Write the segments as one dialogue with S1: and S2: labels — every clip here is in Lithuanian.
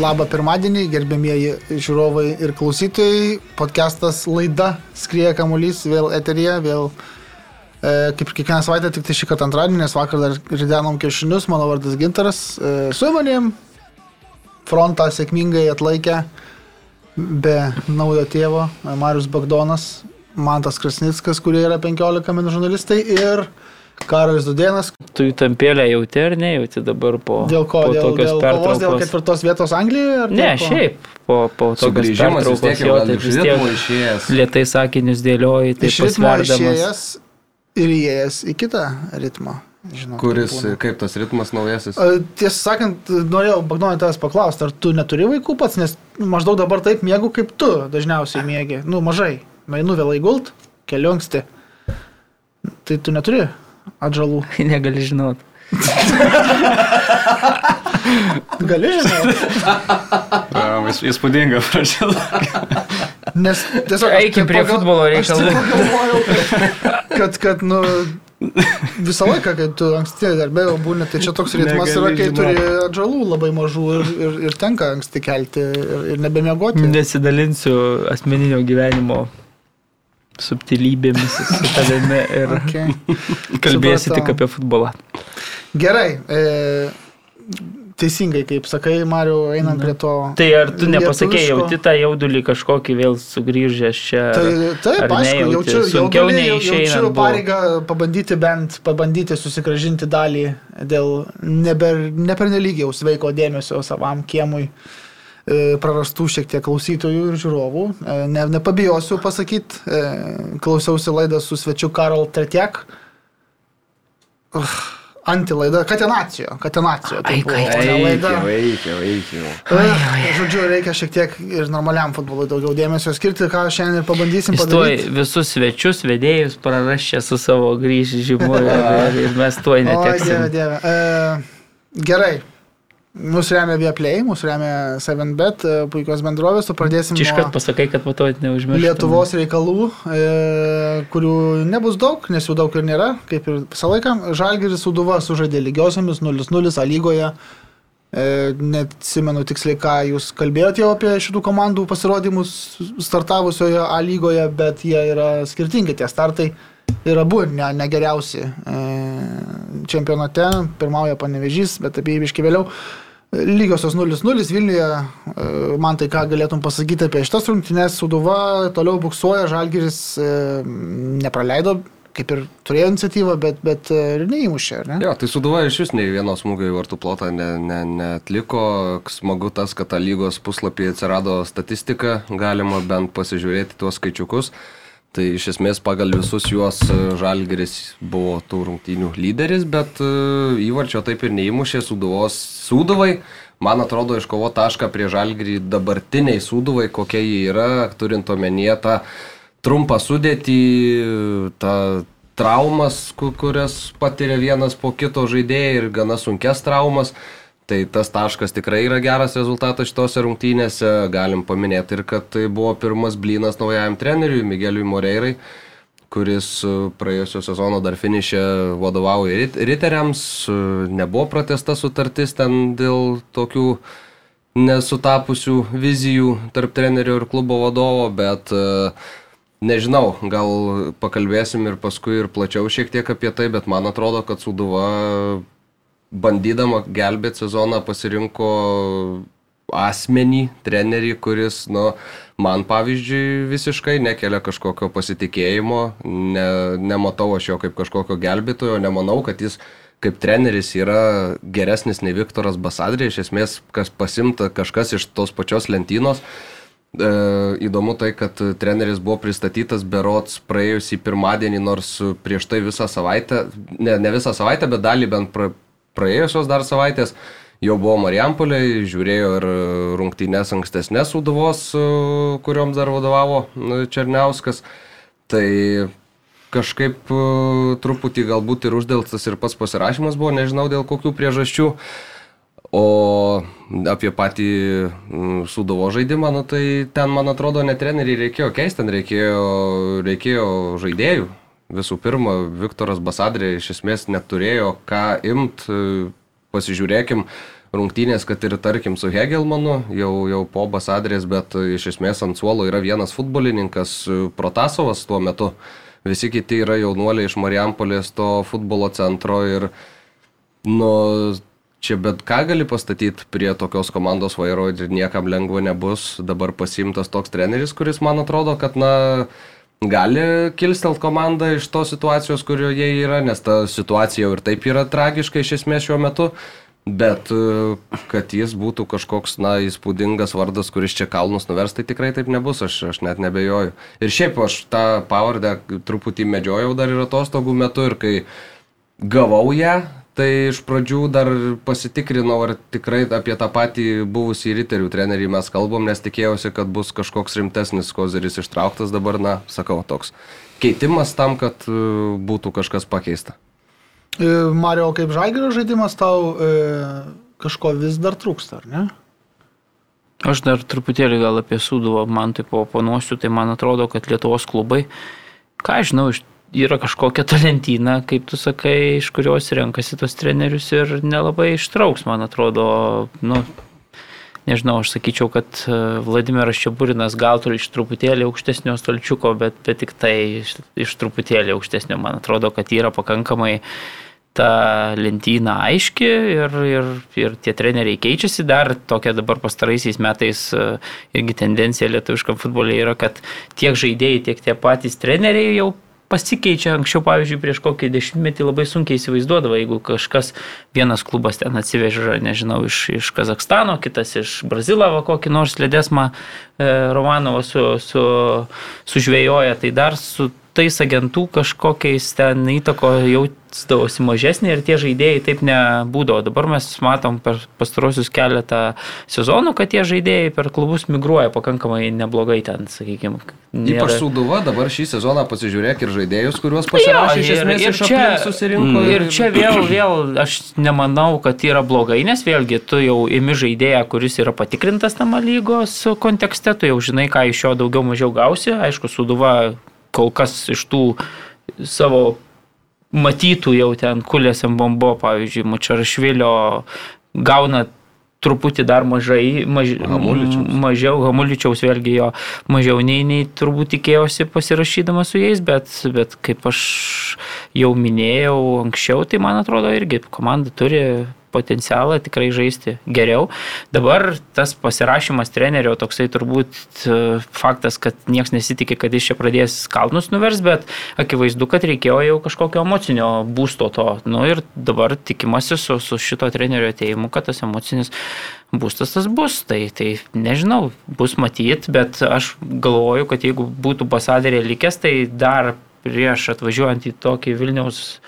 S1: Labą pirmadienį, gerbėmieji žiūrovai ir klausytojai. Podcastas laida Skrieja kamuolys vėl eterija, vėl e, kaip ir kiekvieną savaitę, tik tai šį kartą antradienį, nes vakar dar ridenom kiaušinius, mano vardas Gintaras. E, su manim frontą sėkmingai atlaikė be naujo tėvo e, Marius Bagdonas, Mantas Krasnickas, kurie yra 15 min žurnalistai ir Karolis Dudėnas.
S2: Tu jų tampėlę jauti ar nejauti dabar po,
S1: Dėl ko?
S2: po
S1: Dėl, dėl kovos dėl ketvirtos vietos Anglijoje? ar
S2: Ne,
S1: ko?
S2: šiaip po, po
S3: tiek išėjęs.
S2: lietai sakinius dėlioji, tai
S1: Iš ritmo
S2: pasverdamas.
S1: išėjęs ir įėjęs į kitą ritmą. Žinau,
S3: Kuris,
S1: kaip
S3: kaip tas ritmas naujasis?
S1: Tiesą sakant, norėjau Bagdonai tavęs paklausti, ar tu neturi vaikų pats, nes maždaug dabar taip mėgau, kaip tu dažniausiai mėgi. Nu, mažai. Mainu vėlai gult, keliu anksti. Tai tu neturi atžalų.
S2: Negali žinot.
S1: Gali žinai.
S3: Įspūdinga pradžia.
S1: Nes tiesiog... aš
S2: Eikim prie
S1: pagal-
S2: futbolo
S1: Aš
S2: reikalų.
S1: taip pagalvojau, kad, kad, kad, nu, visą laiką, kai tu anksti darbė jau būni, tai čia toks ritmas yra, kai
S3: žinot.
S1: turi atžalų labai mažų ir, ir, ir tenka anksti kelti ir, ir nebemiegoti.
S2: Nesidalinsiu asmeninio gyvenimo subtilybėmis su tavimi ir
S1: Okay.
S2: kalbėsiu
S1: Supratau.
S2: tik apie futbolą.
S1: Gerai. E, teisingai, kaip sakai, Mariu, einam prie to.
S2: Tai ar tu nepasakėjai, jauti tą jaudulį kažkokį vėl sugrįžęs čia?
S1: Tai taip, aišku, jaučiu,
S2: Sunkiau
S1: jau-
S2: neišeinant
S1: jaučiu pareigą pabandyti bent, pabandyti susigražinti dalį dėl neber, nepernelyg jau sveiko dėmesio savam kiemui prarastų šiek tiek klausytojų ir žiūrovų. E, Ne, nepabijosiu pasakyti, klausiausi laidą su svečiu Karol Tretiek. Uh, Antilaida, katenacijo, katenacijo. Tai
S2: Ai,
S1: buvo laida.
S3: Eikiau.
S1: Ai, Žodžiu, reikia šiek tiek ir normaliam futbolui daugiau dėmesio skirti, ką šiandien ir pabandysim
S2: Jis tuoj
S1: padaryti.
S2: visus svečius, vedėjus prarašė su savo grįžimu ir, ir, ir mes tuoj
S1: O, dieve, dieve. E, gerai. Mūsų remia Vieplay, mūsų remia 7bet, e, puikios bendrovės, o pradėsim
S2: Čia iškart
S1: nuo
S2: pasakai, kad po to neužmiršai.
S1: Lietuvos reikalų, e, kurių nebus daug, nes jų daug ir nėra, kaip ir visą laiką. Žalgiris Suduva sužaidė lygiosiamis 0-0 A lygoje. E, Neatsimenu tiksliai, ką jūs kalbėjote jau apie šitų komandų pasirodymus startavusioje A lygoje, bet jie yra skirtingi tie startai. Ir abu ne, negeriausi e, čempionate, pirmauja panevežys, bet apie jį biški vėliau. Lygiosios 0-0 Vilniuje, e, man tai ką galėtum pasakyti apie šitas rungtynes, Suduva toliau buksuoja, Žalgiris e, nepraleido, kaip ir turėjo iniciatyvą, bet, bet e, neįmušė, ar ne?
S3: Jo, tai suduva iš vis nei vienos smūgio į vartų plotą ne, ne, neatliko. Smagu tas, kad lygos puslapį atsirado statistika, galima bent pasižiūrėti tuos skaičiukus. Tai iš esmės pagal visus juos e, Žalgeris buvo tų rungtynių lyderis, bet e, įvarčio taip ir neįmušė Suduvos Suduvai. Man atrodo, iškovo tašką prie Žalgerį dabartiniai Suduvai, kokia jį yra, turint omenyje tą trumpą sudėtį, tą traumas, ku- kurias patiria vienas po kito žaidėjai ir gana sunkes traumas. Tai tas taškas tikrai yra geras rezultatas šitose rungtynėse. Galim paminėti ir kad tai buvo pirmas blynas naujajam treneriui Migeliui Moreirai, kuris e, praėjusio sezono dar finišė vadovauja rit- riteriams. E, Nebuvo pratesta sutartis ten dėl tokių nesutapusių vizijų tarp trenerio ir klubo vadovo, bet e, nežinau, gal pakalbėsim ir paskui ir plačiau šiek tiek apie tai, bet man atrodo, kad Suduva bandydama gelbėti sezoną pasirinko asmenį, trenerį, kuris, nu, man pavyzdžiui, visiškai nekelia kažkokio pasitikėjimo, ne, nematau aš jo kaip kažkokio gelbėtojo, nemanau, kad jis kaip treneris yra geresnis nei Viktoras Basadrė, iš esmės, kas pasimta kažkas iš tos pačios lentynos. E, įdomu tai, kad treneris buvo pristatytas berots praėjusį pirmadienį, nors prieš tai visą savaitę, ne, ne visą savaitę, bet dalį bent pra, praėjusios dar savaitės, jau buvo Marijampolė, žiūrėjo ir rungtynės ankstesnės Uduvos, kurioms dar vadovavo e, Černiauskas. Tai kažkaip e, truputį galbūt ir uždėltas ir pats pasirašymas buvo, nežinau dėl kokių priežasčių. O apie patį Sudovo žaidimą, nu, tai ten, man atrodo, ne treneriai reikėjo keisti, ten reikėjo, reikėjo žaidėjų. Visų pirma, Viktoras Basadrė iš esmės neturėjo ką imt, pasižiūrėkim, rungtynės, kad ir tarkim su Hegelmanu, jau, jau po Basadrės, bet iš esmės ant suolo yra vienas futbolininkas, Protasovas tuo metu. Visi kiti yra jaunuoliai iš Marijampolės to futbolo centro ir nu, čia bet ką gali pastatyti prie tokios komandos vairo ir niekam lengva nebus. Dabar pasimtas toks treneris, kuris man atrodo, kad na, gali kilstelt komandą iš tos situacijos, kurioje yra, nes ta situacija jau ir taip yra tragiška iš esmės šiuo metu. Bet e, kad jis būtų kažkoks, na, įspūdingas vardas, kuris čia kalnus nuvers, tai tikrai taip nebus, aš, aš net nebejoju. Ir šiaip aš tą pavardę truputį medžiojau dar ir atostogų metu ir kai gavau ją, tai iš pradžių dar pasitikrinau, ar tikrai apie tą patį buvusį riterių trenerį mes kalbam, nes tikėjausi, kad bus kažkoks rimtesnis kozeris ištrauktas, dabar, na, sakau, toks keitimas tam, kad e, būtų kažkas pakeista.
S1: E, Mario, kaip žalgerio žaidimas tau e, kažko vis dar trūksta, ar ne?
S2: Aš dar truputėlį gal apie Suduvą man taip oponuosiu, tai man atrodo, kad Lietuvos klubai, ką aš žinau, yra kažkokia talentyna, kaip tu sakai, iš kurios renkasi tos trenerius ir nelabai ištrauks, man atrodo, nu, nežinau, aš sakyčiau, kad e, Vladimiras Čiaburinas gal turi iš truputėlį aukštesnio stalčiuko, bet, bet tik tai iš, iš truputėlį aukštesnio, man atrodo, kad yra pakankamai ta lentyna aiški ir, ir, ir tie treneriai keičiasi. Dar tokia dabar pastaraisiais metais e, irgi tendencija lietuviškam futbolė yra, kad tiek žaidėjai, tiek tie patys treneriai jau pasikeičia. Anksčiau, pavyzdžiui, prieš kokį dešimtmetį labai sunkiai įsivaizduodavo, jeigu kažkas vienas klubas ten atsiveža, nežinau, iš, iš Kazakstano, kitas iš Brazilavo kokį nors ledesmą e, Romanovą su, su, sužvėjoja, tai dar su tais agentų kažkokiais ten įtako jausdavosi mažesnė ir tie žaidėjai taip nebūdavo. Dabar mes matom per pastarosius keletą sezonų, kad tie žaidėjai per klubus migruoja pakankamai neblogai ten, sakykime.
S3: Nėra... Ypač Sūduva dabar šį sezoną pasižiūrėk ir žaidėjus, kuriuos pasirašė esmės ir, ir čia susirinko.
S2: Ir čia vėl, vėl aš nemanau, kad yra blogai, nes vėlgi tu jau imi žaidėją, kuris yra patikrintas tame lygos kontekste, tu jau žinai, ką iš jo daugiau mažiau gausi. Aišku, Sūduva kol kas iš tų savo matytų jau ten kulėsiam bombo, pavyzdžiui, Mučarašvilio gauna truputį dar mažai, maž,
S3: Hamuličiaus.
S2: mažiau, Hamuličiaus vėlgi jo mažiau nei, nei turbūt tikėjosi pasirašydama su jais, bet, bet kaip aš jau minėjau anksčiau, tai man atrodo irgi komanda turi potencialą tikrai žaisti geriau. Dabar tas pasirašymas trenerio toksai turbūt e, faktas, kad niekas nesitikė, kad jis čia pradės kalnus nuvers, bet akivaizdu, kad reikėjo jau kažkokio emocinio būsto to. Nu, ir dabar tikimasi su, su šito trenerio ateimu, kad tas emocinis būstas tas bus. Tai, tai nežinau, bus matyti, bet aš galvoju, kad jeigu būtų basadėrė likęs, tai dar prieš atvažiuojant į tokį Vilniaus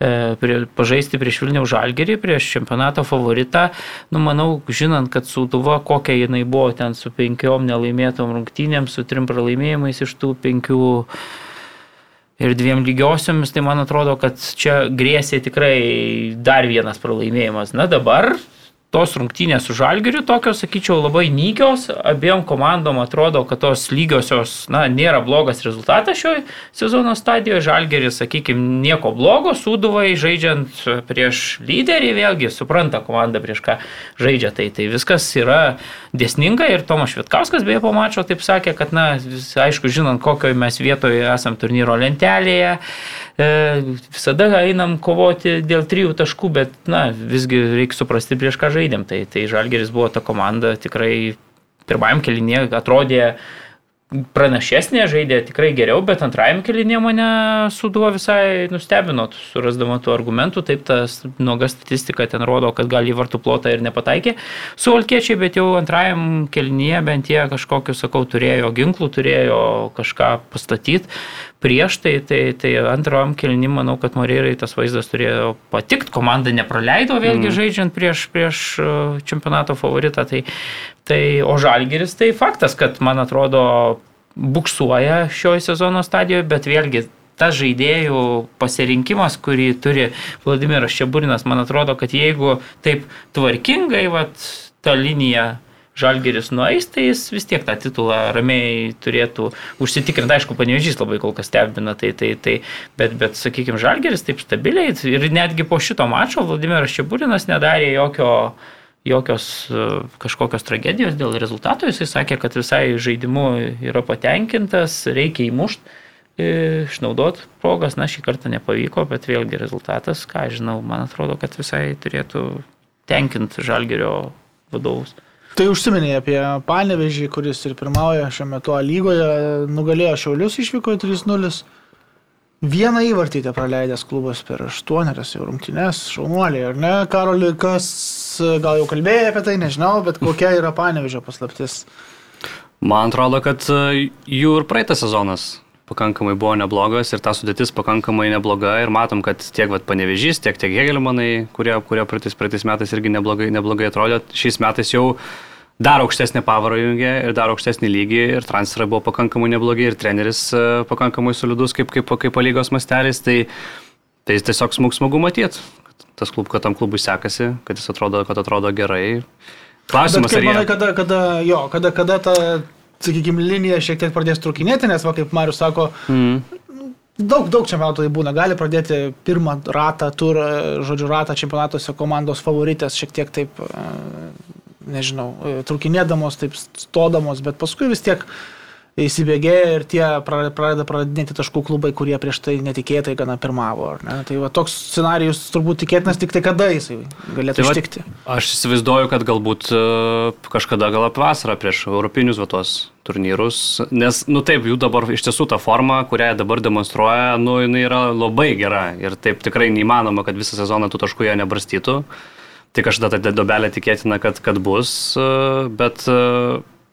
S2: prie, pažaisti prieš Vilniaus Žalgerį, prieš čempionato favoritą. Nu, manau, žinant, kad Sūduva, kokia jinai buvo ten su penkiom nelaimėtom rungtynėm, su trim pralaimėjimais iš tų penkių ir dviem lygiosiomis, tai man atrodo, kad čia grėsė tikrai dar vienas pralaimėjimas. Na dabar tos rungtynės su Žalgiriu tokios, sakyčiau, labai nykios. Abiem komandom atrodo, kad tos lygiosios, na, nėra blogas rezultatas šioje sezono stadijoje. Žalgiris, sakykime, nieko blogo, suduvai žaidžiant prieš lyderį, vėlgi supranta komanda prieš ką žaidžia. Tai, tai viskas yra dėsninga ir Tomas Švitkauskas beje po mačo taip sakė, kad, na, aišku, žinant, kokioje mes vietoje esam turnyro lentelėje, e, visada einam kovoti dėl trijų taškų, bet, na, visgi reikia suprasti prieš ką žaidžia žaidėm. Tai, tai Žalgeris buvo ta komanda tikrai pirmajam kelinėje atrodė pranašesnė, žaidė tikrai geriau, bet antrajam kelinė mane suduo visai nustebino, surasdama tų argumentų, taip ta nuoga statistika ten rodo, kad gali į vartų plotą ir nepataikė su Alkiečiai, bet jau antrajam kelinėje bent jie kažkokiu, sakau, turėjo ginklų, turėjo kažką pastatyti prieš tai, tai, tai antram kelni, manau, kad Moreirai tas vaizdas turėjo patikti, komanda nepraleido vėlgi mm. žaidžiant prieš, prieš uh, čempionato favoritą, tai, tai o Žalgiris tai faktas, kad man atrodo buksuoja šioje sezono stadijoje, bet vėlgi tas žaidėjų pasirinkimas, kurį turi Vladimiras Čiaburinas, man atrodo, kad jeigu taip tvarkingai, vat, ta linija Žalgeris nueis, tai jis vis tiek tą titulą ramiai turėtų užsitikrinti. Aišku, panevežys labai kol kas stebina, tai, tai, tai, bet, bet sakykime, Žalgeris taip stabiliai ir netgi po šito mačo Vladimiras Čiaburinas nedarė jokio jokios e, kažkokios tragedijos dėl rezultato, jisai sakė, kad visai žaidimu yra patenkintas, reikia įmušti, išnaudot progas, na šį kartą nepavyko, bet vėlgi rezultatas, ką žinau, man atrodo, kad visai turėtų tenkinti žalgerio vadovus.
S1: Tai užsiminė apie Panevežį, kuris ir pirmauja šiuo metu lygoje, nugalėjo Šiaulius išvykoje 3-0. Vieną įvartį te praleidęs klubas per aštuonerias jau rungtynes, šaunuoliai, ar ne, Karoli, kas gal jau kalbėjo apie tai, nežinau, bet kokia yra Panevežio paslaptis.
S4: Man atrodo, kad e, jų ir praeitas sezonas pakankamai buvo neblogas ir ta sudėtis pakankamai nebloga ir matom, kad tiek vat, panevežys, tiek tiek Hegelmanai, kurie, kurie praeitais, praeitais metais irgi neblogai, neblogai atrodė, šiais metais jau dar aukštesnį pavarą jungė ir dar aukštesnį lygį ir transferai buvo pakankamai neblogi ir treneris e, pakankamai solidus kaip, kaip, kaip lygos mastelis, tai, tai tiesiog smūg smagu matyti, tas klub, kad tam klubui sekasi, kad jis atrodo, kad atrodo gerai. Klausimas,
S1: ar
S4: jie...
S1: manai, kada, kada, jo, kada, kada ta sakykime, linija šiek tiek pradės trukinėti, nes, va, kaip Marius sako, mm. daug, daug čempionatų tai būna. Gali pradėti pirmą ratą, turą, žodžiu, ratą čempionatuose komandos favoritės šiek tiek taip, nežinau, trukinėdamos, taip stodamos, bet paskui vis tiek įsibėgėja ir tie pradeda pradinėti taškų klubai, kurie prieš tai netikėtai gana pirmavo. Tai va, toks scenarius turbūt tikėtinas tik tai kada jisai galėtų tai ištikti.
S4: Va, aš įsivaizduoju, kad galbūt e, kažkada gal apie vasarą prieš europinius vatos turnyrus, nes, nu taip, jų dabar iš tiesų ta forma, kurią dabar demonstruoja, nu jinai yra labai gera ir taip tikrai neįmanoma, kad visą sezoną tų taškų jie nebrastytų. Tai kažkada ta dobelė tikėtina, kad, kad bus, e, bet e,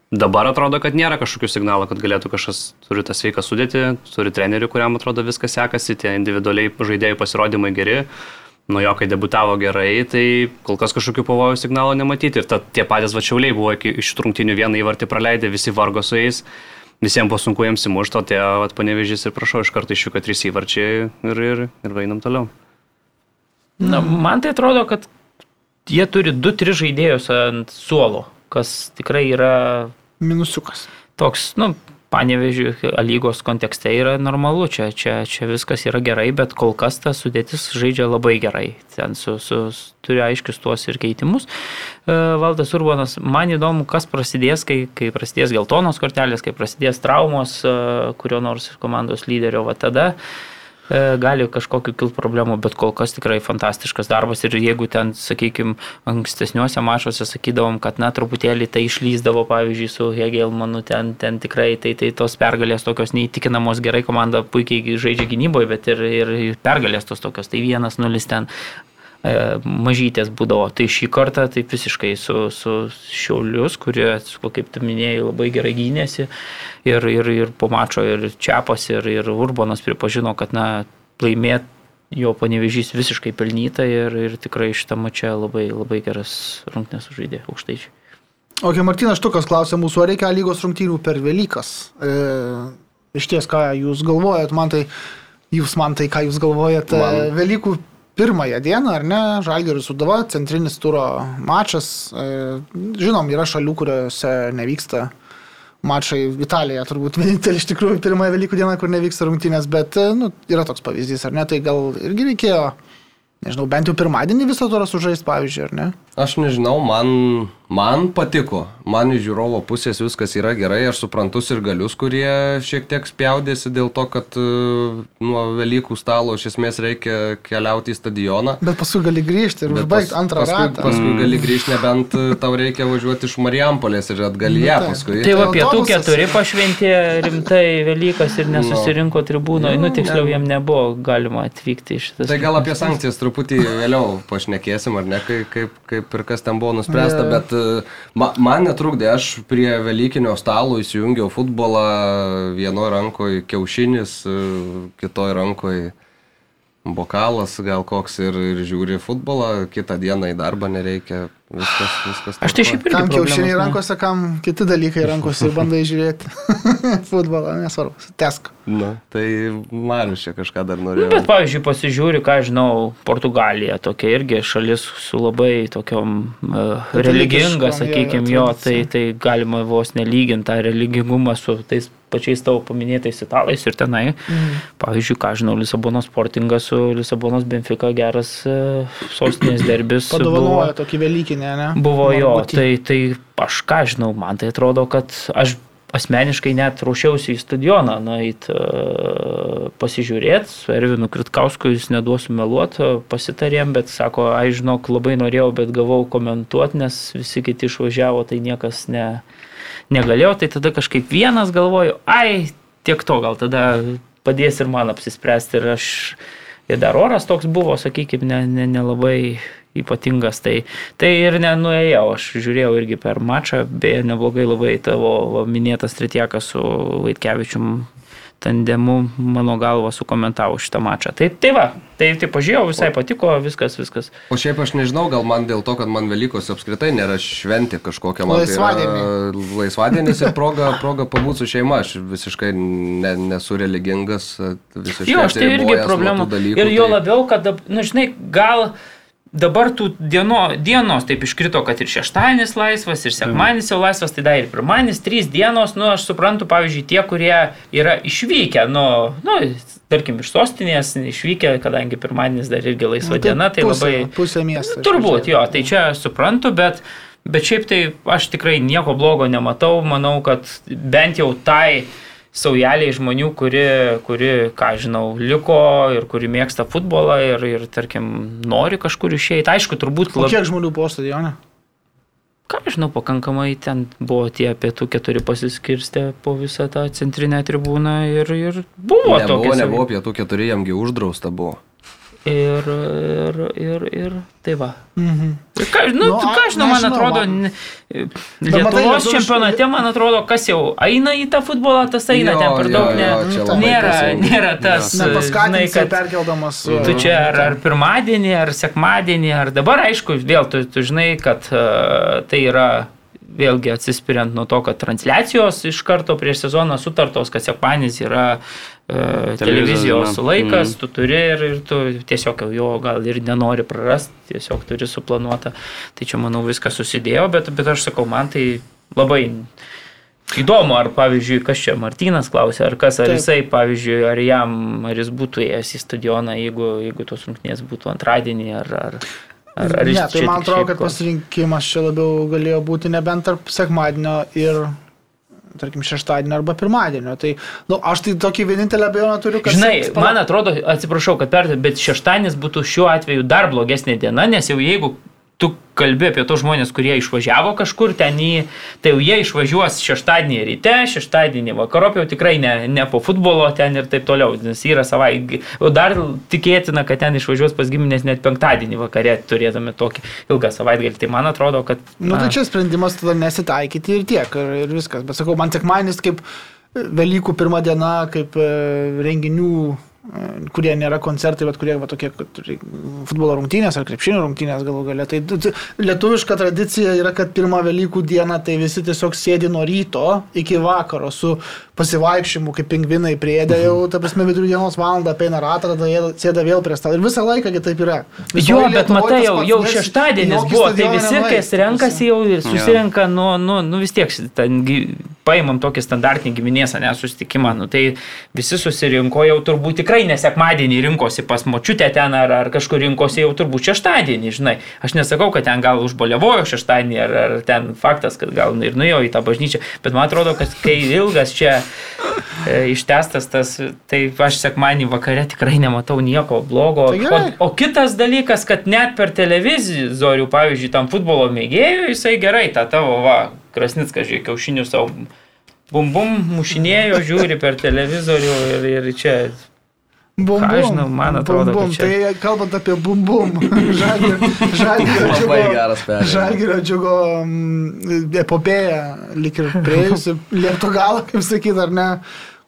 S4: Dabar atrodo, kad nėra kažkokių signalų, kad galėtų kažkas turi tą sveiką sudėti, turi trenerių, kuriam atrodo viskas sekasi, tie individualiai žaidėjų pasirodymai geri. Nuo jo, kai debutavo gerai, tai kol kas kažkokių pavojų signalų nematyti. Ir ta, tie patys vačiauliai buvo iki iš trungtinių vieną įvartį praleidę, visi vargo su jais, visiems buvo sunku jiems įmušti, o tie panevežys ir prašau, iš karto išvyko trys įvarčiai ir, ir, ir vainam toliau.
S2: Na, man tai atrodo, kad jie turi 2-3 žaidėjus ant suolo kas tikrai yra...
S1: Minusiukas.
S2: Toks, nu, panevežių lygos kontekste yra normalu, čia, čia, čia viskas yra gerai, bet kol kas ta sudėtis žaidžia labai gerai. Ten su, su, turi aiškius tuos ir keitimus. E, Valdas Urbanas, man įdomu, kas prasidės, kai, kai prasidės geltonos kortelės, kai prasidės traumos e, kurio nors komandos lyderio, va tada E, gali kažkokiu kilt problemų, bet kol kas tikrai fantastiškas darbas. Ir jeigu ten, sakykime, ankstesniuose mašuose sakydavom, kad na truputėlį tai išlyzdavo, pavyzdžiui, su Hegelmanu, ten, ten tikrai tai, tai tos pergalės tokios neįtikinamos, gerai komanda puikiai žaidžia gynyboje, bet ir, ir pergalės tos tokios, tai vienas nulis ten. E, mažytės būdavo. Tai šį kartą taip visiškai su, su Šiaulius, kurie, kaip tu minėjai, labai gerai gynėsi ir, ir, ir po mačo ir Čiapas ir, ir Urbanas pripažino, kad na, laimėt jo panevežys visiškai pelnyta ir, ir tikrai šitą mačią labai, labai geras rungtynės žaidė aukštaičiai.
S1: O okay, Martinas Štukas klausė mūsų, ar reikia lygos rungtynių per Velykas. E, iš ties, ką jūs galvojat, man tai, jūs man tai, ką jūs galvojat, man... Velykų pirmąją dieną, ar ne, Žalgeris Sudava, centrinis turo mačas. E, žinom, yra šalių, kuriuose nevyksta mačai. Italija turbūt vienintelė iš tikrųjų pirmąją Velykų dieną, kur nevyksta rungtynės, bet e, nu, yra toks pavyzdys, ar ne, tai gal irgi reikėjo, nežinau, bent jau pirmadienį visą turą sužaisti, pavyzdžiui, ar ne?
S3: Aš nežinau, man, man patiko. Man iš žiūrovo pusės viskas yra gerai. Aš suprantu ir galius, kurie šiek tiek spjaudėsi dėl to, kad uh, nuo Velykų stalo iš esmės reikia keliauti į stadioną.
S1: Bet paskui gali grįžti ir užbaigti pas, antrą
S3: paskui,
S1: ratą.
S3: Paskui mm. gali grįžti, nebent e, tau reikia važiuoti iš Marijampolės ir atgal ją nu, paskui.
S2: Tai va, pietų keturi pašventė rimtai Velykas ir nesusirinko tribūnoje. Nu, tiksliau, jiem nebuvo galima atvykti iš šitą.
S3: Tai gal apie sankcijas truputį vėliau pašnekėsim, ar ne, kaip, kaip, kaip ir kas ten buvo nuspręsta, yeah. bet e, ma, man netrukdė, aš prie Velykinio stalo įsijungiau futbolą, vienoje rankoje kiaušinis, e, kitoje rankoje bokalas gal koks ir, ir žiūri futbolą, kitą dieną į darbą nereikia. Viskas, viskas.
S2: Aš tai šiaip irgi
S1: Kam kiaušiniai rankose, kam kiti dalykai rankose ir bandai žiūrėti futbolą, nesvarbu, tesk.
S3: Nu, tai Marius čia kažką dar
S2: Nu,
S3: norėjo.
S2: bet, pavyzdžiui, pasižiūri, ką žinau, Portugalija, tokia irgi šalis su labai tokiom uh, religinga,
S1: Katalikiškom,
S2: sakykime,
S1: jo,
S2: tai, tai galima vos nelyginti tą religingumą su tais pačiais tavo paminėtais italais ir tenai.
S1: Mhm.
S2: Pavyzdžiui, ką žinau, Lisabonos sportingas su Lisabonos Benfica geras uh, sostinės derbis.
S1: Padovanoja tokį Velykinę, ne?
S2: Buvo jo, tai, tai aš ką žinau, man tai atrodo, kad aš asmeniškai net ruošiausi į stadioną nueit uh, pasižiūrėti, su Ervinu Kritkausku jūs neduosiu meluoti, pasitarėm, bet sako, aš žinok, labai norėjau, bet gavau komentuoti, nes visi kiti išvažiavo, tai niekas ne, negalėjo, tai tada kažkaip vienas galvoju, ai, tiek to, gal tada padės ir man apsispręsti ir aš, ir dar oras toks buvo, sakykime, nelabai ne, ne nelabai ypatingas, tai, tai ir nenuėjau, aš žiūrėjau irgi per mačą, beje, neblogai labai tavo va, minėtas Tritiekas su Vaitkevičium tandemu, mano galva, sukomentavo šitą mačą. Tai, tai va, tai, tai pažiūrėjau, visai patiko, viskas, viskas.
S3: O šiaip aš nežinau, gal man dėl to, kad man Velykos apskritai nėra šventė kažkokia. Man tai yra laisvadienis ir proga, proga pabūti su šeima. Aš visiškai ne, nesu religingas. Visiškai
S2: Jo, aš tai irgi problemų.
S3: dalykų,
S2: Ir jo
S3: tai-
S2: labiau, kad, dab- nu, žinai, gal dabar tų dieno, dienos taip iškrito, kad ir šeštadienis laisvas, ir sekmadienis jau laisvas, tai dar ir pirmadienis, trys dienos, nu, aš suprantu, pavyzdžiui, tie, kurie yra išvykę, nu, nu tarkim, iš sostinės išvykę, kadangi pirmadienis dar irgi laisva
S1: Nu,
S2: diena, tai
S1: pusė,
S2: labai...
S1: Pusė miesto.
S2: Turbūt, jo, tai čia suprantu, bet, bet šiaip tai aš tikrai nieko blogo nematau. Manau, kad bent jau tai saujeliai žmonių, kuri, kuri, ką žinau, liko ir kuri mėgsta futbolą ir, ir tarkim, nori kažkur išeiti. Aišku, turbūt labai...
S1: kiek žmonių po stadione?
S2: Ką žinau, pakankamai ten buvo tie pietų keturi pasiskirstę po visą tą centrinę tribūną ir, ir buvo
S3: Nebuvo,
S2: tokia.
S3: nebuvo pietų keturi, jamgi uždrausta buvo.
S2: Ir, ir, ir, ir tai va.
S1: Mhm.
S2: Ką, nu,
S1: Nu,
S2: ką žinau, man atrodo,
S1: man-
S2: ne-
S1: matai,
S2: Lietuvos
S1: lietuviškai-
S2: čempionate, man atrodo, kas jau eina į tą futbolą, tas eina
S3: Jo,
S2: ten per
S3: jo,
S2: daug.
S3: jo,
S2: Ne,
S1: Nu,
S3: labai
S2: nėra,
S3: teisingai.
S2: nėra tas,
S3: Jo.
S2: žinai,
S1: Nepaskatins,
S2: kad
S1: perkeldamas.
S2: tu čia ar, ar pirmadienį, ar sekmadienį, ar dabar, aišku, vėl tu, tu žinai, kad uh, tai yra vėlgi atsispiriant nuo to, kad transliacijos iš karto prieš sezoną sutartos, kad sekmanis yra e, televizijos
S4: diena.
S2: laikas,
S4: Mhm.
S2: tu turi ir, ir tu tiesiog jo gal ir nenori prarasti, tiesiog turi suplanuotą. Tai čia, manau, viskas susidėjo, bet, bet aš sakau, man tai labai įdomu, ar pavyzdžiui, kas čia Martinas klausė, ar kas, ar
S1: Taip.
S2: jisai, pavyzdžiui, ar jam, ar jis būtų ėjęs į stadioną, jeigu, jeigu tos rungtynės būtų antradienį, ar... ar Ar, ar
S1: ne, tai man atrodo, kad pasirinkimas čia labiau galėjo būti nebent tarp sekmadienio ir, tarkim, šeštadienio arba pirmadienio. Tai, na, nu, aš tai tokį vienintelę abejonę turiu, kad...
S2: Žinai,
S1: seks-
S2: man atrodo, atsiprašau, kad per, bet šeštadienis būtų šiuo atveju dar blogesnė diena, nes jau jeigu tu kalbi apie tos žmonės, kurie išvažiavo kažkur ten į, tai jau jie išvažiuos šeštadienį ryte, šeštadienį vakarop jau tikrai ne, ne po futbolo ten ir taip toliau, nes yra savai, o dar tikėtina, kad ten išvažiuos pas giminės net penktadienį vakarė turėdami tokį ilgą savaitgalį. Tai man atrodo, kad...
S1: Nu, tai čia sprendimas tada nesitaikyti ir tiek, ir, ir viskas. Bet sakau, man sekmanis kaip Velykų pirmą dieną, kaip e, renginių, e, kurie nėra koncertai, bet kurie va, tokie futbolo rungtynės ar krepšinio rungtynės galų galę. Tai tu- tu- lietuviška tradicija yra, kad pirmą Velykų dieną tai visi tiesiog sėdi nuo ryto iki vakaro su pasivaikščiojimu, kaip pingvinai priedė jau, ta prasme, vidurio dienos valandą apeina ratą, tada sėda vėl prie stalo. Ir visą laiką taip yra. Visoj
S2: Jo, bet matai, jau, jau šeštadienis buvo, tai visi, kas renkasi, jau ir susirenka, nu, nu, nu vis tiek, ten, paimam tokį standartinį giminės, ne, susitikimą, nu, tai visi susirinko jau turbūt tikrai nesekmadienį rinkosi pas močiutę ten ar, ar kažkur rinkosi jau turbūt šeštadienį, žinai. Aš nesakau, kad ten gal užboliavojo šeštadienį ar, ar ten faktas, kad gal ir nuėjo į tą bažnyčią, bet man atrodo, kad kai ilgas čia e, ištestas tas, tai aš sekmanį vakare tikrai nematau nieko blogo.
S1: Tai
S2: o, o kitas dalykas, kad net per televizorių, pavyzdžiui, tam futbolo mėgėjui, jisai gerai, tą tavo, va, Krasnickas, žiūrėk, kiaušinių savo bum bum mušinėjo, žiūri per televizorių ir, ir čia.
S1: Bum,
S2: Ką aš
S1: bum,
S2: žinau, man
S1: bum,
S2: atrodo,
S1: bum.
S2: kad čia-
S1: Tai kalbant apie bum bum, džiugo, žalgirio džiugo mm, epopėja, lik ir prieėjusi, liepto galą, kaip sakyt, ar ne,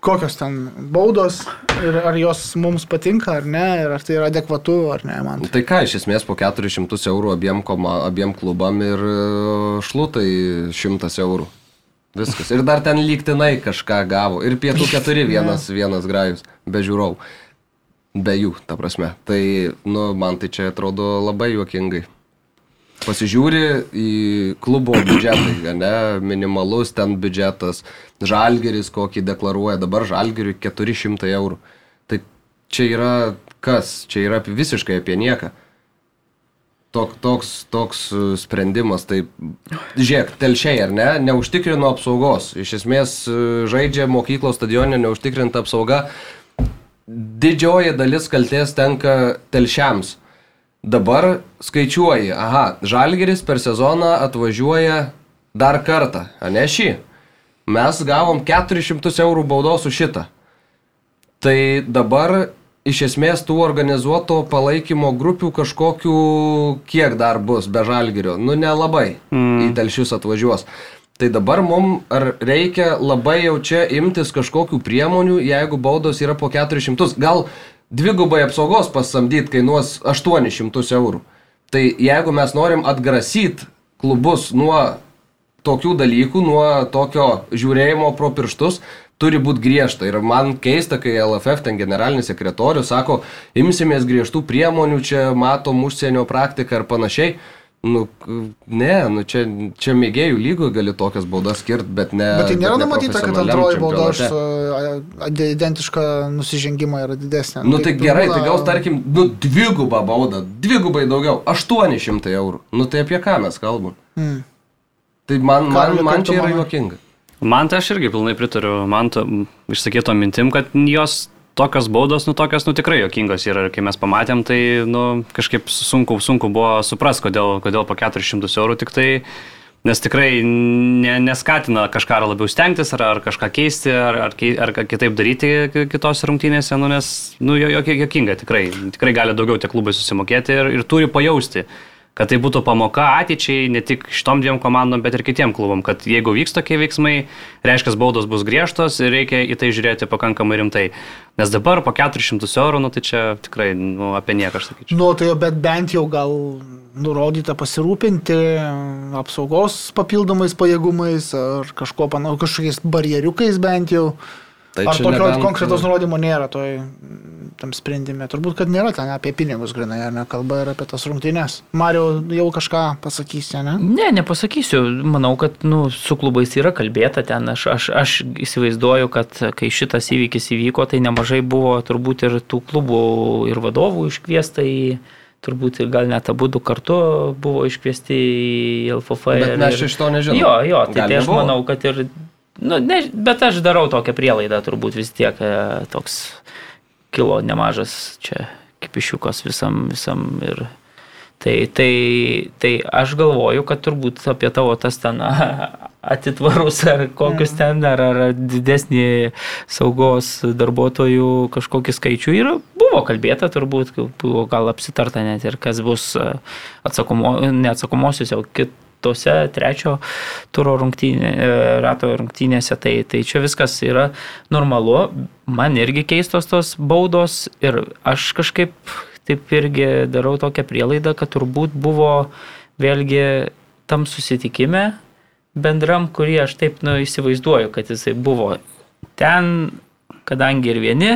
S1: kokios ten baudos ir ar jos mums patinka ar ne, ir ar tai yra adekvatu ar ne, man.
S3: Tai ką, iš esmės po 400 eurų abiem, koma, abiem klubam ir e, šlutai 100 eurų. Viskas. Ir dar ten lygtinai kažką gavo. Ir pietų keturi vienas, vienas grajus, be žiūrovų. Be jų, ta prasme. Tai, nu, man tai čia atrodo labai juokingai. Pasižiūri į klubo biudžetą, ne, minimalus ten biudžetas, žalgeris kokį deklaruoja, dabar žalgeriui 400 eurų. Tai čia yra kas? Čia yra visiškai apie nieką. Tok, toks, toks e, sprendimas, tai žiūrėk, telšiai ar ne, neužtikrino apsaugos. Iš esmės e, žaidžia mokyklos stadionė neužtikrinta apsauga. Didžioji dalis kalties tenka telšiams. Dabar skaičiuoji, aha, Žalgeris per sezoną atvažiuoja dar kartą, ne šį. Mes gavom 400 eurų baudos už šitą. Tai dabar iš esmės tų organizuoto palaikymo grupių kažkokių kiek dar bus be Žalgerio. Nu nelabai mm. į telšius atvažiuos. Tai dabar mums ar reikia labai jau čia imtis kažkokių priemonių, jeigu baudos yra po 400. Gal dvigubai apsaugos pasamdyti kainuos 800 eurų. Tai jeigu mes norim atgrasyti klubus nuo tokių dalykų, nuo tokio žiūrėjimo pro pirštus, turi būti griežta. Ir man keista, kai LFF ten generalinis sekretorius sako, imsimės griežtų priemonių, čia matom užsienio praktiką ir panašiai. Nu, ne, nu čia, čia mėgėjų lygų gali tokias baudas skirti, bet ne.
S1: Bet tai nėra
S3: bet
S1: numatyta, kad antroji bauda už identišką nusižengimą yra didesnė.
S3: Nu tai gerai,
S1: būna-
S3: tai gaus tarkim, nu dvigubą baudą, dvigubai daugiau, 800 eurų. Nu tai apie ką mes kalbam?
S1: Hmm.
S3: Tai man, man, man čia yra juokinga.
S4: Man tai aš irgi pilnai pritariu, man to išsakyto mintim, kad jos tokios baudos, nu tokios, nu tikrai jokingos yra. Ir kai mes pamatėm, tai, nu, kažkaip sunku, sunku buvo supras, kodėl, kodėl po 400 eurų tik tai, nes tikrai ne, neskatina kažką labiau stengtis, ar, ar kažką keisti, ar, ar, ar kitaip daryti ki- kitose rungtynėse, nu, nes, nu, jo- jo- jokinga tikrai. Tikrai gali daugiau tie klubai susimokėti ir, ir turi pajausti kad tai būtų pamoka ateičiai ne tik šitom dviem komandom, bet ir kitiem klubam, kad jeigu vyks tokie veiksmai, reiškia, baudos bus griežtos ir reikia į tai žiūrėti pakankamai rimtai. Nes dabar po 400 eurų, nu tai čia tikrai nu, apie nieką aš sakyčiau.
S1: Nu, tai bet bent jau gal nurodyta pasirūpinti apsaugos papildomais pajėgumais ar kažko panau, kažkokiais barjeriukais bent jau.
S3: Tai
S1: ar tokio
S3: nebent-
S1: konkretaus nurodymo nėra toj mm, tam sprendime? Turbūt, kad nėra ten apie pinigus grinai, ar ne, kalba ir apie tas rungtynės. Mario jau kažką pasakys, ne?
S2: Ne, nepasakysiu. Manau, kad nu, su klubais yra kalbėta ten. Aš, aš, aš įsivaizduoju, kad kai šitas įvykis įvyko, tai nemažai buvo turbūt ir tų klubų ir vadovų iškviesta į... Turbūt ir gal net abu du kartu buvo iškviesti į LFF.
S3: Bet
S2: ir-
S3: mes
S2: ir-
S3: iš to nežinom.
S2: Jo, jo, tai,
S3: Gal
S2: tai aš manau, kad ir... Nu, ne, bet aš darau tokią prielaidą, turbūt vis tiek e, toks kilo nemažas čia kipišiukas visam, visam ir Tai, tai, tai aš galvoju, kad turbūt apie tavo tas ten atitvarus ar kokius ten, ar, ar didesnį saugos darbuotojų kažkokį skaičių. Ir buvo kalbėta turbūt, buvo gal apsitarta net ir kas bus a, atsakomo, neatsakomosios jau kitose trečio turo rungtynė, e, rato rungtynėse, tai, tai čia viskas yra normalu, man irgi keistos tos baudos ir aš kažkaip taip irgi darau tokią prielaidą, kad turbūt buvo vėlgi tam susitikime bendram, kurį aš taip nu, įsivaizduoju, kad jisai buvo ten, kadangi ir vieni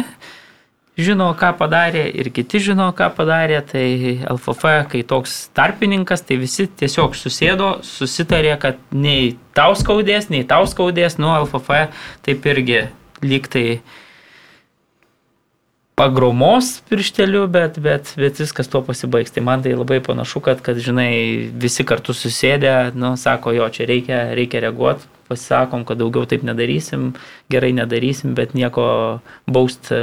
S2: žino, ką padarė, ir kiti žino, ką padarė, tai LFF, kai toks tarpininkas, tai visi tiesiog susėdo, susitarė, kad nei tau skaudės, nei tau skaudės, nu LFF taip irgi lyg tai pagromos piršteliu, bet, bet, bet viskas tuo pasibaigs. Tai man tai labai panašu, kad, kad žinai, visi kartu susėdę, nu, sako, jo, čia reikia, reikia reaguoti, pasisakom, kad daugiau taip nedarysim, gerai nedarysim, bet nieko baust e,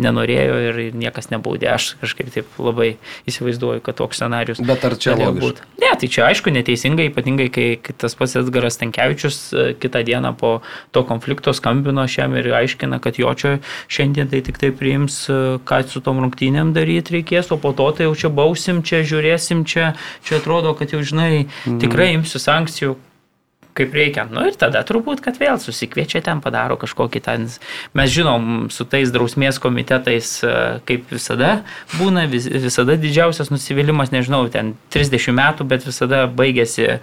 S2: nenorėjo ir niekas nebaudė. Aš kažkaip taip labai įsivaizduoju, kad toks scenarius.
S3: Bet ar čia
S2: galėjo
S3: logiška?
S2: būt. Ne, tai čia aišku neteisinga, ypatingai kai, tas pats Edgaras Tankievičius e, kitą dieną po to konflikto skambino šiam ir aiškina, kad jo čia šiandien tai tik tai priims, e, ką su tom rungtynėm daryti reikės, o po to tai jau čia bausim, čia žiūrėsim, čia, čia atrodo, kad jau žinai, tikrai imsiu sankcijų. Kaip reikia. Nu ir tada turbūt, kad vėl susikviečia ten, padaro kažkokį ten. Mes žinom, su tais drausmės komitetais, e, kaip visada būna, vis, visada didžiausias nusivylimas, nežinau, ten 30 metų, bet visada baigėsi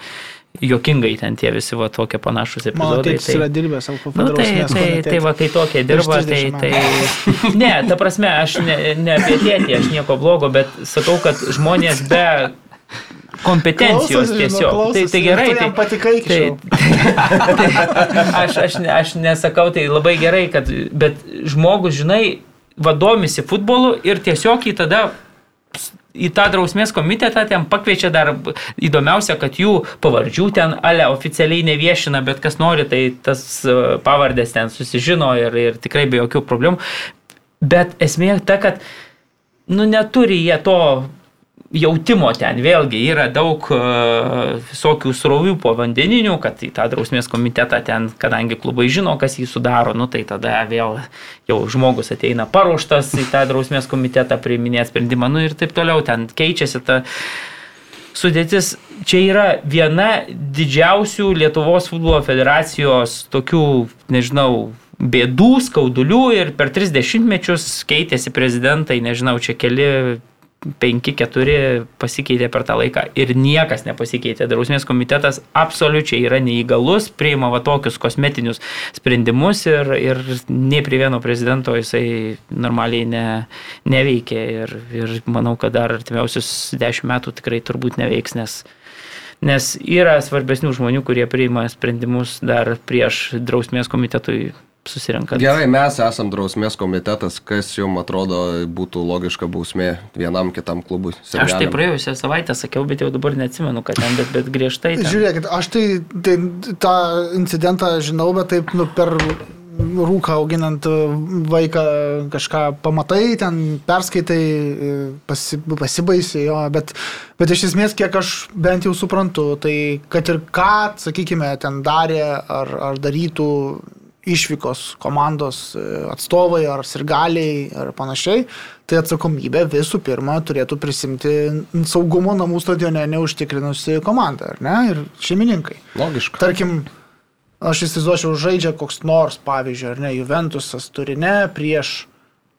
S2: jokingai ten tie visi va tokie panašus
S1: Mano
S2: epizodai.
S1: tėtis yra dirbęs LKF.
S2: Nu, tai, tai, tai va, kai tokie dirba, tai,
S1: 30
S2: tai... Ne, ta prasme, aš ne, ne apie tėtį, aš nieko blogo, bet sakau, kad žmonės be kompetencijos
S1: Klausosi, žinau,
S2: tiesiog. Tai, tai gerai, tai,
S1: patikai
S2: tai,
S1: šiol.
S2: tai aš, aš, aš nesakau, tai labai gerai, kad, bet žmogus, žinai, vadomisi futbolu ir tiesiog į tada į tą drausmės komitetą ten pakviečia dar įdomiausia, kad jų pavardžių ten ale oficialiai neviešina, bet kas nori, tai tas e, pavardės ten susižino ir, ir tikrai be jokių problemų. Bet esmė ta, kad nu, neturi jie to jautimo ten vėlgi yra daug e, visokių srovių po vandeninių, kad į tą drausmės komitetą ten, kadangi klubai žino, kas jį sudaro, nu tai tada vėl jau žmogus ateina paruoštas į tą drausmės komitetą priiminėti sprendimą, nu ir taip toliau, ten keičiasi ta sudėtis. Čia yra viena didžiausių Lietuvos futbolo federacijos tokių, nežinau, bėdų, skaudulių ir per 30 mečius keitėsi prezidentai, nežinau, čia keli 5-4 pasikeitė per tą laiką ir niekas nepasikeitė. Drausmės komitetas absoliučiai yra neįgalus, priima va tokius kosmetinius sprendimus ir, ir nei prie vieno prezidento jisai normaliai ne, neveikia ir, ir manau, kad dar artimiausius 10 metų tikrai turbūt neveiks, nes, nes yra svarbesnių žmonių, kurie priima sprendimus dar prieš drausmės komitetui susirinkant.
S3: Gerai, mes esam drausmės komitetas, kas jums atrodo būtų logiška bausmė vienam kitam klubui.
S2: Aš tai
S3: sirgaliam?
S2: praėjusią savaitę sakiau, bet jau dabar neatsimenu, kad ten, bet, bet griežtai. Ten.
S1: Žiūrėkit, aš tai, tai tą incidentą žinau, bet taip nu, per rūką auginant vaiką kažką pamatai, ten perskaitai, pasi, pasibaisi jo, bet, bet iš esmės, kiek aš bent jau suprantu, tai kad ir ką, sakykime, ten darė ar, ar darytų išvykos komandos e, atstovai ar sirgaliai ar panašiai, tai atsakomybę visų pirma turėtų prisimti saugumo namų stadione neužtikrinusi komanda, ar ne, ir šeimininkai.
S3: Logiška.
S1: Tarkim, aš įsivaizduočiau, žaidžia koks nors, pavyzdžiui, ar ne, Juventusas turine prieš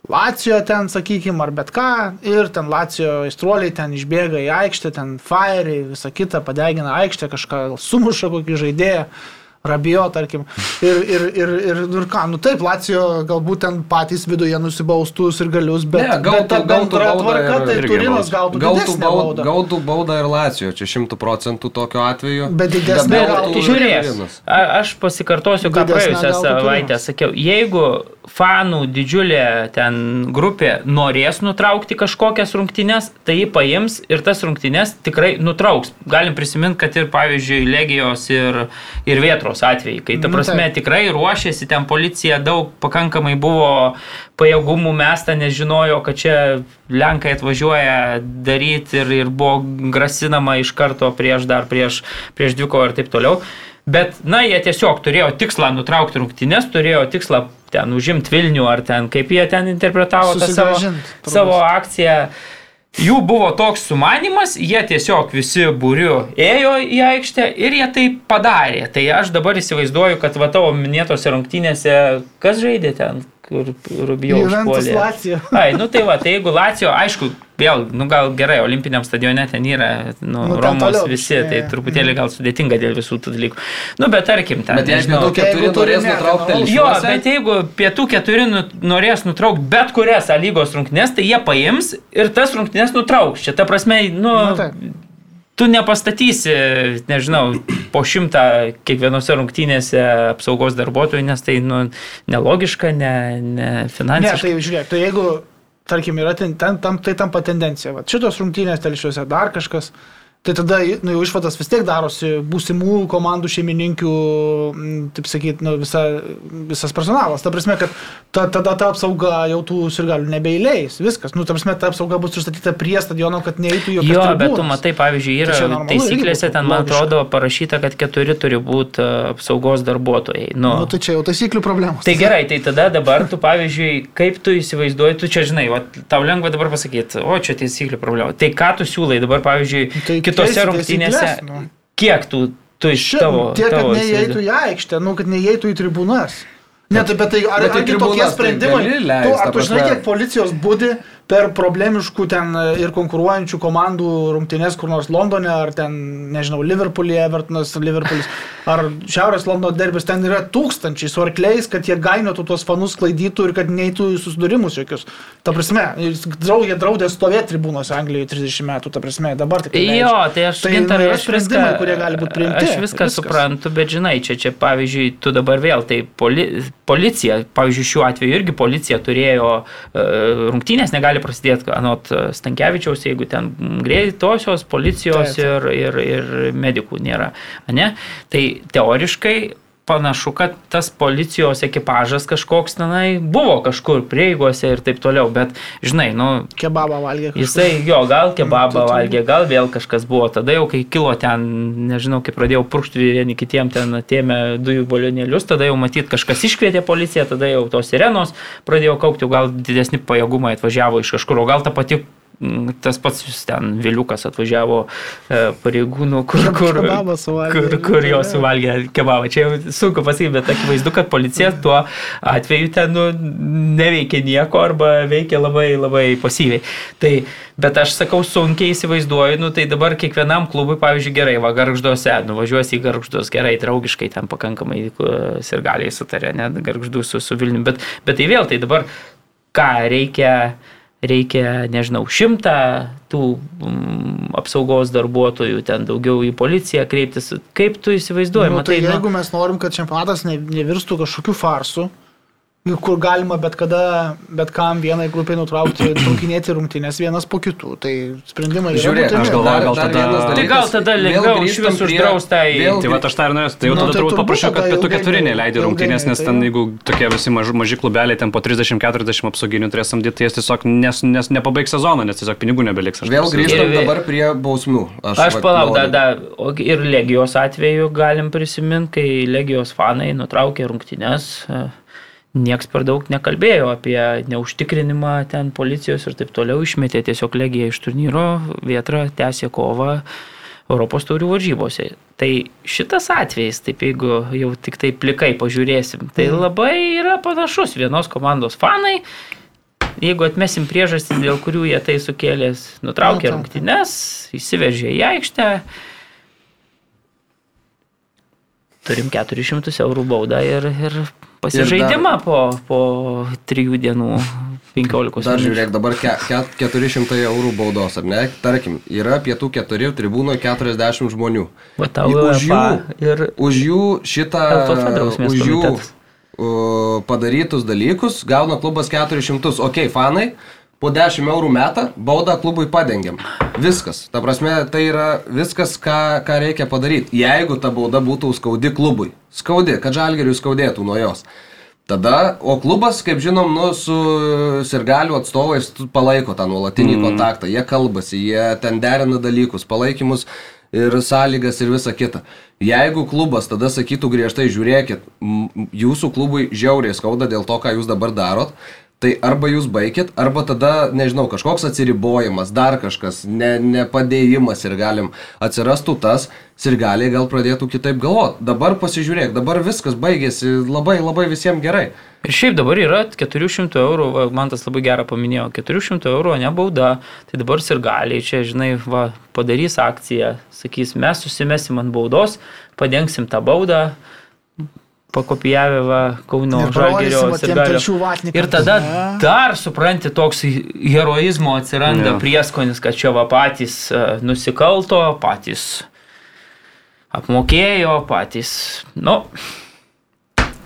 S1: Lacijo ten, sakykime, ar bet ką, ir ten Lacijo aistruoliai ten išbėga į aikštę, ten fire, visą kitą, padegina aikštę, kažką sumuša kokį žaidėją. Rabijo, tarkim. Ir, ir, ir, ir, ir ką, nu taip, Lacijo galbūt ten patys viduje nusibaustus ir galius, bet,
S3: Ne,
S1: bet ta
S3: gautų- gautų
S1: bendra
S3: baudą
S1: tvarka,
S3: ir-
S1: tai Turinas gautų
S3: Gautų,
S1: baudą.
S3: gautų baudą ir Lacijo, čia šimtų procentų tokiu atveju.
S1: Bet didesnė gautų
S3: gautų
S2: Žiūrės, aš pasikartosiu, ką praėjusią
S1: gautų
S2: savaitę sakiau. Jeigu fanų didžiulė ten grupė norės nutraukti kažkokias rungtynes, tai jį paims ir tas rungtynes tikrai nutrauks. Galim prisiminti, kad ir pavyzdžiui Legijos ir, ir Vietros atvejai, kai ta
S1: Nu,
S2: prasme
S1: taip.
S2: tikrai ruošėsi, ten policija daug pakankamai buvo pajėgumų mesta, nes žinojo, kad čia Lenkai atvažiuoja daryti ir, ir buvo grasinama iš karto prieš dar prieš, prieš dvikovą ir taip toliau. Bet, na, jie tiesiog turėjo tikslą nutraukti rungtynės, turėjo tikslą ten užimti Vilnių ar ten, kaip jie ten interpretavo tą savo,
S1: turbūt.
S2: savo akciją. Jų buvo toks sumanimas, jie tiesiog visi būriu ėjo į aikštę ir jie tai padarė. Tai aš dabar įsivaizduoju, kad va tavo minėtose rungtynėse, kas žaidė ten, kur
S1: Juventus
S2: užpuolė. Ai, nu tai va, tai jeigu Lacijo, aišku, vėl, nu gal gerai, olimpiniam stadione ten yra, nu,
S1: Nu,
S2: Romos
S1: toliau
S2: visi, tai
S1: jo.
S2: truputėlį gal sudėtinga dėl visų tų dalykų. Nu, bet tarkim, ten.
S3: Bet
S2: nežinau.
S3: du keturi norės
S1: ne,
S3: nutraukti
S1: tai
S2: Jo,
S3: telšiuose,
S2: bet jeigu pietų keturi nu, norės nutraukti bet kurias lygos rungtynes, tai jie paims ir tas rungtynes nutrauks. Čia ta prasme, nu,
S1: Nu, taip.
S2: Tu nepastatysi, nežinau, po šimtą kiekvienose rungtynėse apsaugos darbuotojų, nes tai nu, nelogiška, ne, ne
S1: Ne,
S2: finansiškai.
S1: tai žiūrėk, tai jeigu, tarkim, yra ten, ten tam, tai tampa tendencija, va, šitos rungtynės telšiuose dar kažkas, tai tada nu, jau išvadas vis tiek darosi būsimų komandų šeimininkių, taip sakyti, nu, visa, visas personalas. Ta prasme, kad ta, tada ta apsauga jau tų sirgalių nebeįleis. Viskas. Nu, ta prasme, ta apsauga bus užstatyta prie stadiono, kad neįtų jokios
S2: Jo, bet tu matai, pavyzdžiui, yra
S1: Tai normalu,
S2: taisyklėse, ten man
S1: logiška.
S2: atrodo parašyta, kad keturi turi būti apsaugos darbuotojai. Nu,
S1: Nu, tai čia jau taisyklių problemos.
S2: Tai gerai, tai tada dabar tu, pavyzdžiui, kaip tu įsivaizduoji, tu čia žinai, va, tau lengva dabar pasakyti, o čia taisyklių problema. Tai ką tu siūlai dabar, pavyzdžiui,
S1: Tai
S2: kitose rungtynėse,
S1: nu.
S2: kiek tų tu iš
S1: Šiaip,
S2: tavo...
S1: Tiek, kad
S2: tavo
S1: neįeitų į aikštę, nu, kad neįeitų į tribūnas. Ne, tai bet tai ar,
S3: Bet tai
S1: argi tokie
S3: tribūnas tai
S1: sprendimai? tu,
S3: leist,
S1: ar
S3: ta
S1: tu žinai, kiek policijos būdi per problemiškų ten e, ir konkuruojančių komandų rungtynės kur nors Londone, ar ten, nežinau, Liverpool'e, Evertonas, Liverpool'is, ar Šiaurės Londono derbis, ten yra tūkstančiai su arkliais, kad jie gainotų tuos fanus, klaidytų ir kad neįtų į susidūrimus jokius. Ta prasme, jis draudė, stovėti tribūnos Anglijoje 30 metų, ta prasme, dabar tik
S2: Jo, tai aš
S1: Tai
S2: gintarai,
S1: yra
S2: aš viską,
S1: kurie gali būti priimti.
S2: Aš viską
S1: Viskas.
S2: suprantu, bet žinai, čia, čia pavyzdžiui, tu dabar vėl, tai poli, policija, pavyzdžiui, šiuo atveju irgi policija turėjo uh, rungtynės, negali prasidėti anot Stankievičiaus, jeigu ten greitosios policijos ir, ir, ir medikų nėra. Ne? Tai teoriškai panašu, kad tas policijos ekipažas kažkoks tenai buvo kažkur prieigose ir taip toliau, bet žinai, nu,
S1: Kebabą valgė. kažkur.
S2: Jisai, jo, gal kebabą
S1: tai-
S2: valgė, gal vėl kažkas buvo. Tada jau, kai kilo ten, nežinau, kai pradėjau purkšti vieni kitiem ten atėmė dujų balionėlius, tada jau matyt kažkas iškvietė policiją, tada jau tos sirenos pradėjo kaukti, gal didesni pajėgumai atvažiavo iš kažkur, o gal ta pati mm, tas pats ten Viliukas atvažiavo e, pareigūnų, kur, kur, kur, kur jo suvalgė kebabą. Čia jau sunku pasakyti, bet akivaizdu, kad policija tuo atveju ten nu, neveikia nieko arba veikia labai labai pasyviai. Tai, bet aš sakau, sunkiai įsivaizduoju, nu, tai dabar kiekvienam klubui, pavyzdžiui, gerai, va, garžduose, nuvažiuosi į garždus, gerai, draugiškai ten pakankamai ir galiai sutarė, net garždų su, su Vilniumi, bet, bet tai vėl, tai dabar ką reikia reikia, nežinau, šimtą tų mm, apsaugos darbuotojų, ten daugiau į policiją kreiptis. Kaip tu įsivaizduoji?
S1: Nu, tai
S2: Matai, nu,
S1: jeigu mes norim, kad čempionatas ne, nevirstų kažkokiu farsu, kur galima bet kada, bet kam vienai grupiai nutraukti, traukinėti rungtynės vienas po kitų, tai sprendimai yra
S3: Žiūrėk,
S4: aš galvoju, gal tada-
S3: vienas
S2: Tai gal tada lengviau iš vis
S3: prie-
S2: uždraust tai-
S3: vėl
S4: Tai va, aš tą ir norėjau, tai jau
S1: Nu,
S4: tada
S1: tai
S4: turbūt paprašiau, kad
S1: tada
S4: pietų keturi neleidė rungtynės, nes
S1: ilgainiui,
S4: ten
S1: tai
S4: jeigu tokie visi maži, maži klubeliai, ten po 30-40 apsauginių turės samdyti, tai jis tiesiog nes, nes nepabaigs sezoną, nes tiesiog pinigų nebeliks. aš
S3: Vėl grįžtam
S2: Ir-
S3: dabar prie bausmių.
S2: Aš
S3: vat
S2: palauk, ir Legijos atveju galim prisiminti, kai Legijos fanai nutraukė rungtynes, e, nieks per daug nekalbėjo apie neužtikrinimą ten policijos ir taip toliau, išmetė tiesiog Legiją iš turnyro, Vietra tęsė kovą Europos taurių varžybose. Tai šitas atvejis, taip jeigu jau tik tai plikai pažiūrėsim, tai labai yra panašus vienos komandos fanai. Jeigu atmesim priežastis, dėl kurių jie tai sukėlės, nutraukė
S1: Nu,
S2: rungtynes, įsiveržė į aikštę, turim 400 eurų baudą ir, ir pasižaidimą po, po 3 dienų 15
S3: Dar žiūrėk, dabar ke, ke, 400 eurų baudos, ar ne? Tarkim, yra pietų keturi, tribūnoje 40 žmonių.
S2: Va tau
S3: Už jų,
S2: ir
S3: už jų šitą, už jų
S2: komitetas.
S3: padarytus dalykus gauna klubas 400. Ok, fanai, po 10 eurų metą baudą klubui padengiam. Viskas. Ta prasme, tai yra viskas, ką, ką reikia padaryti. Jeigu ta bauda būtų skaudi klubui. Skaudi, kad žalgeriui skaudėtų nuo jos. Tada, o klubas, kaip žinom, nu, su sirgalių atstovais palaiko tą nuolatinį mm. kontaktą. Jie kalbasi, jie ten derina dalykus, palaikymus ir sąlygas ir visa kita. Jeigu klubas tada sakytų griežtai, žiūrėkit, jūsų klubui žiauriai skauda dėl to, ką jūs dabar darot, tai arba jūs baigit, arba tada, nežinau, kažkoks atsiribojimas, dar kažkas, ne, nepadėjimas ir galim atsirastų tas, ir gali gal pradėtų kitaip galvoti. Dabar pasižiūrėk, dabar viskas baigėsi labai labai visiems gerai.
S2: Ir šiaip dabar yra 400 eurų, va, man tas labai gerą paminėjo, 400 eurų, ne bauda. Tai dabar ir gali, čia, žinai, va, padarys akciją, sakys, mes susimesim ant baudos, padengsim tą baudą, pakopijavę va, Kauno
S1: tiem
S2: sirgalio. Ir tada
S1: ne?
S2: dar, supranti, toks heroizmo atsiranda
S4: Jo.
S2: prieskonis, kad čia va patys e, nusikalto, patys apmokėjo, patys, nu,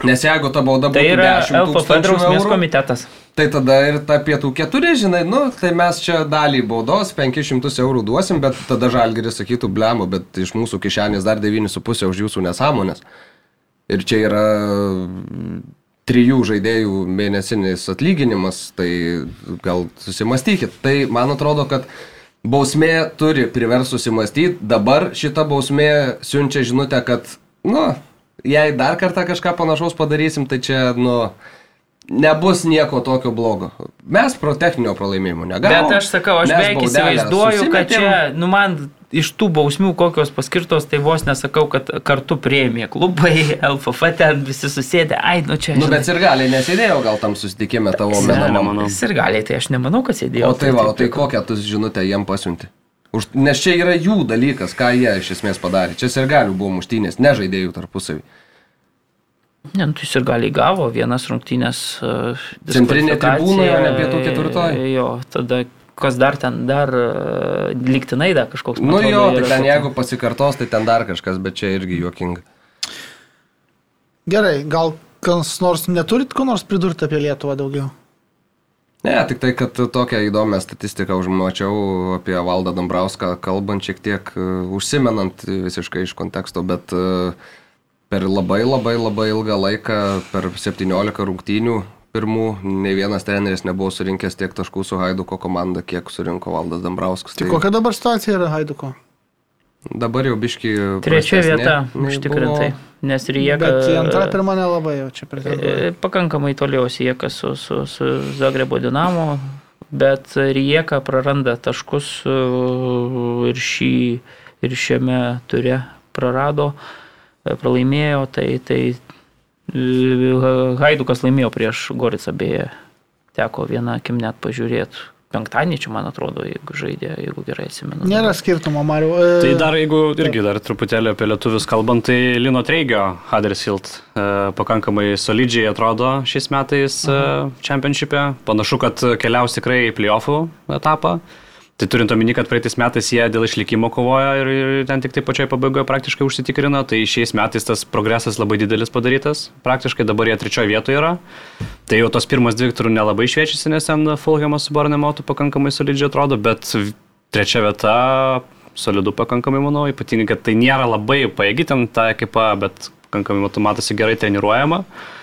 S3: Nes jeigu ta bauda būtų
S2: tai yra
S3: 10
S2: LPF
S3: tūkstančių
S2: drausmės komitetas.
S3: tai tada ir ta pietų keturi, žinai, nu, tai mes čia dalį baudos 500 eurų duosim, bet tada žalgeris sakytų blemo, bet iš mūsų kišenės dar 9,5 už jūsų nesąmonės. Ir čia yra trijų žaidėjų mėnesinis atlyginimas, tai gal susimastykit. Tai man atrodo, kad bausmė turi privers susimastyti. Dabar šita bausmė siunčia žinutę, kad, nu, jei dar kartą kažką panašaus padarysim, tai čia, nu, nebus nieko tokio blogo. Mes pro techninio pralaimėjimo negalime.
S2: Bet aš sakau, aš beveik įsivaizduoju, kad čia, nu man iš tų bausmių, kokios paskirtos, tai vos nesakau, kad kartu prieimė klubai, LFF ten visi susėdė, ai, nu čia.
S3: Nu, bet ir gali nesėdėjau gal tam susitikime tavo menamam.
S4: nemanau.
S2: Sirgaliai, tai aš nemanau, kad sėdėjo.
S3: O tai va, tai kokią tu žinutę jiem pasiunti? Už, nes čia yra jų dalykas, ką jie iš esmės padarė. Čia ir galių buvo muštynės, ne žaidėjų tarpusavį.
S2: Ne, nu, tai sirgaliai gavo vienas rungtynės. Uh,
S3: Centrinė o ne pietų ketvirtoji?
S2: Jo, tada kas dar ten, dar uh, liktinai dar kažkoks.
S3: Nu
S2: atrodo,
S3: jo, tai ten jeigu pasikartos, tai ten dar kažkas, bet čia irgi juokinga.
S1: Gerai, gal kas nors neturit ko nors pridurti apie Lietuvą daugiau?
S3: Ne, tik tai, kad tokią įdomią statistiką užmačiau apie Valdą Dambrauską, kalbant šiek tiek, uh, užsimenant visiškai iš konteksto, bet uh, per labai labai labai ilgą laiką, per 17 rungtynių pirmų, ne vienas treneris nebuvo surinkęs tiek taškų su Haiduko komanda, kiek surinko Valdas Dambrauskas.
S1: Tai kokia dabar situacija yra Haiduko?
S3: Dabar jau biški.
S2: Trečia vieta, užtikrintai. Nes Rijeka.
S1: Bet į antrą, pirmą nelabai jau čia pretenduoja.
S2: Pakankamai toliausiai Rijeka su, su, su Zagrebo Dinamo, bet Rijeka praranda taškus e, ir, šį, ir šiame ture prarado, e, pralaimėjo, tai, tai Haidukas laimėjo prieš Goricą beje, teko vieną akim net pažiūrėti. Penktadienį čia, man atrodo, jeigu žaidė, jeigu gerai atsimenu.
S1: Nėra skirtumo, Mariu.
S4: Tai dar, jeigu irgi dar truputėlį apie lietuvius kalbant, tai Lino Treigio Huddersfield e, pakankamai solidžiai atrodo šiais metais e, čempionšipė. Panašu, kad keliaus tikrai į playoffų etapą. Tai turint omeny, kad praeitais metais jie dėl išlikimo kovojo ir, ir ten tik tai pačioj pabaigoje praktiškai užsitikrino, tai šiais metais tas progresas labai didelis padarytas. Praktiškai dabar jie trečioje vietoje yra. Tai jau tos pirmas dvi turų nelabai šviečiasi, nes ten Fulhamas su Bornemotu pakankamai solidžiai atrodo, bet trečia vieta solidu pakankamai, manau, ypatingai, kad tai nėra labai paėgi ten ta ekipa, bet pakankamai matosi gerai treniruojama. E,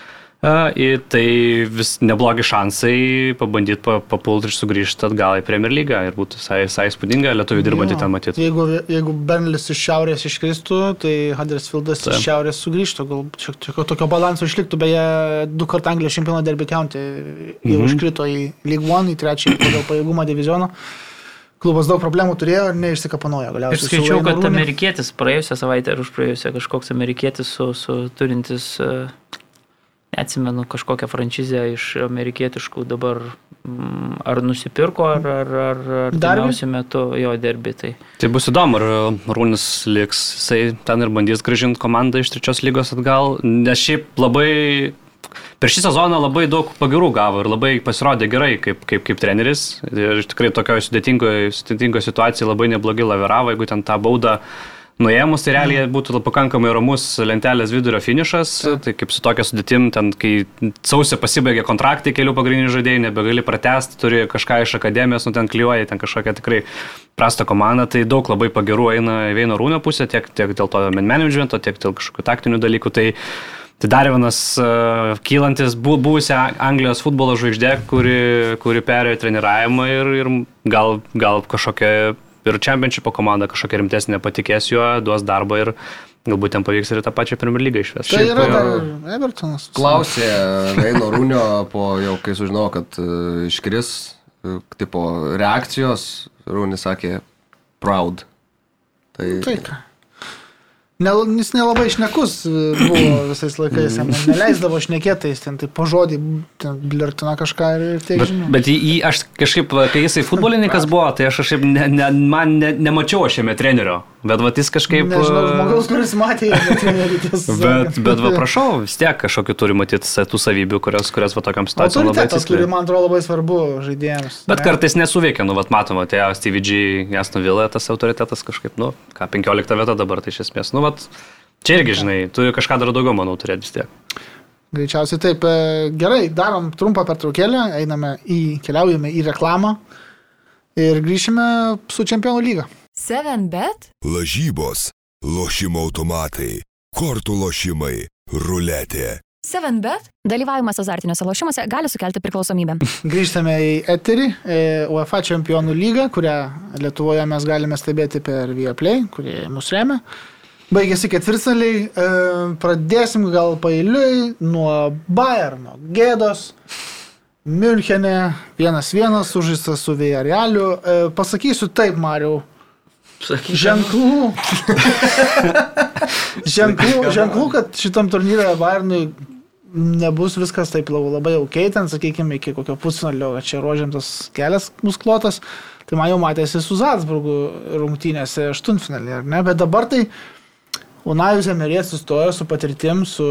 S4: ir Tai vis neblogi šansai pabandyti pa, papulti ir sugrįžti atgal į Premier lygą ir būtų visai, visai įspūdinga lietuvių dirbantį ten matyti.
S1: Jeigu, jeigu Bernlis iš šiaurės iškristų, tai Huddersfieldas iš šiaurės sugrįžtų. Gal čia čia tokio balanso išliktų. Beje, du kartų Anglijos čempiono derby county jau
S4: Mhm.
S1: iškrito į League One, į trečiąjį pagal pajėgumą divizioną. Klubas daug problemų turėjo ir neišsikapanojo
S2: Aš
S1: galiausiai. su
S2: skaičiau, kad amerikietis praėjusią savaitę ar už praėjusią kažkoks amerikietis su, su turintis, e, neatsimenu, kažkokią franšizę iš amerikietiškų dabar mm, ar nusipirko, ar, ar, ar, ar
S1: Derby?
S2: artimiausiu metu jo derbi. Tai.
S4: Tai bus įdomu, ar Rūnis liks, jisai ten ir bandys gražinti komandą iš trečios lygos atgal, nes šiaip labai per šį sezoną labai daug pagirų gavo ir labai pasirodė gerai kaip, kaip, kaip treneris. Ir tikrai tokioje sudėtingoje, sudėtingoje situacijoje labai neblogai laviravo, jeigu ten tą baudą nuėmus, tai realiai būtų pakankamai ramus lentelės vidurio finišas. Tai kaip su tokia sudėtim, ten kai sausio pasibaigė kontraktai kelių pagrindinių žaidėjų, nebegali pratesti, turi kažką iš akademijos, nu ten klyjuoja, ten kažkokia tikrai prasta komanda, tai daug labai pagirų eina į Veino Rūnio pusę, tiek, tiek dėl to man managemento, tiek dėl kažkokių taktinių dalykų. Tai, Tai dar vienas uh, kylantis bu, buvusią Anglijos futbolo žvaigždė, kuri, kuri perėjo treniravimą ir, ir gal, gal kažkokia ir čempionšypo komanda kažkokia rimtesnė patikės juo, duos darbą ir galbūt ten pavyks ir tą pačią Premier lygą išvesti.
S1: Tai yra dar Evertonas.
S3: Klausė Veino Rūnio po jau, kai sužinojo, kad e, iškris, e, tipo, reakcijos, Rūnis sakė, proud. Tai,
S1: Tai ką. Ne, jis nelabai išnekus buvo visais laikais, jam neleisdavo šnekėtais, ten tai po žodį, ten blirtina kažką ir, tiek
S4: Bet, bet jį, aš kažkaip, kai jisai futbolininkas buvo, tai aš kažkaip ne, ne, man ne, nemačiau šiame trenerio. Bet va, jis kažkaip...
S1: Nežinau,
S4: uh,
S1: žmogaus, kuris matė, bet nereikia
S4: Bet, bet va, prašau, vis tiek kažkokiu turi matyti tų savybių, kurios, kurios va tokiam situacijom labai
S1: kuri
S4: atsiskleidžia.
S1: man atrodo labai svarbu žaidėjams.
S4: Bet
S1: ne?
S4: kartais nesuveikia, nu, vat matoma, tai Stevie G, Jasno Vila, tas autoritetas kažkaip, nu, ką, 15 vieta dabar, tai iš esmės, nu, vat, čia irgi, žinai, turi kažką dar daugiau, manau, turėti vis tiek.
S1: Greičiausiai taip. e, Gerai, darom trumpą pertraukėlę, einame į, keliaujame į reklamą ir grįšime su Čempionų lyga.
S5: 7bet
S6: Lažybos, lošimo automatai, kortų lošimai, ruletė.
S5: 7bet dalyvavimas azartiniuose lošimuose gali sukelti priklausomybę.
S1: Grįžtame į eterį, e, UEFA Čempionų lygą, kurią Lietuvoje mes galime stebėti per Viaplay, kurie mus remia. Baigėsi ketvirtstaliai, e, pradėsim gal pailiui nuo Bayerno gėdos. Münchenė vienas vienas sužaistas su Villarrealiu. E, pasakysiu taip, Mariau,
S2: sakyčiau.
S1: ženklų. ženklų, ženklų, kad šitam turnyre Bayernui nebus viskas taip labai ok, ten, sakykime, iki kokio pusfinalio, kad čia rožėmtas kelias bus klotas. Tai man jau matėsi su Salzburgu rungtynėse aštuntfinalį, ar ne? Bet dabar tai Unajus Emerės sustojo su patirtim, su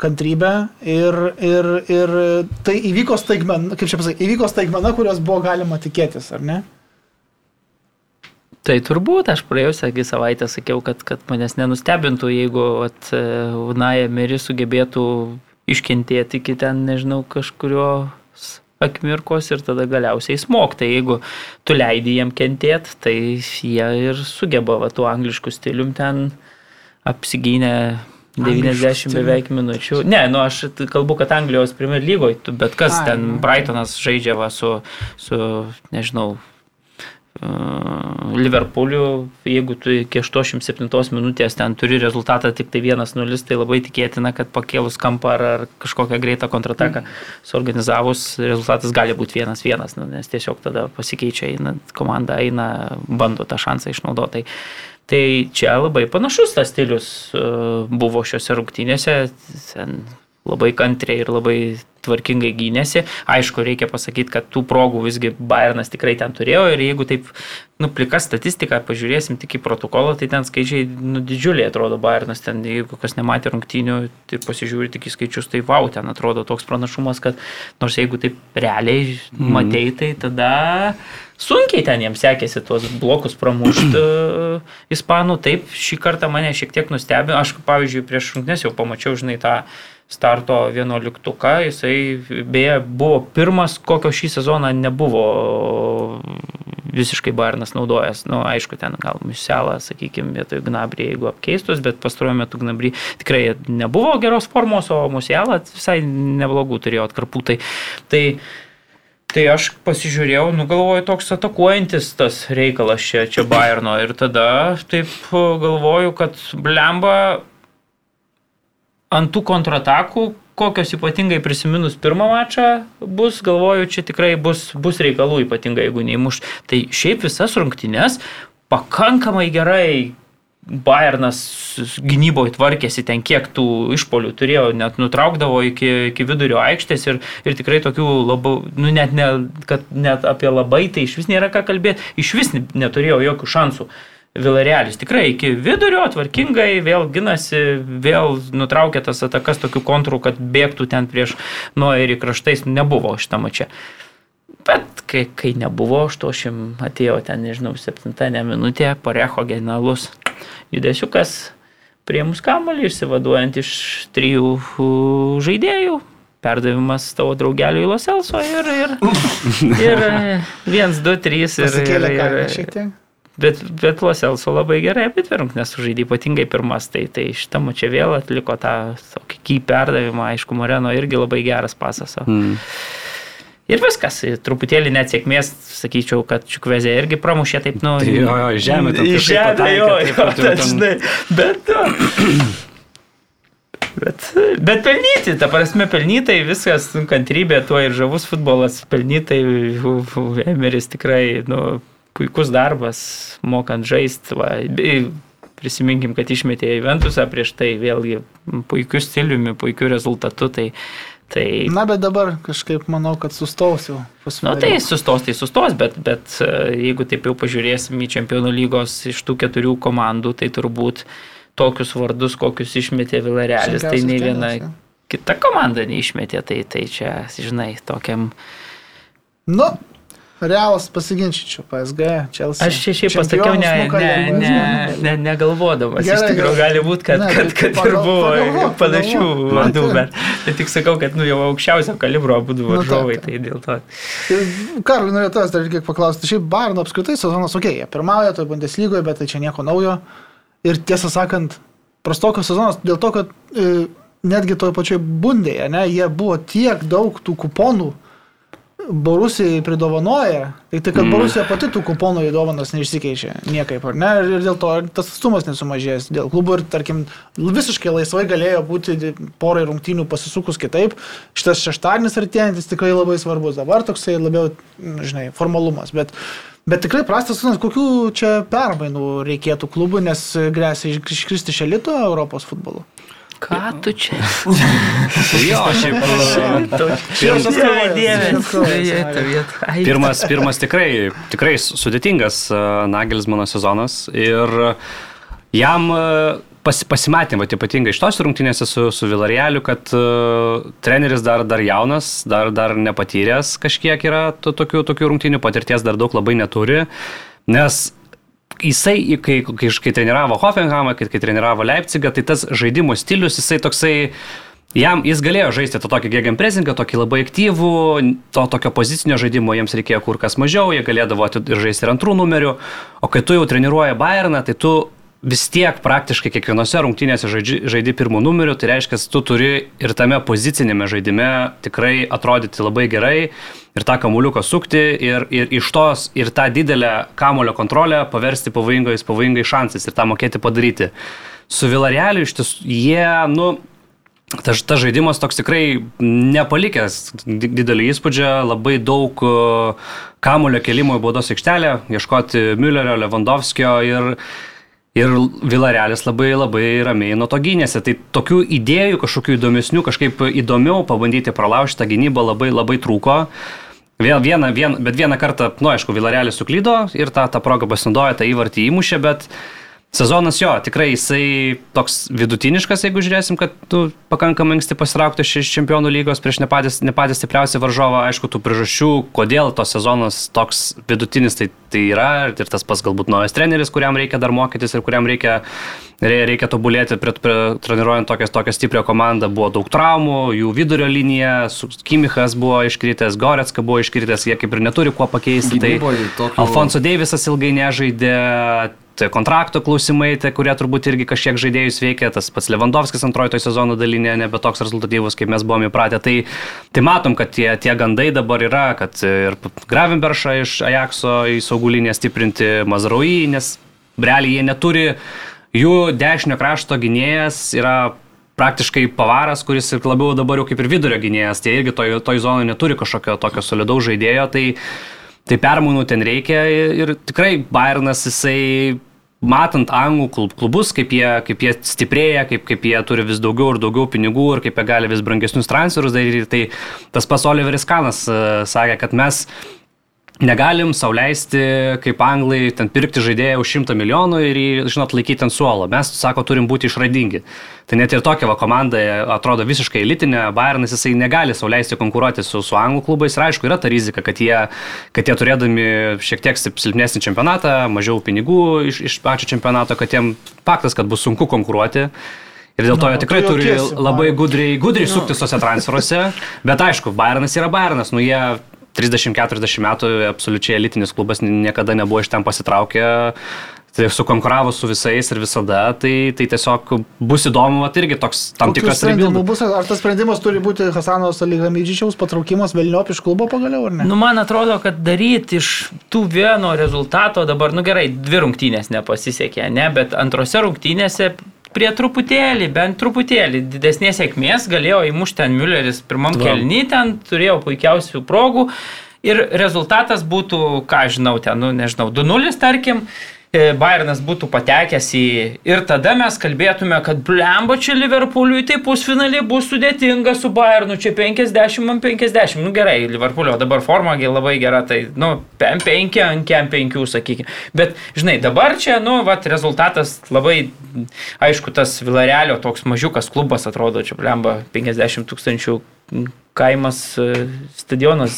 S1: kantrybė ir, ir, ir tai įvyko staigmena, kaip čia pasakyti, įvyko staigmena, kurios buvo galima tikėtis, ar ne?
S2: Tai turbūt aš praėjusią savaitę sakiau, kad, kad manęs nenustebintų, jeigu at, Unaja Meri sugebėtų iškentėti iki ten, nežinau, kažkurio akimirkos ir tada galiausiai smogti. Jeigu tu leidi jiem kentėti, tai jie ir sugeba va, tuo anglišku stilium ten apsigynę 90
S1: stilium.
S2: beveik minučių. Ne, nu aš kalbu, kad Anglijos Premier lygoje, bet kas
S1: Ai,
S2: ten,
S1: nu.
S2: Brightonas žaidžia va, su, su, nežinau, Liverpooliu, jeigu tu iki 87 minutės ten turi rezultatą tik tai 1-0, tai labai tikėtina, kad pakėlus kampą ar, ar kažkokią greitą kontrataką suorganizavus, rezultatas gali būti 1-1, nu, nes tiesiog tada pasikeičia, eina, komanda eina, bando tą šansą išnaudoti. Tai, tai čia labai panašus tas stilius buvo šiuose rungtynėse. Ten labai kantriai ir labai tvarkingai gynėsi. Aišku, reikia pasakyti, kad tų progų visgi Bayernas tikrai ten turėjo ir jeigu taip, nu, plika statistika, pažiūrėsim tik į protokolą, tai ten skaičiai, nu, didžiuliai atrodo Bayernas, ten, jeigu kas nematė rungtynių ir pasižiūri tik į skaičius, tai wow, ten atrodo toks pranašumas, kad nors jeigu taip realiai mm. matei, tai tada sunkiai ten jiems sekėsi tuos blokus pramušti uh, ispanų. Taip, šį kartą mane šiek tiek nustebino. Aš, pavyzdžiui, prieš rungtynės jau pamačiau, žinai, tą starto 11, jisai beje buvo pirmas, kokio šį sezoną nebuvo visiškai Bayernas naudojęs. Na, nu, aišku, ten gal Miselą, sakykime, vietoj Gnabrį, jeigu apkeistus, bet pastaruoju metu Gnabrį tikrai nebuvo geros formos, o Muselą visai neblogų turėjo atkarpų. Tai, tai Tai aš pasižiūrėjau, nu galvoju, toks atakuojantis tas reikalas čia, čia Bayerno. Ir tada taip galvoju, kad blemba ant tų kontratakų, kokios ypatingai prisiminus pirmą mačą bus, galvoju, čia tikrai bus, bus reikalų ypatingai, jeigu neįmuš. Tai šiaip visas rungtynes pakankamai gerai Bayernas gynyboje tvarkėsi ten, kiek tų išpolių turėjo, net nutraukdavo iki, iki vidurio aikštės ir, ir tikrai tokių labai, nu net, ne, kad net apie labai tai iš vis nėra ką kalbėti, iš vis neturėjo jokių šansų. Vilarealis tikrai iki vidurio tvarkingai vėl ginasi, vėl nutraukė tas atakas tokių kontrų, kad bėgtų ten prieš nuoirį kraštais, nebuvo šitą mačią. Bet kai, kai nebuvo, 80 atėjo ten, nežinau, 7 minutė, parecho genialus judesiukas prie mūsų kamuolį, išsivaduojant iš trijų žaidėjų. Perdavimas tavo draugeliui Loselso ir, ir, ir 1, 2, 3 ir...
S1: Pasikėlė
S2: ir,
S1: kainą
S2: ir,
S1: šiek tiek.
S2: Bet, bet Loselso labai gerai abitvi rungtynės sužaidė, ypatingai pirmas, tai, tai šitą mačią vėl atliko tą tokį ky perdavimą, aišku, Moreno irgi labai geras pasas.
S4: Mm.
S2: Ir viskas, truputėlį net sėkmės, sakyčiau, kad Čiukvezė irgi pramušė taip, nu...
S4: Tai jo, jo, Į kažkaip
S2: žemę,
S4: pataikė,
S2: jo, jo, ten- žinai, bet... Bet, bet pelnyti, ta prasme, pelnytai viskas, nu, kantrybė, tuo ir žavus futbolas, pelnytai, Emeris tikrai, nu, puikus darbas, mokant žaisti, prisiminkim, kad išmetė Juventusą prieš tai, vėlgi, puikiu stiliumi, puikiu rezultatu, tai, tai
S1: Na, bet dabar kažkaip manau, kad sustos jau.
S2: Na tai sustos, tai sustos, bet, bet e, jeigu taip jau pažiūrėsim į Čempionų lygos iš tų keturių komandų, tai turbūt tokius vardus, kokius išmetė Vilarealis, tai nei viena
S1: kelias,
S2: kita komanda neišmetė, tai, tai čia, žinai, tokiam...
S1: Nu, realas pasiginčyčiau, PSG, Chelsea.
S2: Aš čia šiaip pasakiau, ne, ne, ne, ne, negalvodamas,
S1: Gerai,
S2: iš tikrųjų gali būti, kad,
S1: Ne,
S2: kad,
S1: tai
S2: kad ir
S1: pagal-
S2: buvo
S1: pagalvok,
S2: panašių
S1: Na,
S2: bet, bet tik sakau, kad nu, jau aukščiausio kalibro du
S1: Nu, taip.
S2: tai dėl to.
S1: Karlai norėjau tas dar kiek paklausti. Šiaip Bayern apskritai sezonas, okei, okay, jie pirmauja toje Bundeslygoje, bet tai čia nieko naujo. Ir tiesą sakant, prastokas sezonas dėl to, kad e, netgi toje pačioje Bundėje, ne, jie buvo tiek daug tų kuponų Borusijai pridovanoja, tai tai kad mm. Borusija pati tų kuponų į dovanas neišsikeičia niekaip, ar ne? Ir dėl to tas atstumas nesumažės dėl klubų ir, tarkim, visiškai laisvai galėjo būti porai rungtynių pasisukus kitaip. Šitas šeštadienis artėjantis tikrai labai svarbus. Dabar toksai labiau, mm, žinai, formalumas. Bet Bet tikrai prastas sezonas, kokių čia permainų reikėtų klubų, nes grėsia iškristi iš elito Europos futbolo.
S2: Ką tu čia?
S4: Jo, šiaip.
S1: Čia
S4: Pirmas, pirmas tikrai, tikrai sudėtingas e, Nagelsmano sezonas ir jam pasi, pasimatėm, vat, ypatingai iš tos rungtynėse su, su Vilarieliu, kad uh, treneris dar, dar jaunas, dar, dar nepatyręs kažkiek yra to, tokių, tokių rungtynių, patirties dar daug labai neturi, nes jisai, kai, kai, kai treniravo Hoffenhamą, kai, kai treniravo Leipzigą, tai tas žaidimo stilius, jisai toksai Jam jis galėjo žaisti tą tokį gegenpresingą, tokį labai aktyvų, to tokio pozicinio žaidimo jiems reikėjo kur kas mažiau, jie galėdavo žaisti ir antrų numerių, o kai tu jau treniruoji Bayerną, tai tu vis tiek praktiškai kiekvienose rungtynėse žaidži, žaidi pirmų numerių, tai reiškia, tu turi ir tame pozicinėme žaidime tikrai atrodyti labai gerai ir tą kamuliuką sukti ir, ir iš tos ir tą didelę kamulio kontrolę paversti pavojingais, pavojingais šansais ir tą mokėti padaryti. Su Vilarialiu iš tiesų jie, nu, Tas, tas žaidimas toks tikrai nepalikęs didelį įspūdį, labai daug kamulio kelimo į baudos aikštelę, ieškoti Müllerio, Lewandowskio ir, Ir Vilarelis labai labai ramiai nuo to gynėsi. Tai tokių idėjų, kažkokių įdomesnių, kažkaip įdomiau pabandyti pralaužti tą gynybą labai labai trūko. Vėl vieną, vien, bet vieną kartą, nu aišku, Vilarelis suklydo ir tą, tą progą pasinaudojo, tą įvartį įmušė, bet uh, Sezonas jo, tikrai jisai toks vidutiniškas, jeigu žiūrėsim, kad tu pakankamai anksti pasitraukti iš čempionų lygos prieš ne patys, ne patys stipriausią varžovą, aišku, tų priežasčių, kodėl tos sezonas toks vidutinis tai, tai yra ir tas pas galbūt naujas treneris, kuriam reikia dar mokytis ir kuriam reikia, reikia tobulėti, prie, prie, treniruojant tokias, tokią stiprią komandą, buvo daug traumų, jų vidurio linija, Kimichas buvo iškritęs, Goretska buvo iškritęs, jie kaip ir neturi kuo pakeisti. Tai tokio... Alfonso Deivisas ilgai nežaidė, Tai kontrakto klausimai, tai kurie turbūt irgi kažkiek žaidėjus veikia, tas pats Lewandowskis antrojo sezono dalinė nebe toks rezultatyvus, kaip mes buvome įpratę. Tai, tai matom, kad tie, tie gandai dabar yra, kad ir Gravenberšą iš Ajaxo į saugulinę stiprinti, Mazraui, nes realiai jie neturi, jų dešinio krašto gynėjas yra praktiškai pavaras, kuris ir labiau dabar jau kaip ir vidurio gynėjas, tai irgi toj, toj zonoje neturi kažkokio tokio solidaus žaidėjo. Tai, Tai permainų ten reikia ir tikrai Bayernas jisai matant anglų klubus, kaip jie, kaip jie stiprėja, kaip, kaip jie turi vis daugiau ir daugiau pinigų ir kaip jie gali vis brangesnius transferus daryti, tai tas pas Oliveris Kanas uh, sakė, kad mes Negalim sauliaisti, kaip anglai, ten pirkti žaidėją už 100 milijonų ir jį, žinot, laikyti ant suolo. Mes, sako, turim būti išradingi. Tai net ir tokia va komanda atrodo visiškai elitinė, Bayernas jisai negali sauliaisti konkuruoti su, su anglų klubais ir aišku, yra ta rizika, kad jie, kad jie turėdami šiek tiek silpnesnį čempionatą, mažiau pinigų iš, iš pačio čempionato, kad jiem faktas, kad bus sunku konkuruoti. Ir dėl to no, jie tikrai turi labai gudriai, gudriai no. suktis tose transferuose. Bet aišku, Bayernas yra Bayernas, nu jie 30-40 metų absoliučiai elitinis klubas niekada nebuvo iš ten pasitraukę. Tai sukonkuravo su visais ir visada, tai, tai tiesiog bus įdomu, vat irgi toks tam Kokių tikras
S1: sprendimas. Ar tas sprendimas turi būti Hasano Saligamidžičiaus patraukimas Vilniop iš klubo pagaliau, ar ne?
S2: Nu, man atrodo, kad daryti iš tų vieno rezultato dabar, nu gerai, dvi rungtynės nepasisekė, ne, bet antrose rungtynėse prie truputėlį, bent truputėlį didesnės sėkmės galėjo įmušti ten Mülleris pirmam kelny, ten turėjo puikiausių progų. Ir rezultatas būtų, ką žinau, ten, nu, nežinau, 2-0 tarkim, Bayernas būtų patekęs į... Ir tada mes kalbėtume, kad blemba čia Liverpooliui, tai pusfinalį bus sudėtinga su Bayernu, čia 50 ant 50. Nu gerai, Liverpoolio dabar forma labai gera, tai, nu, M5 ant M5, sakykime. Bet, žinai, dabar čia, nu, vat, rezultatas labai, aišku, tas Vilarelio toks mažiukas klubas atrodo, čia blemba 50 tūkstančių kaimas, e, stadionas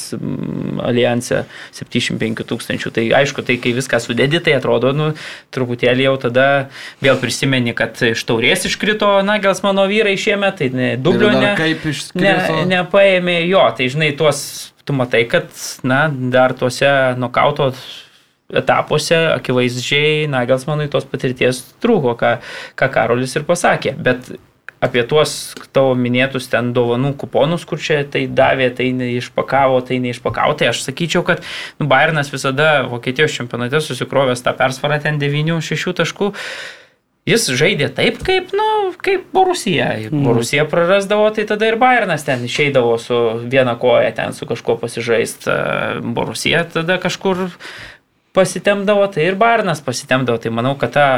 S2: alijanse 75 tūkstančių. Tai aišku, tai kai viską sudėdi, tai atrodo, nu, truputėlį jau tada vėl prisimeni, kad iš taurės iškrito Nagels mano vyrai šiemet, tai ne, dublio ne, ne, nepaėmė jo, tai žinai, tuos tu matai, kad, na, dar tuose nokauto etapuose akivaizdžiai Nagelsmanui tos patirties trūko, ką, ką Karolis ir pasakė. Bet apie tuos tavo minėtus ten dovanų kuponus, kur čia tai davė, tai neišpakavo, tai neišpakavo. Tai aš sakyčiau, kad nu, Bayernas visada Vokietijos čempionate susikrovęs tą persvarą ten 9-6 taškų. Jis žaidė taip, kaip, nu, kaip Borusija. Mm. Borusija prarasdavo, tai tada ir Bayernas ten išeidavo su viena koja ten su kažkuo pasižaist. Borusija tada kažkur pasitemdavo, tai ir Barnas pasitemdavo. Tai manau, kad tą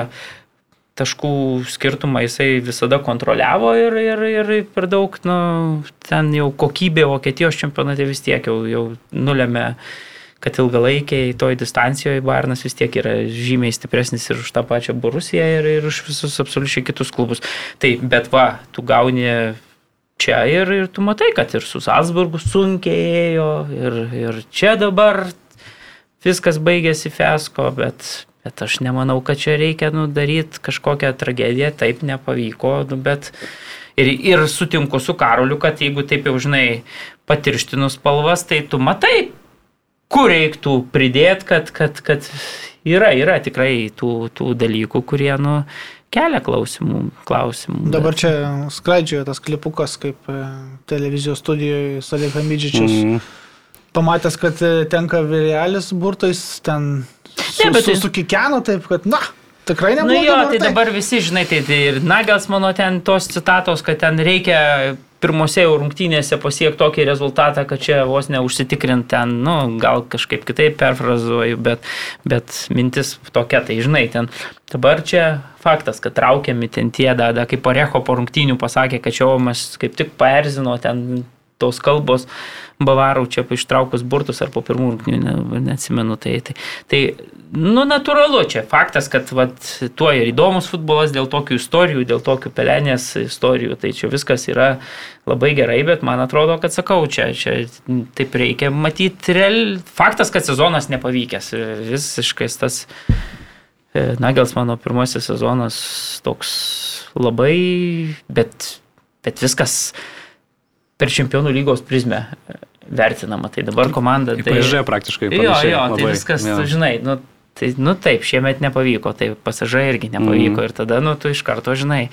S2: taškų skirtumą jisai visada kontroliavo ir, ir, ir per daug, nu, ten jau kokybė Vokietijos čempionate vis tiek jau, jau nulėmė kad ilgalaikiai toj distancijoje Bayernas vis tiek yra žymiai stipresnis ir už tą pačią Borusiją ir, ir už visus absoliučiai kitus klubus. Tai bet va, tu gauni čia ir, ir tu matai, kad ir su Salzburgu sunkiai ėjo ir, ir čia dabar viskas baigėsi fesko, bet Bet aš nemanau, kad čia reikia nu, daryti kažkokią tragediją, taip nepavyko, nu, bet ir, ir sutinku su Karoliu, kad jeigu taip jau žinai patirštinus spalvas, tai tu matai, kur reiktų pridėti, kad, kad, kad yra, yra tikrai tų, tų dalykų, kurie nu, kelia klausimų. klausimų
S1: Dabar bet... čia skraidžioja tas klipukas, kaip e, televizijos studijoje Salėka Midžičius. Mm. Pamatęs, kad e, tenka vėrelis burtais, ten ne, bet tai... su kikenu, taip kad, na, tikrai nebūtų.
S2: Na nu jo, tai dabar visi, žinai, tai, tai ir Nagels mano ten tos citatos, kad ten reikia pirmose jau rungtynėse pasiekti tokį rezultatą, kad čia vos neužsitikrint ten, nu, gal kažkaip kitaip perfrazuoju, bet, bet mintis tokia, tai žinai, ten dabar čia faktas, kad traukiami ten tie, da, da, kaip Parecho po rungtynių pasakė, kad čia mes kaip tik paerzino ten tos kalbos bavarų čia ištraukus burtus ar po pirmų rungtynių, ne, neatsimenu. Tai, tai, tai nu, natūralu čia faktas, kad vat, tuo ir įdomus futbolas dėl tokių istorijų, dėl tokių pelenės istorijų. Tai čia viskas yra labai gerai, bet man atrodo, kad sakau, čia, čia taip reikia matyti real. Faktas, kad sezonas nepavykęs. Visiškai tas e, Nagels mano pirmasis sezonas toks labai, bet, bet viskas per čempionų lygos prizmę e, vertinama. Tai dabar komanda.
S4: Tai pažiūrėjo praktiškai.
S2: Jo, jo, tai labai, viskas, jo. žinai, nu, tai, nu taip, šiemet nepavyko, tai pasažai irgi nepavyko mm. ir tada, nu, tu iš karto žinai.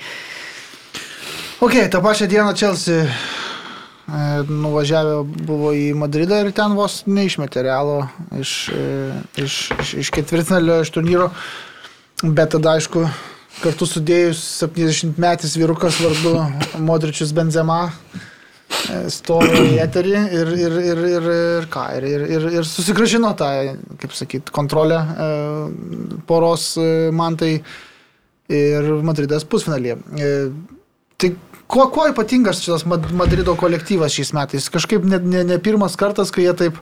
S1: Ok, tą pačią dieną Chelsea e, nuvažiavę buvo į Madridą ir ten vos neišmetė realo iš, e, iš, iš, iš ketvirtfinalio, iš turnyro. Bet tada, aišku, kartu sudėjus 70 metys vyrukas vardu Modričius Benzema stojo į eterį ir, ir, ir, ir, ir ką, ir, ir, ir, ir susigražino tą, kaip sakyt, kontrolę e, poros e, man tai ir Madridas pusfinalį. E, tai kuo, kuo ypatingas šitas Madrido kolektyvas šiais metais? Kažkaip ne, ne, ne pirmas kartas, kai jie taip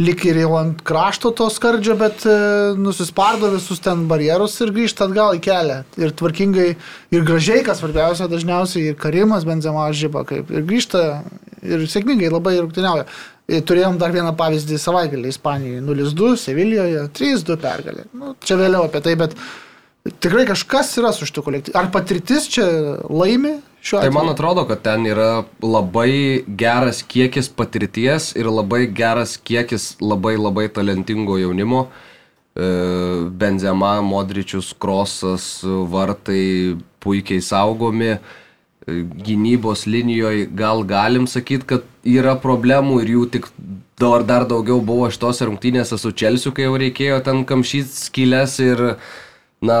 S1: lik ir jau ant krašto to skardžio, bet e, nusispardo visus ten barjerus ir grįžta atgal į kelią. Ir tvarkingai, ir gražiai, kas svarbiausia, dažniausiai ir Karimas Benzema žyba, kaip ir grįžta ir sėkmingai labai rungtyniauja. Ir turėjom dar vieną pavyzdį savaitgalį Ispanijoje 0-2, Sevilijoje 3-2 pergalė. Nu, čia vėliau apie tai, bet tikrai kažkas yra su šitu kolektyvu. Ar patirtis čia laimi šiuo atveju?
S3: Tai man atrodo, kad ten yra labai geras kiekis patirties ir labai geras kiekis labai labai talentingo jaunimo. E, Benzema, Modričius, Krosas, Vartai puikiai saugomi. E, gynybos linijoje gal galim sakyti, kad yra problemų ir jų tik dar, dar daugiau buvo šitose rungtynėse su Čelsiu, kai jau reikėjo ten kamšyti skylės ir na,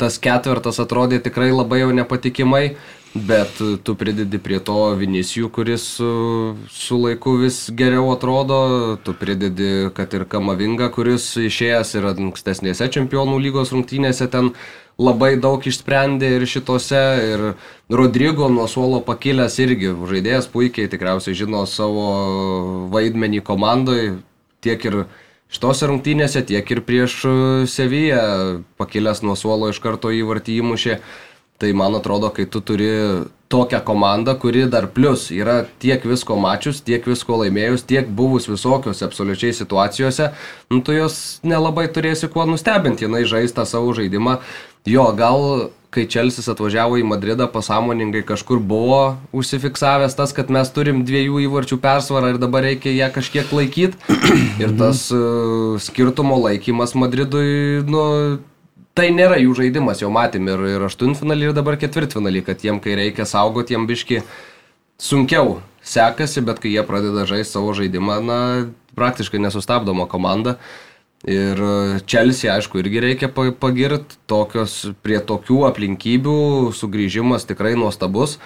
S3: tas ketvirtas atrodė tikrai labai jau nepatikimai. Bet tu pridedi prie to Vinicijų, kuris su, su laiku vis geriau atrodo, tu pridedi, kad ir Kamavinga, kuris išėjęs yra ankstesnėse čempionų lygos rungtynėse ten labai daug išsprendė ir šitose, ir Rodrygo nuo suolo pakilęs irgi, žaidėjas puikiai tikriausiai žino savo vaidmenį komandoje, tiek ir šitose rungtynėse, tiek ir prieš Seviją pakilęs nuo suolo iš karto į vartį įmušė. Tai man atrodo, kai tu turi tokią komandą, kuri dar plus yra tiek visko mačius, tiek visko laimėjus, tiek buvus visokiose absoliučiai situacijose, nu, tu jos nelabai turėsi kuo nustebinti, jinai žaista savo žaidimą. Jo, gal kai Čelsis atvažiavo į Madridą, pasąmoningai kažkur buvo užsifiksavęs tas, kad mes turim dviejų įvarčių persvarą ir dabar reikia ją kažkiek laikyti. Ir tas uh, skirtumo laikymas Madridui, nu, tai nėra jų žaidimas, jau matėm ir, ir aštuntfinalį, ir dabar ketvirtfinalį, kad jiem, kai reikia saugoti, jiem biški sunkiau sekasi, bet kai jie pradeda žaisti savo žaidimą, na, praktiškai nesustabdoma komanda. Ir Čelsi, aišku, irgi reikia pagirti, prie tokių aplinkybių sugrįžimas tikrai nuostabus.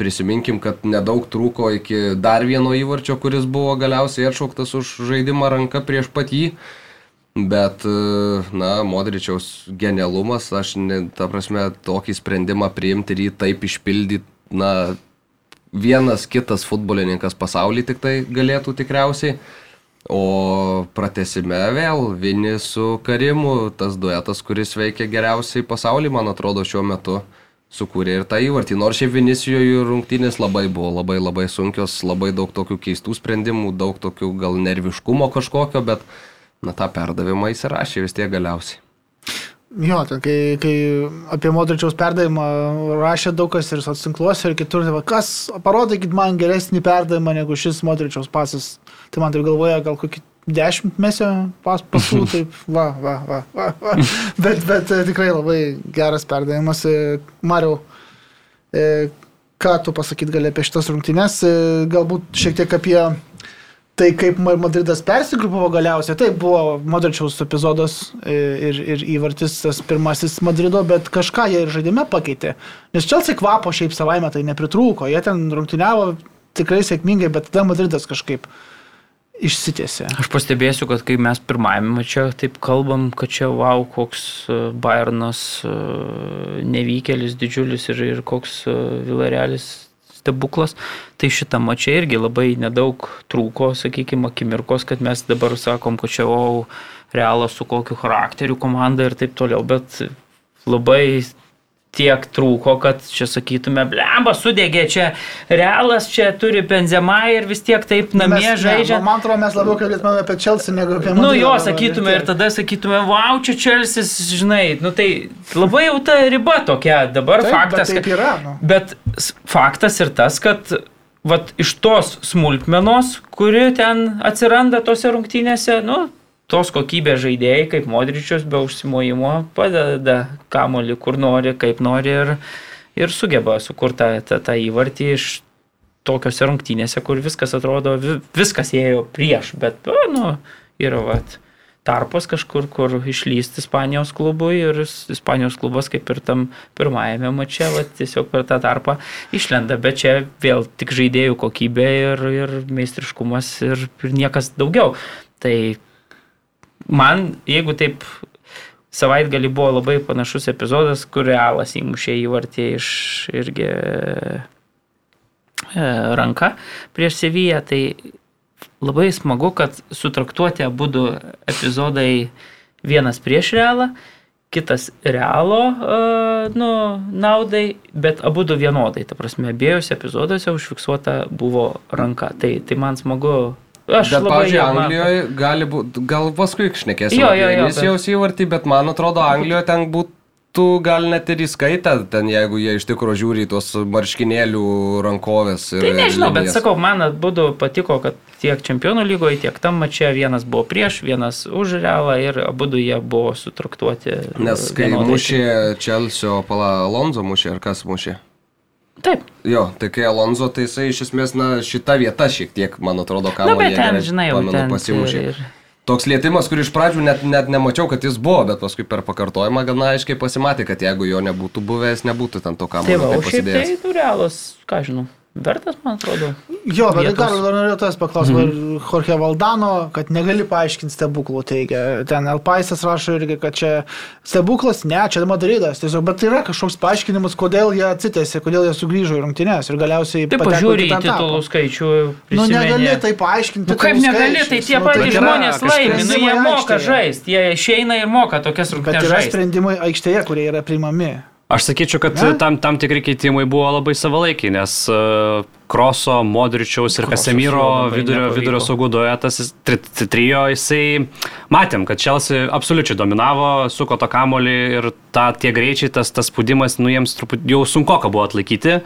S3: Prisiminkim, kad nedaug trūko iki dar vieno įvarčio, kuris buvo galiausiai atšauktas už žaidimą ranka prieš pat jį. Bet, e, na, Modričiaus genialumas, aš, ne, ta prasme, tokį sprendimą priimti ir jį taip išpildyti, na, vienas kitas futbolininkas pasaulyje tik tai galėtų tikriausiai. O pratesime vėl Vini su Karimu, tas duetas, kuris veikia geriausiai pasaulyje, man atrodo, šiuo metu sukūrė ir tą įvartį. Nors šiaip Vinicijoje rungtynės labai buvo, labai labai sunkios, labai daug tokių keistų sprendimų, daug tokių gal nerviškumo kažkokio, bet na tą perdavimą įsirašė vis tiek galiausiai.
S1: Jo, tai kai, kai apie Modričiaus perdavimą rašė daug kas ir socinkluose ir kitur, tai va, kas, parodykit man geresnį perdavimą negu šis Modričiaus pasas. Tai man tai galvoja gal kokį dešimt mesio pas, pasų, taip, va, va, va, va, va. Bet, bet e, tikrai labai geras perdavimas. E, Mariau, e, ką tu pasakyt gali apie šitas rungtynes, galbūt šiek tiek apie Tai kaip Madridas persigrupavo galiausiai, tai buvo Modričiaus epizodas ir, ir įvartis tas pirmasis Madrido, bet kažką jie ir žaidime pakeitė. Nes Čelsi kvapo šiaip savaime tai nepritrūko, jie ten rungtyniavo tikrai sėkmingai, bet tada Madridas kažkaip išsitėsi.
S2: Aš pastebėsiu, kad kai mes pirmajame čia taip kalbam, kad čia wow, koks e, Bayernas e, nevykėlis didžiulis ir, ir koks e, Vilarealis stebuklas. Tai šitą mačią irgi labai nedaug trūko, sakykime, akimirkos, kad mes dabar sakom, kad čia, o, realas su kokiu charakteriu komanda ir taip toliau, bet labai tiek trūko, kad čia sakytume, blemba, sudegė čia realas, čia turi benzema ir vis tiek taip namie mes, žaidžia.
S1: Ne, man atrodo, mes labiau kalbėtume apie Chelsea negu apie
S2: Madridą. Nu jo, sakytume ir tada sakytume, wow, čia Chelsea, žinai, nu tai labai jau ta riba tokia dabar taip, faktas.
S1: Bet, yra, nu.
S2: bet faktas ir tas, kad vat, iš tos smulkmenos, kuri ten atsiranda tose rungtynėse, nu, tos kokybės žaidėjai, kaip Modričius, be užsimojimo padeda kamolį, kur nori, kaip nori ir, ir sugeba sukurti tą, tą, tą įvartį iš tokiose rungtynėse, kur viskas atrodo, viskas ėjo prieš, bet, nu, yra, vat, tarpas kažkur, kur išlyst Ispanijos klubui ir Ispanijos klubas kaip ir tam pirmajame mače, va, tiesiog per tą tarpą išlenda, bet čia vėl tik žaidėjų kokybė ir, ir meistriškumas ir, ir niekas daugiau. Tai man, jeigu taip savaitgalį buvo labai panašus epizodas, kur realas įmušė įvartį iš irgi e, ranka prieš Seviją, tai labai smagu, kad sutraktuoti abu du epizodai vienas prieš realą, kitas realo uh, nu, naudai, bet abu du vienodai. Ta prasme, abiejose epizoduose užfiksuota buvo ranka. Tai, tai man smagu
S3: Aš bet, pavyzdžiui, Anglijoje gali būti, gal paskui šnekėsiu, jo, jo, jo, jis bet... jau įvartį, bet man atrodo, Anglijoje ten būtų gal net ir įskaitę, ten jeigu jie iš tikrųjų žiūri tuos marškinėlių rankovės.
S2: Tai nežinau, bet sakau, man būtų patiko, kad tiek čempionų lygoje, tiek tam mače vienas buvo prieš, vienas už realą ir abu jie buvo sutraktuoti.
S3: Nes kai vienodai. mušė Čelsio, pala Alonso mušė, ar kas mušė?
S2: Taip.
S3: Jo, tai kai Alonso, tai jisai iš esmės, na, šita vieta šiek tiek, man atrodo, ką man
S2: ten, žinai, jau pamenu,
S3: pasimušė. Ir... Toks lietimas, kur iš pradžių net, net nemačiau, kad jis buvo, bet paskui per pakartojimą gana aiškiai pasimatė, kad jeigu jo nebūtų buvęs, nebūtų ten to kamuolio.
S2: Tai va, o šiaip tai tu realas, ką žinau. Vertas, man atrodo.
S1: Jo, bet dar norėjau tas paklausyti, mm -hmm. Jorge Valdano, kad negali paaiškinti stebuklų, teigia. Ten Elpaisas rašo irgi, kad čia stebuklas, ne, čia Madridas, tiesiog, bet yra kažkoks paaiškinimas, kodėl jie atsitėsi, kodėl jie sugrįžo į rungtynės ir galiausiai...
S2: Taip, pažiūrė į titulų skaičių.
S1: Nu, negali tai paaiškinti.
S2: Nu, kaip negali, tai tie nu, patys tai žmonės laimi, nu, jie moka žaisti, jie išeina ir moka tokias rungtynės.
S1: Bet yra sprendimai aikštėje, kurie yra priimami.
S4: Aš sakyčiau, kad ne? tam, tam tikri keitimai buvo labai savalaikiai, nes uh, Kroso, Modričiaus ir Kasemiro vidurio, vidurio saugų duetas, tri, trijo, jisai matėm, kad Čelsi absoliučiai dominavo, suko tą kamolį ir ta, tie greičiai, tas, tas spūdimas, nu jiems truputį jau sunku buvo atlaikyti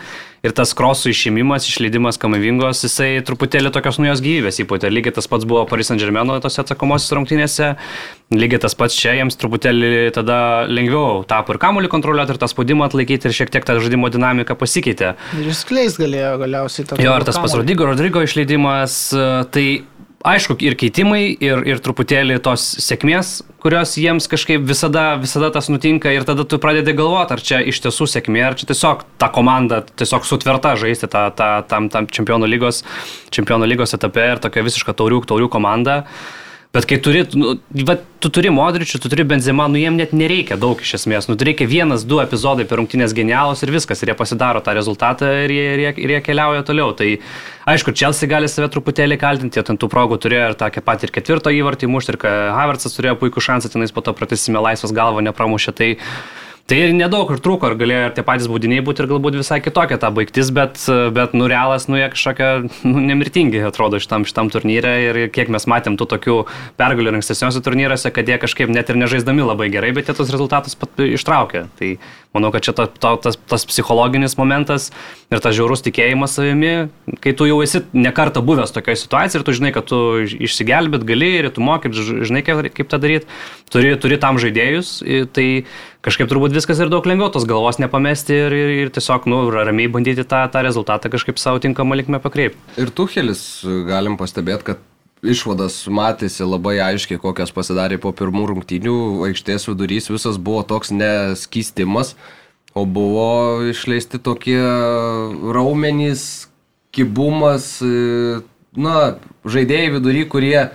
S4: ir tas krosų išėmimas, išleidimas kamavingos, jisai truputėlį tokios naujos gyvybės įpūtė. Lygiai tas pats buvo Paris Saint Germain tose atsakomosios rungtynėse, lygiai tas pats čia jiems truputėlį tada lengviau tapo ir kamuolį kontroliuoti, ir tą spaudimą atlaikyti, ir šiek tiek ta žaidimo dinamika pasikeitė.
S1: Ir jis kleis galėjo galiausiai
S4: tą. Jo, ir tas pats Rodrigo, Rodrigo išleidimas, tai aišku, ir keitimai, ir, ir truputėlį tos sėkmės, kurios jiems kažkaip visada, visada tas nutinka ir tada tu pradedi galvoti, ar čia iš tiesų sėkmė, ar čia tiesiog ta komanda tiesiog sutverta žaisti tą, tą, tam, tam čempionų lygos, čempionų lygos etape ir tokia visiška taurių, taurių komanda. Bet kai turi, nu, va, tu turi Modričių, tu turi Benzemą, nu jiem net nereikia daug iš esmės. Nu, reikia vienas, du epizodai per rungtynės genialus ir viskas. Ir jie pasidaro tą rezultatą ir jie, ir jie, ir jie keliauja toliau. Tai aišku, Chelsea gali save truputėlį kaltinti, jie ten tų progų turėjo ir tą pat ir ketvirto įvartį mušti, ir Havertzas turėjo puikų šansą, tenais po to pratysime laisvas galvo nepramušė. Tai Tai ir nedaug ir trūko, ir galėjo ir tie patys būdiniai būti ir galbūt visai kitokia ta baigtis, bet, bet nu realas, nu jie kažkokia nu, nemirtingi atrodo šitam, šitam turnyre ir kiek mes matėm tų tokių pergalių ankstesniuose turnyruose, kad jie kažkaip net ir nežaisdami labai gerai, bet jie tos rezultatus pat ištraukė. Tai manau, kad čia ta, ta, tas, tas psichologinis momentas ir tas žiaurus tikėjimas savimi, kai tu jau esi nekarta buvęs tokioje situacijoje ir tu žinai, kad tu išsigelbėt gali ir tu mokyt, žinai, kaip, kaip tą daryti, turi, turi tam žaidėjus, tai kažkaip turbūt viskas ir daug lengviau tos galvos nepamesti ir, ir, ir tiesiog, nu, ramiai bandyti tą, tą rezultatą kažkaip savo tinkamą linkmę pakreipti.
S3: Ir Tuhelis galim pastebėti, kad išvadas matėsi labai aiškiai, kokias pasidarė po pirmų rungtynių, aikštės vidurys visas buvo toks neskystimas, o buvo išleisti tokie raumenys, kibumas, na, žaidėjai vidury, kurie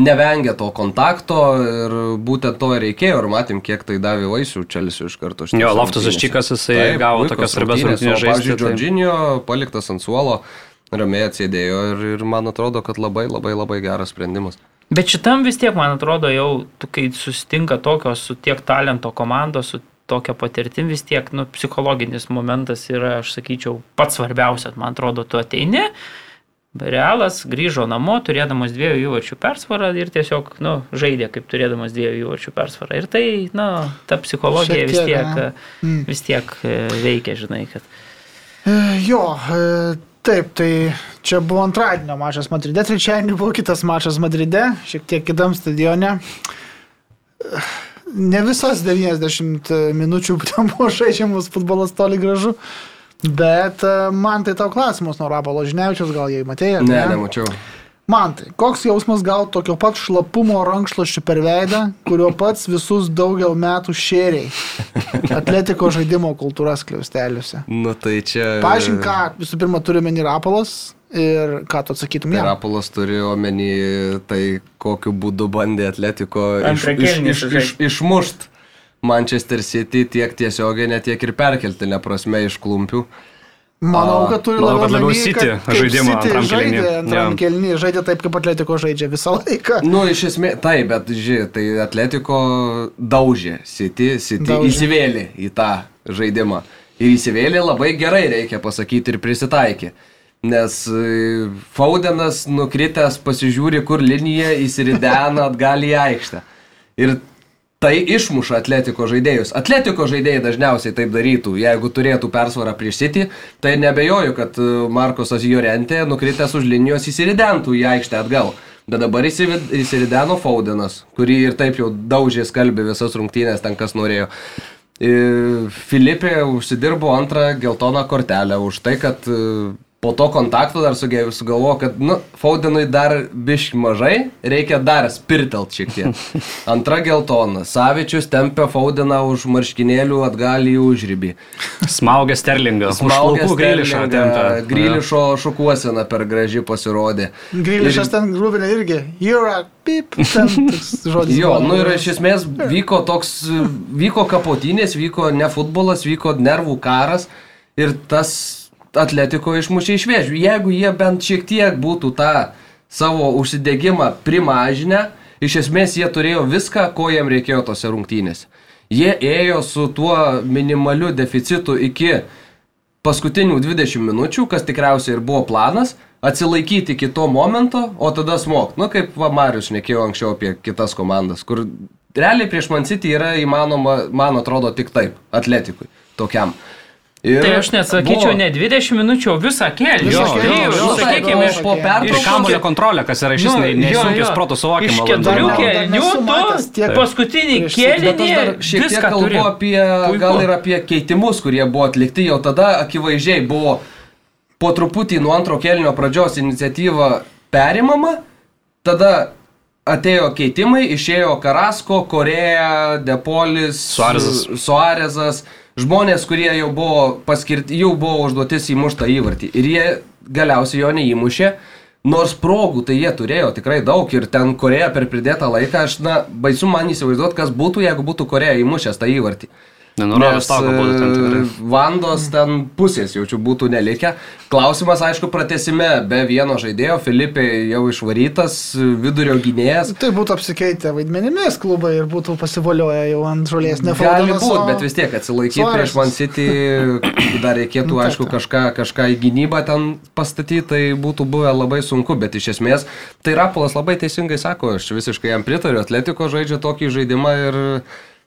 S3: nevengia to kontakto ir būtent to reikėjo ir matėm, kiek tai davė vaisių Čelsiu iš karto.
S4: Jo, Loftusas Čikas jisai Taip, gavo tokias svarbias rungtynės žaisti.
S3: Pavyzdžiui, Džordžinio paliktas ant suolo, ramiai atsėdėjo ir, ir man atrodo, kad labai labai labai geras sprendimas.
S2: Bet šitam vis tiek, man atrodo, jau kai susitinka tokios su tiek talento komandos, su tokia patirtim vis tiek, nu, psichologinis momentas yra, aš sakyčiau, pats svarbiausias, man atrodo, tu ateini, Realas grįžo namo, turėdamas dviejų įvarčių persvarą ir tiesiog nu, žaidė kaip turėdamas dviejų įvarčių persvarą. Ir tai, na, nu, ta psichologija tiek, vis, tiek, mm. vis tiek e, veikia, žinai, kad.
S1: E, jo, e, taip, tai čia buvo antradienio mačas Madride, trečiadienį buvo kitas mačas Madride, šiek tiek kitam stadione. Ne visas 90 minučių ten buvo žaidžiamas futbolas toli gražu. Bet e, man tai tau klausimas nuo Rapalo Žiniavičius, gal jai matėjai?
S3: Ne, ne, nemačiau.
S1: Man tai, koks jausmas gauti tokio pat šlapumo rankšluoščių per veidą, kurio pats visus daugel metų šėriai. Atletiko žaidimo kultūras kliausteliuose.
S3: Nu tai čia.
S1: Pažink, ką visų pirma turi meni Rapalas ir ką tu atsakytum
S3: tai jam. Rapalas turi omeny tai, kokiu būdu bandė Atletiko iš, iš, iš, iš, išmušti Manchester City tiek tiesioginė, tiek ir perkeltinė prasme iš klumpių.
S1: Manau, kad turi
S4: Manau, kad labiau City žaidimą
S1: City žaidė antram kelnį, žaidė taip, kaip Atletiko žaidžia visą laiką.
S3: Nu, iš esmės, taip, bet, žiūrėk, tai Atletiko daužė City, City daužė. įsivėlė į tą žaidimą. Ir įsivėlė labai gerai, reikia pasakyti, ir prisitaikė. Nes e, Faudenas nukritęs pasižiūri, kur linija įsiridena atgal į aikštę. Ir tai išmuša atletiko žaidėjus. Atletiko žaidėjai dažniausiai taip darytų, jeigu turėtų persvarą prieš City, tai nebejoju, kad e, Markosas Jorentė nukritęs už linijos įsiridentų į aikštę atgal. Bet dabar įsirideno Faudenas, kurį ir taip jau daužė skalbė visas rungtynės ten, kas norėjo. E, Filipė užsidirbo antrą geltoną kortelę už tai, kad e, po to kontakto dar sugalvoju, kad, nu, Faudenui dar biški mažai, reikia dar spirtelt šiek tiek. Antra geltona. Savičius tempia Faudeną už marškinėlių atgal į užrybį.
S4: Smaugia Sterlingą.
S3: Smaugia Grilišą. Grilišo šukuosena per graži pasirodė.
S1: Grilišas ir... ten grūvinė irgi. You're a pip. Žodis.
S3: jo, nu ir iš esmės vyko toks, vyko kapotinės, vyko ne futbolas, vyko nervų karas. Ir tas atletiko išmušė iš vėžių. Jeigu jie bent šiek tiek būtų tą savo užsidėgymą primažinę, iš esmės jie turėjo viską, ko jiem reikėjo tose rungtynėse. Jie ėjo su tuo minimaliu deficitu iki paskutinių 20 minučių, kas tikriausiai ir buvo planas, atsilaikyti iki to momento, o tada smok. Nu, kaip va, Marius šnekėjo anksčiau apie kitas komandas, kur realiai prieš Man City yra įmanoma, man atrodo, tik taip, atletikui, tokiam.
S2: Ir tai aš nesakyčiau buvo... ne 20 minučių, o visą kelią. Jo,
S4: jo, jo, sakykime, iš po pertraukos. Ir kamulio kontrolė, kas yra iš nu, nesunkius protų suvokimas.
S2: Iš keturių kelių tu paskutinį kėlinį.
S3: Šiek tiek kalbu apie, gal ir apie keitimus, kurie buvo atlikti, jau tada akivaizdžiai buvo po truputį nuo antro kėlinio pradžios iniciatyva perimama, tada atėjo keitimai, išėjo Karasko, Koreja, Depolis,
S4: Suarezas.
S3: Suarezas žmonės, kurie jau buvo paskirti, jau buvo užduotis įmuštą įvartį ir jie galiausiai jo neįmušė. Nors progų tai jie turėjo tikrai daug ir ten Koreja per pridėtą laiką, aš, na, baisu man įsivaizduoti, kas būtų, jeigu būtų Koreja įmušęs tą įvartį.
S4: Nenurodęs
S3: Nes,
S4: tau, kad būtų ten tikrai.
S3: e, Vandos ten pusės jaučiu būtų nelikę. Klausimas, aišku, pratesime be vieno žaidėjo. Filipė jau išvarytas, vidurio gynėjas.
S1: Tai būtų apsikeitę vaidmenimis klubai ir būtų pasivolioję jau ant žolės. Ne
S3: Gali būti, bet vis tiek atsilaikyti prieš Man City dar reikėtų,
S1: Nu, taip,
S3: aišku,
S1: taip.
S3: kažką, kažką į gynybą ten pastatyti, tai būtų buvę labai sunku, bet iš esmės, tai Rapolas labai teisingai sako, aš visiškai jam pritariu, Atletiko žaidžia tokį žaidimą ir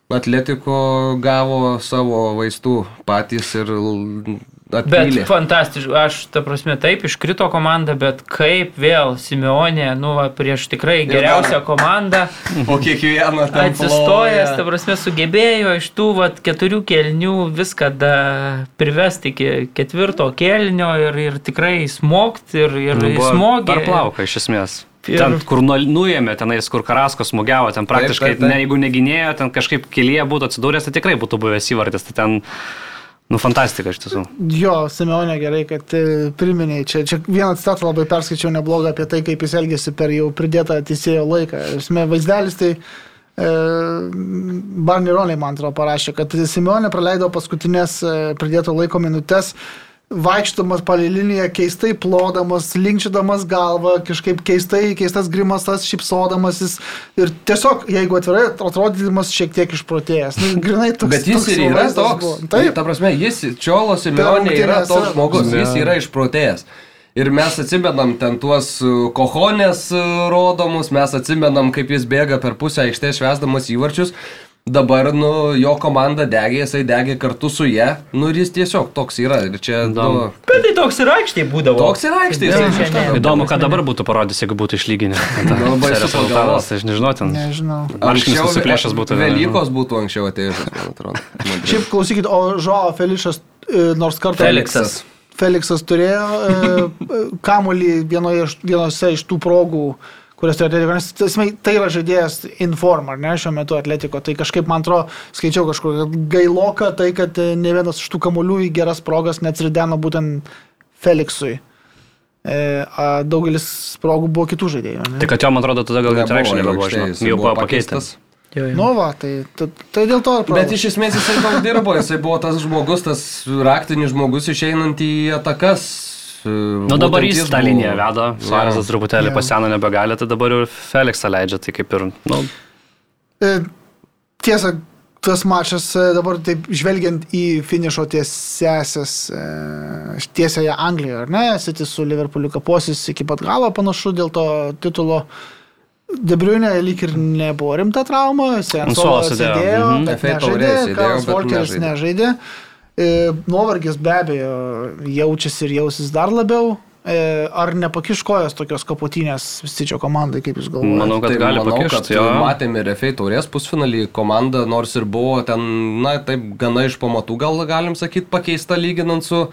S3: Atletiko gavo savo vaistų patys ir l-
S2: Bet
S3: atpylė.
S2: fantastiškai, aš ta prasme taip iškrito komanda, bet kaip vėl Simeonė, nu, va, prieš tikrai geriausią komandą
S3: O kiekvieną ten
S2: atsistojęs, ta prasme, sugebėjo iš tų vat, keturių kelnių viską da, privesti iki ketvirto kelnio ir, ir tikrai smogti ir, ir
S4: Nu,
S2: smogti.
S4: Per plauką, iš esmės.
S2: Ir-
S4: Ten, kur nu- nuėmė, tenais, kur Karasko smūgiavo, ten praktiškai,
S3: taip, taip.
S4: Ne, jeigu neginėjo, ten kažkaip kelyje būtų atsidūręs, tai tikrai būtų buvęs įvartis. Tai ten, nu, fantastika iš tiesų.
S1: Jo, Simeonė gerai, kad e, priminėjai. Čia, čia vieną citatą labai perskaičiau neblogą apie tai, kaip jis elgėsi per jau pridėtą teisėjo laiką. Esmė vaizdelis tai e, Barnironai, man atrodo, parašė, kad Simeonė praleido paskutinės e, pridėto laiko minutės vaikštamas palei liniją, keistai plodamas, linkčiodamas galvą, kažkaip keistai, keistas grimasas, šipsodamasis ir tiesiog, jeigu atvirai, atrodydamas šiek tiek išprotėjęs. Nu, grinai toks.
S3: Bet jis
S1: toks
S3: ir yra toks.
S1: buvo. Taip,
S3: Ta prasme, jis, Čiolo Simeonė yra toks žmogus, jis yra išprotėjęs. Ir mes atsimenam ten tuos uh, kohonės uh, rodomus, mes atsimenam, kaip jis bėga per pusę aikštės švesdamas įvarčius. Dabar, nu, jo komanda degė, jisai degė kartu su jie. Nu, ir jis tiesiog toks yra. Ir čia, nu,
S4: Įdomu.
S2: Bet tai toks ir aikštėje būdavo.
S3: toks yra aikštės.
S2: Jo,
S3: jisai
S2: čia ne.
S3: kažką-
S4: Įdomu, ką dabar būtų parodys, jeigu būtų išlyginę.
S3: Nu, pagalvot.
S4: rezultatas, aš nežinau, ten.
S1: nežinau.
S4: Marškinis susiplėšęs būtų.
S3: Velykos būtų anksčiau atėjusios, man atrodo.
S1: Šiaip klausykit, o Žoa Felišas e, nors kartą.
S2: Feliksas.
S1: Feliksas turėjo e, kamuolį vienoje, vienose iš tų progų, kurias turėjo Atletiko. Nes tasme, tai yra žaidėjas Inform, ar ne, šiuo metu Atletiko. Tai kažkaip, man atrodo, skaičiau kažkur, gailoka tai, kad e, ne vienas iš tų kamuolių į geras progas neatsirideno būtent Feliksui. E, a, daugelis progų buvo kitų žaidėjų. ne?
S4: Tai kad jo, man atrodo, tada gal net reikšmė nebuvo,
S3: jisai
S4: jau
S3: buvo
S4: buvo pakeistas.
S2: Jo, jo.
S1: Nu, va, tai, tai, tai dėl to ir
S3: Bet iš esmės jisai daug dirbo, jisai buvo tas žmogus, tas raktinis žmogus išeinant į atakas.
S4: Nu dabar jis tą liniją veda, Suarezas truputėlį
S1: Jo.
S4: paseno nebegali, tai dabar ir Feliksą leidžia, tai kaip ir, nu,
S1: E, Tiesa, tas mačas e, dabar taip žvelgiant į finišo tiesęsias, e, tiesąją Anglijoje, ar ne, City su Liverpooliu kaposis iki pat galo panašu dėl to titulo. Debriunė lyg ir nebuvo rimta trauma,
S4: Ant suolo
S1: Sensola
S4: sėdėjo, mhm.
S1: bet
S3: FA
S1: nežaidė, Karls
S3: bet
S1: Volkeris
S3: nežaidė.
S1: nežaidė. E, Nuovargis be abejo jaučiasi ir jausis dar labiau. E, Ar nepakiš kojas tokios kapotinės Sičio komandai, kaip jūs galvojate?
S4: manau, kad
S3: tai
S4: gali
S3: manau, kad
S4: pakišti, jo.
S3: matėme ir FA taurės pusfinalį, komanda nors ir buvo ten, na, taip gana iš pamatų gal galim sakyti pakeista lyginant su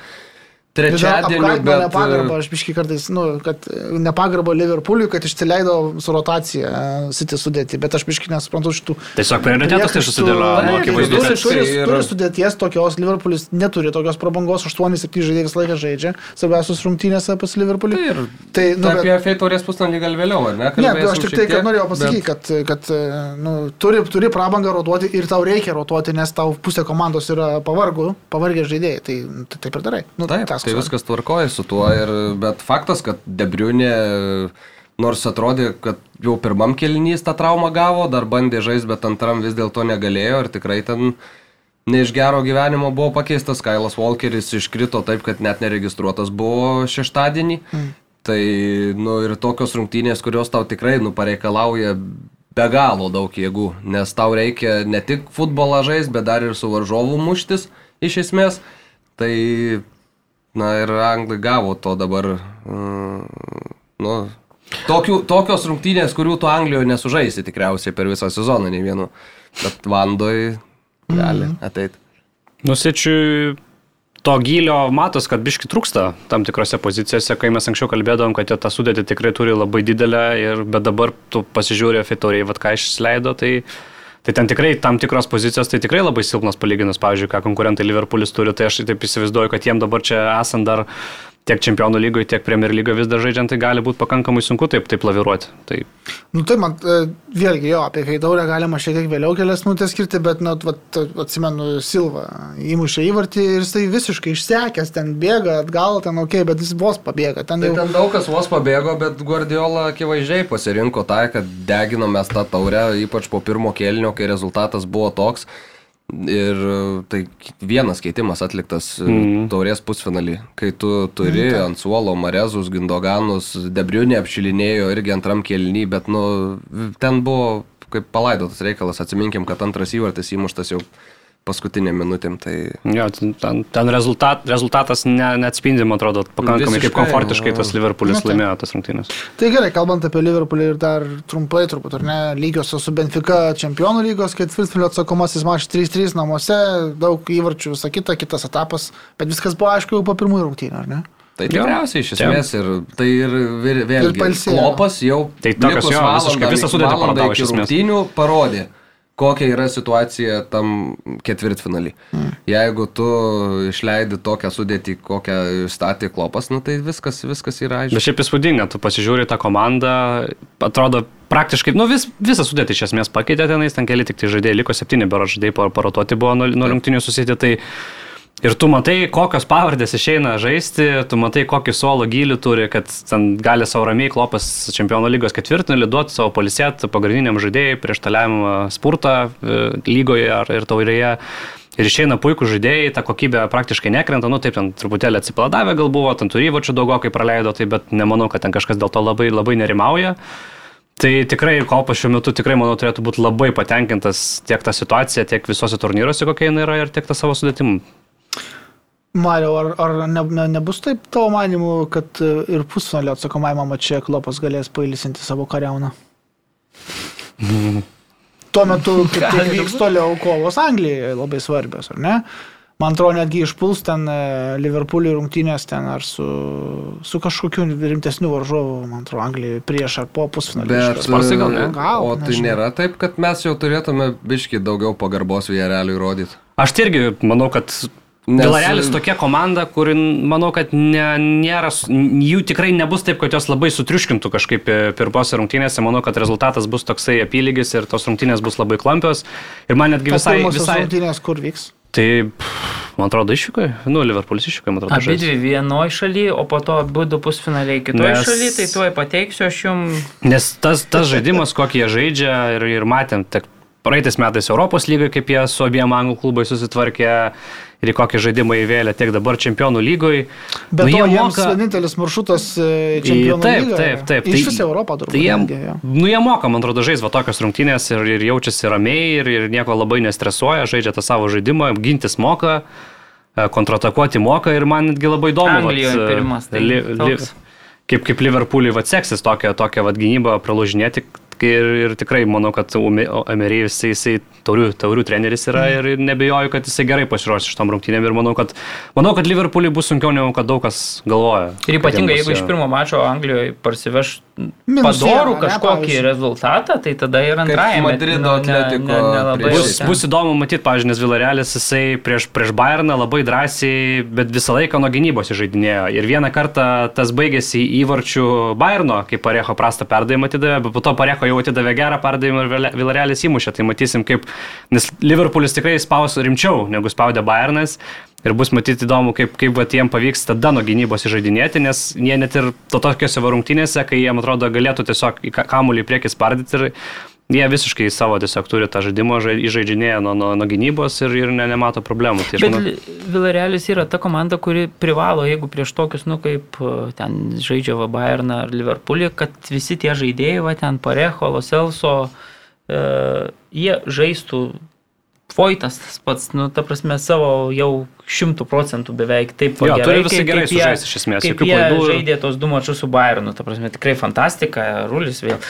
S3: trečiadieniu,
S1: bet...
S3: bet...
S1: Nepagarbą, aš biškai kartais, nu, kad nepagarbą Liverpooliui, kad išsileido su rotacija City sudėti, bet aš biškai nesuprantu šitų.
S4: tiesiog prioritetus tai nu,
S1: Taip,
S4: akivaizdu, kad
S1: turi,
S3: ir-
S1: turi sudėties tokios, Liverpoolis neturi tokios prabangos, 8-7 žaidėjai visą laiką žaidžia, svarbiausios rungtynėse pas Liverpoolį.
S3: Tai ir
S1: Tai, nu,
S3: apie
S1: bet,
S3: FA taurės pusfinalį gal vėliau, ar ne?
S1: ne,
S3: Kalbėsim
S1: aš tik tai, kad norėjau
S3: bet-
S1: pasakyti, kad, kad nu, turi, turi prabangą rotuoti ir tau reikia rotuoti, nes tau pusė komandos yra pavargų, pavargę žaidėjai, tai, tai taip ir darai. Nu,
S3: Taip,
S1: tęsk
S3: tai viskas tvarkoja su tuo, ir, bet faktas, kad Debriunė, nors atrodė, kad jau pirmam kelnys tą traumą gavo, dar bandė žaisti, bet antram vis dėlto negalėjo ir tikrai ten ne iš gero gyvenimo buvo pakeistas, Kailas Walkeris iškrito taip, kad net neregistruotas buvo šeštadienį. Mm. Tai, nu, ir tokios rungtynės, kurios tau tikrai, nu, pareikalauja be galo daug jėgų, nes tau reikia ne tik futbolą žaisti, bet dar ir su varžovu muštis iš esmės. Tai Na ir anglai gavo to dabar. Mm, nu, tokių, tokios rungtynės, kurių tu Anglijoje nesužaisi tikriausiai per visą sezoną, nei vienu. Bet Vandoj gali ateiti.
S4: Nusičiui to gylio matos, kad biški trūksta tam tikrose pozicijose, kai mes anksčiau kalbėdavom, kad jie tą sudėtį tikrai turi labai didelę, ir, bet dabar tu pasižiūrė Fitoriai, vad ką išleido, tai, tai ten tikrai tam tikros pozicijos, tai tikrai labai silpnos palyginus, pavyzdžiui, ką konkurentai Liverpoolis turi, tai aš taip įsivaizduoju, kad jiem dabar čia esant dar tiek čempionų lygoje, tiek Premier lygoje vis dar žaidžiant, tai gali būti pakankamai sunku taip, taip laviruoti. Tai
S1: Nu tai man, e, vėlgi jo, apie Heitaurę galima šiek tiek vėliau kelias minutės skirti, bet, na, vat, atsimenu, Silva įmušė įvartį ir jisai visiškai išsekęs, ten bėga atgal, ten ok, bet jis vos pabėga. Ten
S3: Tai
S1: jau...
S3: ten daug kas vos pabėgo, bet Guardiola akivaizdžiai pasirinko tą, kad deginom mes tą taurę, ypač po pirmo kėlinio, kai rezultatas buvo toks. Ir tai vienas keitimas atliktas mm. taurės pusfinalį, kai tu turi mm, ant suolo Marezus, Gindoganus, Debriunė apšilinėjo irgi antram kėlinį, bet nu, ten buvo kaip palaidotas reikalas, atsiminkim, kad antras įvartis įmuštas jau paskutinė minutėm. Tai...
S4: jo, ten, ten rezultat, rezultatas ne, neatspindi, man atrodo, pakankamai
S3: Visiškai,
S4: kaip komfortiškai tas Liverpoolis
S1: Nu, taip.
S4: laimėjo tas rungtynės.
S1: Tai gerai, kalbant apie Liverpoolį ir dar trumpai, turbūt, ar ne, lygiosios su Benfica čempionų lygos, ketvirtfinalio atsakomasis mačas 3-3 namuose, daug įvarčių, kitą, kitas etapas, bet viskas buvo aišku jau po pirmųjų rungtynių, ar ne?
S3: Tai tikriausiai iš esmės ir tai ir vėl- vėlgi
S1: pailsėjo.
S3: klopas jau
S4: Tai tokios jo, visiškai visą sudėtį parodavo iš esmės.
S3: rungtynių parodė, kokia yra situacija tam ketvirtfinalį.
S4: Hmm.
S3: Jeigu tu išleidi tokią sudėtį, kokią statė klopas, nu tai viskas, viskas yra aišku.
S4: Bet šiaip įspūdinga, tu pasižiūri tą komandą, atrodo praktiškai, nu vis, visą sudėtį iš esmės pakeitė tenais, ten keli tik tai žaidėjai, liko septyni bero žaidėjai par- parototi buvo nuo, rungtinių susėti, tai ir tu matai, kokios pavardės išeina žaisti, tu matai, kokį suolo gilį turi, kad ten gali savo ramiai klopas čempionų lygos ketvirtinį duoti savo polisėt pagrindiniam žaidėjai prieš taliavimą spurtą e, lygoje ar ir taurėje. Ir išeina puikų žaidėjai, ta kokybė praktiškai nekrenta, nu taip, ten truputėlį atsipladavę gal buvo, ten turi įvačių daugokai praleido, tai bet nemanau, kad ten kažkas dėl to labai, labai nerimauja. Tai tikrai kopas šiuo metu tikrai, manau, turėtų būti labai patenkintas tiek tą situaciją, tiek visose turnyruose, kokia jinai yra ir tiek tą savo sudėtimą.
S1: Mario, ar, ar ne, ne, nebus taip tavo manimu, kad e, ir pusfinalio atsakomajame mače Klopas galės pailisinti savo kariauną? Tuo metu, kaip tik
S2: Gali
S1: vyks toliau kovos Anglijoje labai svarbios, ar ne? Man atrodo, netgi išpuls ten e, Liverpoolį rungtynės ten ar su, su kažkokiu rimtesniu varžovu, man atrodo, Anglijoje prieš ar po pusfinalio.
S3: Bet.
S4: Sparsai gal ne?
S1: Gal,
S3: o tai
S1: nežinau.
S3: nėra taip, kad mes jau turėtume biški daugiau pagarbos viereliui rodyti.
S4: Aš tai irgi manau, kad
S3: Nes-
S4: Vilarealis tokia komanda, kuri, manau, kad ne, nėra, jų tikrai nebus taip, kad jos labai sutriuškintų kažkaip e, pirmose rungtynėse. Manau, kad rezultatas bus toksai apylygis ir tos rungtynės bus labai klampios. Ir man netgi visai... visai
S1: rungtynės kur vyks?
S4: tai, man atrodo, išvykai. Nu, Liverpoolis išvykai, man atrodo.
S2: Abi dvi vienoje šalyje, o po to abu du pusfinaliai kitoje
S4: Nes-
S2: šalyje, tai tuoj pateiksiu aš jums.
S4: Nes tas, tas žaidimas, kokį jie žaidžia ir, ir matėm, tiek praeitais metais Europos lygai, kaip jie su abiem anglų klubai susitvarkė ir į kokį žaidimą įvėlė, tiek dabar čempionų lygoje.
S1: Bet nu, to jiems moka... vienintelis maršrutas e, čempionų
S4: Taip,
S1: lygoje.
S4: taip, taip.
S1: Iš visą Europą turbūt.
S4: Tai jie,
S1: jo.
S4: nu, jie moka, man atrodo, žais va tokios rungtynės ir, ir jaučiasi ramiai ir, ir nieko labai nestresuoja, žaidžia tą savo žaidimą, gintis moka, e, kontratakuoti moka ir man netgi labai įdomu.
S2: Anglijoje pirmas, tai
S4: li, li, kaip, kaip Liverpool'ui va seksis tokią, tokią va gynybą pralaužinėti. Ir, ir tikrai manau, kad Emery jisai, jisai taurių, taurių treneris yra ir, ir nebejoju, kad jisai gerai pasiruošęs šitom rungtynėm ir manau, kad, manau, kad Liverpool'ui bus sunkiau negu kad daug kas galvoja.
S2: Ir ypatingai, jeigu iš pirmo mačo Anglijoje parsiveš padorų
S1: ne,
S2: kažkokį
S1: pavyzdžiui.
S2: rezultatą, tai tada ir antrajame.
S3: Madrido Atletiko
S2: nelabai
S3: prieš-
S4: Bus, bus įdomu matyti, pavyzdžiui, nes Villarealis jisai prieš, prieš Bayerną labai drąsiai, bet visą laiką nuo gynybos žaidinėjo. Ir vieną kartą tas baigėsi įvarčių Bayerno, kai Parejo prastą perdavimą atidavė, bet po to Parejo jau atidavė gerą perdavimą ir Villarealis įmušė. Tai matysim, kaip, nes Liverpoolis tikrai spaus rimčiau negu spaudė Bayernas. Ir bus matyti įdomu, kaip, kaip vat jiem pavyks tada nuo gynybos įžaidinėti, nes jie net ir to tokiuose va rungtynėse, kai jiem atrodo galėtų tiesiog į ka- kamuolį į priekį spardyti ir jie visiškai savo tiesiog turi tą žaidimą, žai- įžaidinėja nuo, nuo, nuo gynybos ir, ir ne, nemato problemų. Tai
S2: Bet
S4: manau,
S2: Li- Villarealis yra ta komanda, kuri privalo, jeigu prieš tokius, nu kaip ten žaidžia va Bayerną ar Liverpoolį, kad visi tie žaidėjai, va ten Parejo, Loselso, e, jie žaistų Foitas tas pats, nu, ta prasme, savo jau šimtų procentų beveik taip
S4: Jo, turi visi
S2: kaip-
S4: gerai sužaisti iš esmės,
S2: Kaip jie
S4: klaidų
S2: žaidė tos du mačius su Bayernu, ta prasme, tikrai fantastika, rulis vėl.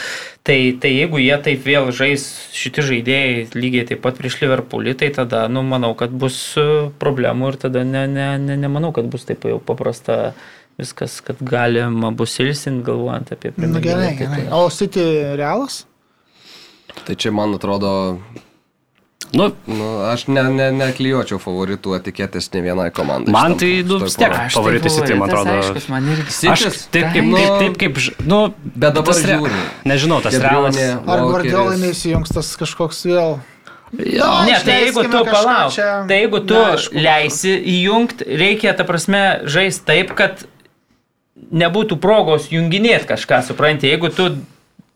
S2: Tai, tai jeigu jie taip vėl žais šiti žaidėjai lygiai taip pat prieš Liverpoolį, tai tada, nu, manau, kad bus e, problemų ir tada ne, ne, ne, nemanau, kad bus taip jau paprasta viskas, kad galima bus ilsinti, galvojant apie
S1: Na
S2: Premier
S1: gerai,
S2: League.
S1: gerai.
S2: Tai-
S1: O City realas?
S3: Tai čia, man atrodo,
S4: Nu,
S3: Nu, aš ne, ne, neklijuočiau favoritų etiketės ne vienai komandai.
S4: Man tai, nu, vis tiek.
S2: Aš tai
S4: Favoritai City, man
S2: favoritas,
S4: atrodo.
S2: Aiškus, man irgi.
S4: aš taip kaip,
S3: nu,
S4: taip kaip, nu,
S3: Bet dabar
S4: tas re-
S3: žiūri.
S4: Nežinau, tas realas.
S1: Ar. Guardiolai neįsijungs tas kažkoks vėl?
S2: Ne, tai jeigu tu palauk,
S1: čia
S2: tai jeigu tu
S1: neaišku.
S2: leisi įjungti, reikia, ta prasme, žaisti taip, kad nebūtų progos junginėti kažką, supranti, jeigu tu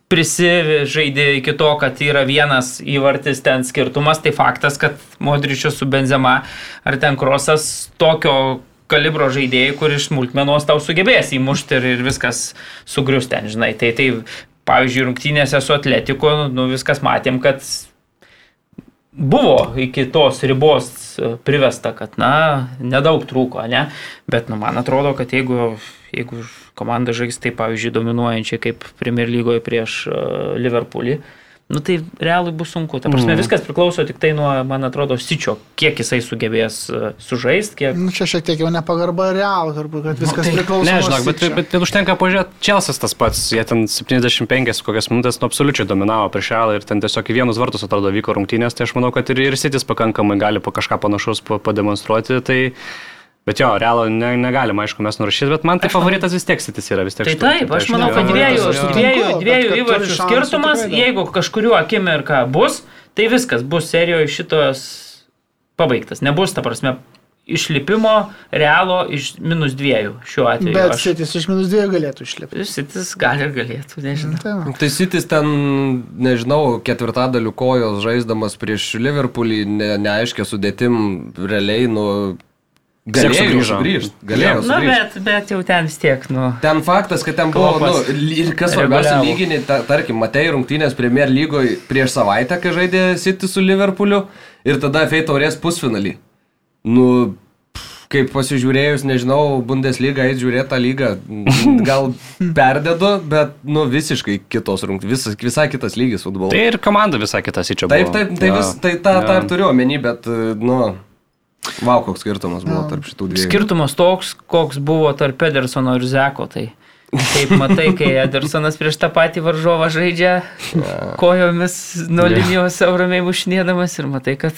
S2: prisižaidė iki to, kad yra vienas įvartis ten skirtumas, tai faktas, kad Modričius su Benzema ar ten Krosas tokio kalibro žaidėjai, kur iš smulkmenos tau sugebės įmušti ir, ir viskas sugrius ten, žinai. Tai, tai pavyzdžiui, rungtynėse su Atletiku, nu viskas matėm, kad buvo iki tos ribos e, privesta, kad, na, nedaug trūko, ne? Bet, nu, man atrodo, kad jeigu, jeigu komanda žais taip, pavyzdžiui, dominuojančiai kaip Premier lygoje prieš uh, Liverpoolį, nu, tai realui bus sunku. Ta prasme, mm. viskas priklauso tik tai nuo, man atrodo, Sičio, kiek jisai sugebės uh, sužaisti, kiek...
S1: Nu, čia šiek tiek jau nepagarba real, turbūt, kad viskas
S2: tai-
S1: priklauso
S4: Ne,
S1: nuo
S4: žinok, bet, bet, bet užtenka pažiūrėti, Čelsis tas pats, jie ten 75 kokias minutės nu, absoliučiai dominavo prieš Realą ir ten tiesiog į vienus vartus atrodo vyko rungtynės, tai aš manau, kad ir, ir Sitis pakankamai gali po kažką panašaus pa- pademonstruoti. Tai, bet jo, Realą ne, negalima, aišku, mes nurašyti, bet man tai favoritas vis tiek Sitis yra vis tiek.
S2: Tai
S4: šitam-
S2: taip, aš manau, kad
S4: jo,
S2: dviejų, dviejų, dviejų
S1: kad
S2: įvarčių skirtumas, jeigu kažkuriuo akimirką bus, tai viskas bus serijoje šitos pabaigtas. Nebus, ta prasme, išlipimo realo iš minus dviejų šiuo atveju.
S1: Bet
S2: Aš-
S1: City iš minus dviejų galėtų išlipti.
S2: Sitis gali ir galėtų, nežinau.
S1: Tai va.
S3: Tai Sitis ten, nežinau, ketvirtadalių kojos žaisdamas prieš Liverpoolį, ne, neaiškia sudėtim realiai, nu, galėjo sugrįžti. Galėjo
S2: Na,
S3: sugrįžti.
S2: bet, bet jau ten vis tiek, nu.
S3: Ten faktas, kad ten buvo, nu,
S2: Klopas
S3: ir kas svarbiausia, lyginį, ta, tarkim, matei rungtynės Premier lygoje prieš savaitę, kai žaidė City su Liverpooliu ir tada FA taurės pusfinalį. Nu, kaip pasižiūrėjus, nežinau, Bundesliga, eiti žiūrėti tą lygą, gal perdėdu, bet, nu, visiškai kitos rungtynės, visai kitas lygis futbolo.
S4: Tai ir komanda visai kita Sičio.
S3: Taip,
S4: buvo.
S3: taip, tai,
S4: Jo,
S3: vis, tai tą,
S4: jo.
S3: tą ir turiu omeny, bet, nu, wow, koks skirtumas buvo tarp šitų dviejų.
S2: Skirtumas toks, koks buvo tarp Edersono ir Zeko. Tai kaip matai, kai Edersonas prieš tą patį varžovą žaidžia kojomis nuo
S4: Jo.
S2: linijos euramiai mušinėdamas ir matai, kad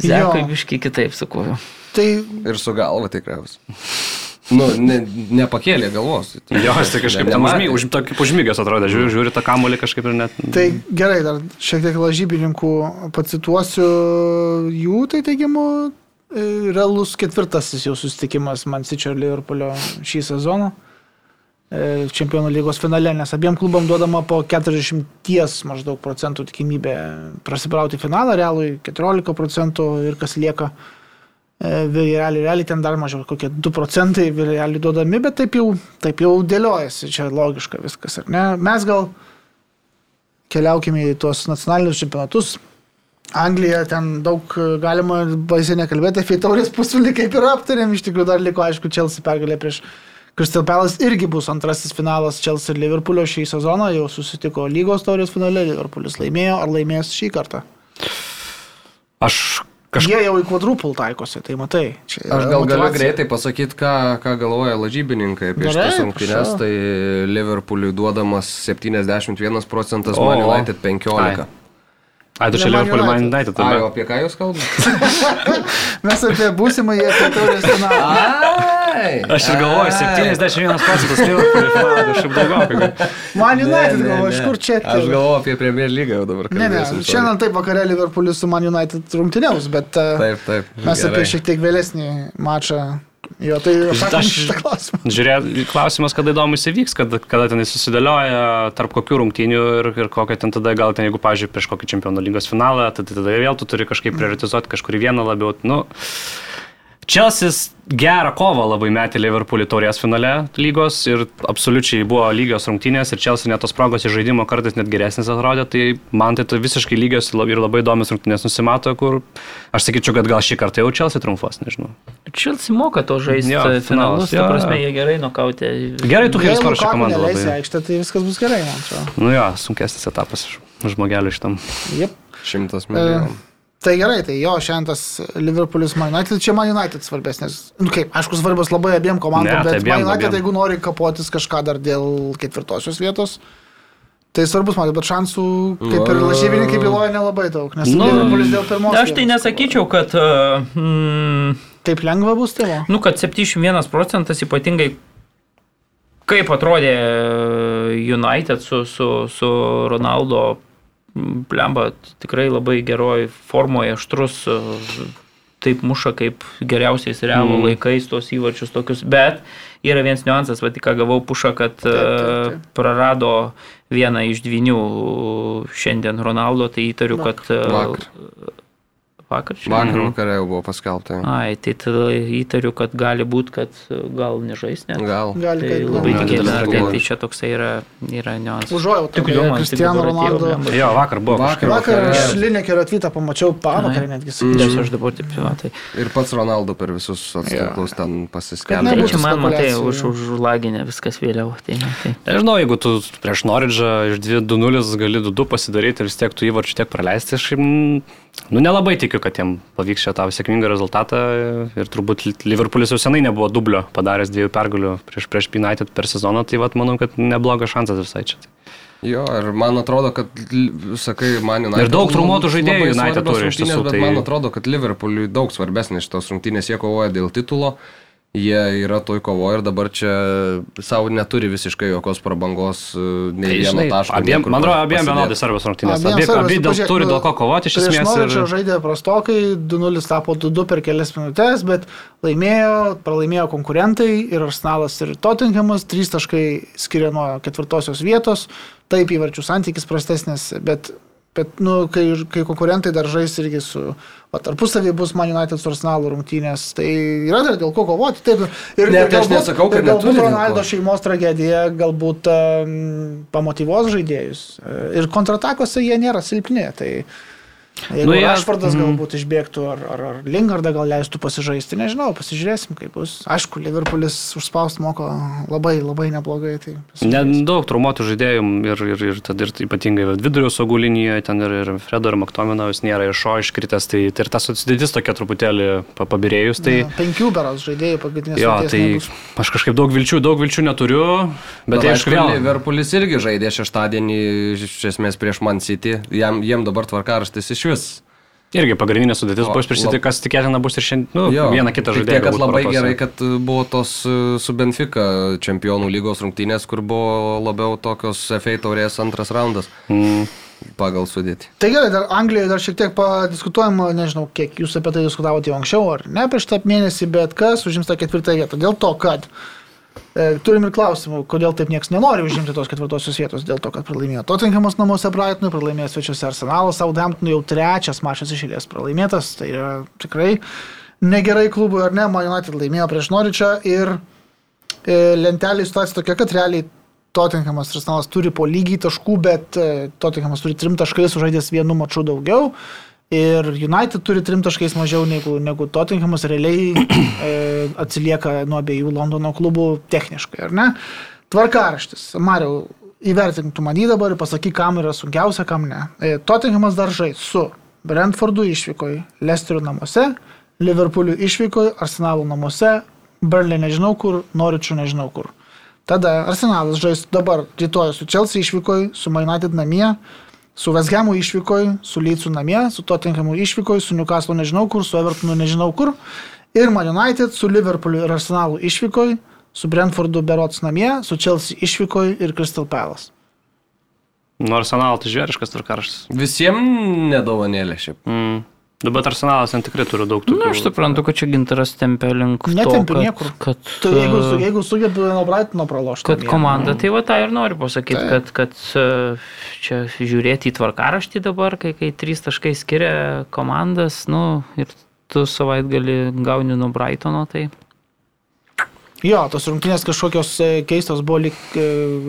S2: Zekui
S1: Jo.
S2: biškai kitaip su koju.
S1: Tai
S3: Ir su galva tikriausiai. Nu, ne, nepakėlė galvos.
S4: Jo, jis tai kažkaip ten
S3: Nematė.
S4: užmy, už, kaip užmygęs atrodė, žiūri, žiūri tą kamolį kažkaip ir net...
S1: Tai gerai, dar šiek tiek lažybininkų pacituosiu jų, tai teigimu, e, realus ketvirtasis jau susitikimas Man City ir Liverpoolio šį sezoną. e, Čempionų lygos finale, nes abiem klubam duodama po 40 maždaug procentų tikimybė prasibrauti finalą, realui 14 procentų ir kas lieka e, Realiai, realiai ten dar mažiau, kokie 2 procentai realiai duodami, bet taip jau, taip jau dėliojasi, čia logiška viskas, ar ne? Mes gal keliaukime į tuos nacionalinius čempionatus. Anglija ten daug galima baisiai nekalbėti apie taurės pusvalį, kaip ir aptarėm, iš tikrųjų dar liko, aišku, Chelsea pergalė prieš Crystal Palace irgi bus antrasis finalas Chelsea ir Liverpoolio šį sezoną, jau susitiko lygos taurės finale, Liverpoolis laimėjo, ar laimės šį kartą.
S4: Aš kažkaip...
S1: Jie jau į quadruple taikosi, tai matai.
S3: Aš gal galiu
S1: motyvacija.
S3: greitai pasakyti, ką, ką galvoja lažybininkai apie šitas rungtynes. Tai Liverpooliui duodamas 71 procentas,
S4: O,
S3: Man. United 15.
S4: Ai, tu čia Liverpool Man
S1: United.
S3: Ai, o apie ką jūs kalbate?
S1: Mes apie būsimą jie taurės finalą.
S4: Aš ir galvoju, 71 procentas Liverpool finalą, kažkaip daugiau.
S1: Man United galvoju, iš kur čia
S3: Aš galvoju apie Premier lygą jau dabar.
S1: Ne, ne, šiandien taip vakarė Liverpoolis su Man United rungtyniaus, bet e,
S3: Taip, taip.
S1: mes
S3: gerai.
S1: apie šiek tiek vėlesnį mačą. Jo, tai
S4: Aš-
S1: šitą klausimą.
S4: Žiūrėt, klausimas, kada įdomus įvyks, kada, kada ten susidėlioja, tarp kokių rungtynių ir, ir kokia ten tada, gal ten, jeigu, pažiūrėjau, prieš kokį čempionų lygos finalą, tai tada vėl tu turi kažkaip prioritizuoti kažkurį vieną labiau. Nu, Čelsis gerą kovą labai metė Liverpoolį taurės finale lygos ir absoliučiai buvo lygios rungtynės ir Čelsi net tos progos į žaidimo kartais net geresnis atrodė, tai man tai tai visiškai lygios ir labai įdomios rungtynės nusimato, kur aš sakyčiau, kad gal šį kartą jau Čelsi triumfas, nežinau.
S2: Čilsi moka to žaisti
S4: Jo,
S2: finalus,
S4: jo,
S2: ta prasme,
S4: jo.
S2: jie gerai nokautė.
S4: Gerai, tu paruošė
S1: Lukaku
S4: komandą
S1: neleisi
S4: labai.
S1: aikštę, tai viskas bus gerai, man atrodo.
S4: Nu jo, sunkesnis etapas žmogeliu šitam.
S1: Yep.
S3: Šimtas milijonų.
S1: Tai gerai, tai jo, šiandien tas Liverpoolis Man United, čia Man United svarbesnis. Nu kaip, aišku, svarbios labai abiem komandom,
S4: Ne, tai
S1: bet
S4: abiem,
S1: Man United,
S4: abiem.
S1: jeigu nori kapotis kažką dar dėl ketvirtosios vietos, Tai svarbus, matai, bet šansų, kaip ir lažybininkai byloja, nelabai daug. Nes
S2: Nu,
S1: Liverpoolis dėl pirmos.
S2: Aš tai nesakyčiau, kad, uh, mm.
S1: Taip lengva bus tėvo.
S2: nu, kad 71 procentas ypatingai kaip atrodė United su, su, su Ronaldo m, Plemba tikrai labai geroj formoje, aštrus, e, taip muša kaip geriausiais realų mm. laikais tos įvarčius tokius, bet yra vienas niuansas, va tik ką gavau pušą, kad
S1: taip,
S2: e,
S1: taip.
S2: prarado vieną iš dvinių šiandien Ronaldo, tai įtariu, kad e,
S3: Vakar.
S2: Vakar čia.
S3: Vakar vakare jau buvo paskelbta.
S2: Ai, tai tada įtariu, kad gali būti, kad gal nežais net.
S3: Gal.
S1: Gali,
S2: Tai labai
S3: gali
S2: tikėtina, kad tai čia toksai yra, yra niuansas.
S1: Užuojau,
S2: Tik jau man
S1: Cristiano Ronaldo.
S4: Jo, vakar buvo.
S3: Vakar.
S1: Vakar
S3: vakare.
S1: aš Linekerio atvytą pamačiau pavakarę netgi.
S2: Nes aš dabar taip, va, tai.
S3: Ir pats Ronaldo per visus atstuklus ten pasiskelbė.
S2: Tai čia man matai, už, už laginę viskas vėliau. Tai, ne, tai.
S4: Nežinau, jeigu tu prieš Noridžą iš 2-0 gali 2-2 pasidaryti ir vis tiek tų įvarčių tiek praleisti, aš nu, nelabai tikiu, kad jiem pavyks čia tą sėkmingą rezultatą ir turbūt Liverpoolis jau senai nebuvo dublio padaręs dviejų pergalių prieš, prieš United per sezoną, tai vat, manau, kad neblogas šansas visai čia.
S3: Jo, ir man atrodo, kad, sakai, man United.
S4: Ir daug traumuotų
S3: labai
S4: žaidėjų United turi iš tiesų,
S3: Bet
S4: tai-
S3: man atrodo, kad Liverpooliui daug svarbesnės šitos rungtynės, jie kovoja dėl titulo. Jie yra toj kovoje ir dabar čia savo neturi visiškai jokios prabangos, e, nei vieno taško.
S4: abiem, man atrodo, abiem vienodai svarbios rungtynės.
S1: Abiem
S4: Abi,
S1: svarbios,
S4: abi dėl,
S1: pažiūrėk,
S4: turi
S1: nu,
S4: dėl ko kovoti iš esmės.
S1: Norwichą
S4: Ir...
S1: žaidė prastokai, 2-0 tapo 2-2 per kelias minutės, bet laimėjo, pralaimėjo konkurentai ir Arsenalas ir Tottenhamas, 3 taškai skiria nuo ketvirtosios vietos, taip įvarčių santykis prastesnis, bet, bet nu, kai, kai konkurentai dar žais irgi su, tarpusavį bus Man United su Arsenalu rungtynės, tai yra dar dėl ko kovoti. Taip, ir,
S3: Ne, tai aš nesakau, kad
S1: galbūt. Ronaldo šeimos tragedija galbūt um, pamotyvuos žaidėjus. E, Ir kontratakose jie nėra silpni. Tai jeigu
S4: Nu, jie-
S1: Rašvardas
S4: mm.
S1: galbūt išbėgtų ar, ar, ar Lingardą gal leistų pasižaisti, nežinau, pasižiūrėsim, kaip bus. Aišku, Liverpoolis užspaust moko labai, labai neblogai. Tai.
S4: Nedaug traumuotų žaidėjų ir, ir, ir, tad, ir ypatingai vat vidurio saugų linijoje, ten ir, ir Fredo ir Maktominovas nėra iš šio iškritęs, tai, tai ir tas sudėtis tokia truputėlį pa- pabirėjus. Tai,
S1: Na, Penkių beros žaidėjų pagrindinės.
S4: jo, tai
S1: nebus.
S4: aš kažkaip daug vilčių, daug vilčių neturiu, bet, bet tai aišku vėl.
S3: Liverpoolis irgi žaidė šeštadienį iš esmės prieš Man City. Jam, jiem dabar tvarkaraštis iš vis.
S4: Irgi pagrindinė sudėtis
S3: O,
S4: bus prisiti,
S3: lab-
S4: kas tikėtina bus ir šiandien, nu,
S3: Jo,
S4: vieną kitą
S3: tik
S4: žaidėją.
S3: tiek, kad labai
S4: parotuose.
S3: gerai, kad e, buvo tos e, su Benfica čempionų lygos rungtynės, kur buvo labiau tokios FA taurės antras raundas
S4: Mm.
S3: pagal sudėtį.
S1: Tai gerai, dar Anglijoje dar šiek tiek padiskutuojama, nežinau, kiek jūs apie tai diskutavote jau anksčiau ar ne prieš tą mėnesį, bet kas užims tą ketvirtą vietą. Dėl to, kad e, turim ir klausimų, kodėl taip niekas nenori užimti tos ketvirtosios vietos, dėl to, kad pralaimėjo Tottenhamas namuose Brightonui, pralaimėjo svečiuose Arsenalas, Southamptonui jau trečias mačas iš eilės pralaimėtas, tai yra tikrai negerai klubui ar ne, Man United laimėjo prieš Noričią ir e, lentelė situacija tokia, kad realiai Tottenhamas ir Arsenalas turi po lygiai taškų, bet e, Tottenhamas turi trim taškais sužaidęs vienu maču daugiau. Ir United turi trim taškais mažiau negu, negu Tottenhamas, realiai e, atsilieka nuo abiejų Londono klubų techniškai, ar ne? Tvarkaraštis. Mariau, įvertintų man jį dabar ir pasakyk, kam yra sunkiausia, kam ne. E, Tottenhamas dar žais su Brentfordu išvykoj, Leicesterio namuose, Liverpooliu išvykoj, Arsenalo namuose, Burnley nežinau kur, Noričiu nežinau kur. Tada Arsenalas žais dabar rytoj su Chelsea išvykoj, su United namie, su Vesgamu išvykoj, su Leedsu namie, su Tottenhamu išvykoj, su Newcastle nežinau kur, su Evertonu nežinau kur. Ir Man United su Liverpooliu ir Arsenalu išvykoj, su Brentfordu Berots namie, su Chelsea išvykoj ir Crystal Palace.
S4: Nors Arsenalas tai žvėriškas tvarkaraštis.
S3: Visiems nedovanėlė šiaip.
S4: Mm. Nu, bet Arsenalas ten tikrai turi daug tų.
S2: Na, aš suprantu, kad čia gintaras tempia link to,
S1: Netempia
S2: kad,
S1: niekur.
S2: kad,
S1: Tai jeigu, su- jeigu sugebi nuo Brightono pralošti.
S2: kad komanda, tai va tą ir noriu pasakyti,
S1: Taip.
S2: kad, kad e, čia žiūrėti į tvarkaraštį dabar, kai, kai trys taškai skiria komandas, nu, ir tu savaitgali gauni nuo Brightono, tai
S1: Jo, tos rungtynės kažkokios e, keistos buvo, lyg e,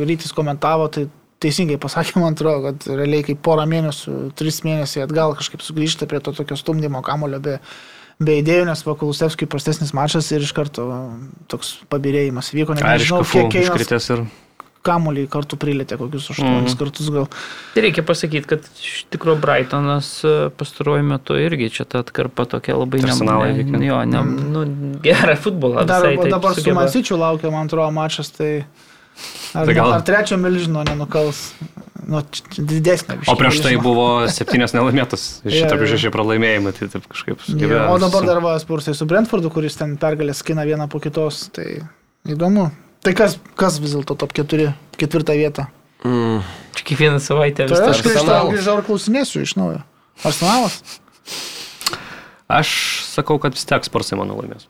S1: rytis komentavo, tai teisingai pasakė, man atrodo, kad realiai kaip porą mėnesių, tris mėnesiai atgal kažkaip sugrįžta prie to tokio stumdymo kamulio be, be idėjų, nes Vakulusevskiui prastesnis mačas ir iš karto toks pabirėjimas vyko, net nežinau, kiek
S4: iškritęs ir...
S1: kamulį kartu prilėtė, kokius aštuonis
S4: Mhm.
S1: kartus gal.
S2: Tai reikia pasakyti, kad iš tikrųjų Brightonas e, pastaruoju metu irgi čia ta atkarpa tokia labai ne,
S4: Arsenalą
S2: ne, jo, ne, nu, gerą futbolą.
S1: Dar,
S2: visai
S1: dabar su. Mansičiu laukia, man atrodo, mačas, tai ar,
S4: Tai gal-
S1: ar trečio milžino nenukals. nu, didesnė.
S4: O prieš tai
S1: biškį,
S4: buvo septynės nelaimėtos, iš šito
S1: jo.
S4: šeši pralaimėjimai, tai taip kažkaip sugebėjo.
S1: o dabar dar va Spursai su Brentfordu, kuris ten pergalės skina vieną po kitos, tai įdomu. Tai kas, kas vis dėlto top 4, ketvirtą vietą?
S3: Mm.
S2: Čia kiekvieną savaitę vis
S1: Tai
S2: tas.
S1: aš grįžau,
S3: Arsenalas.
S1: grįžau ir klausinėsiu iš naujo. Arsenalas?
S4: Aš sakau, kad vis tiek sparsai mano laimės.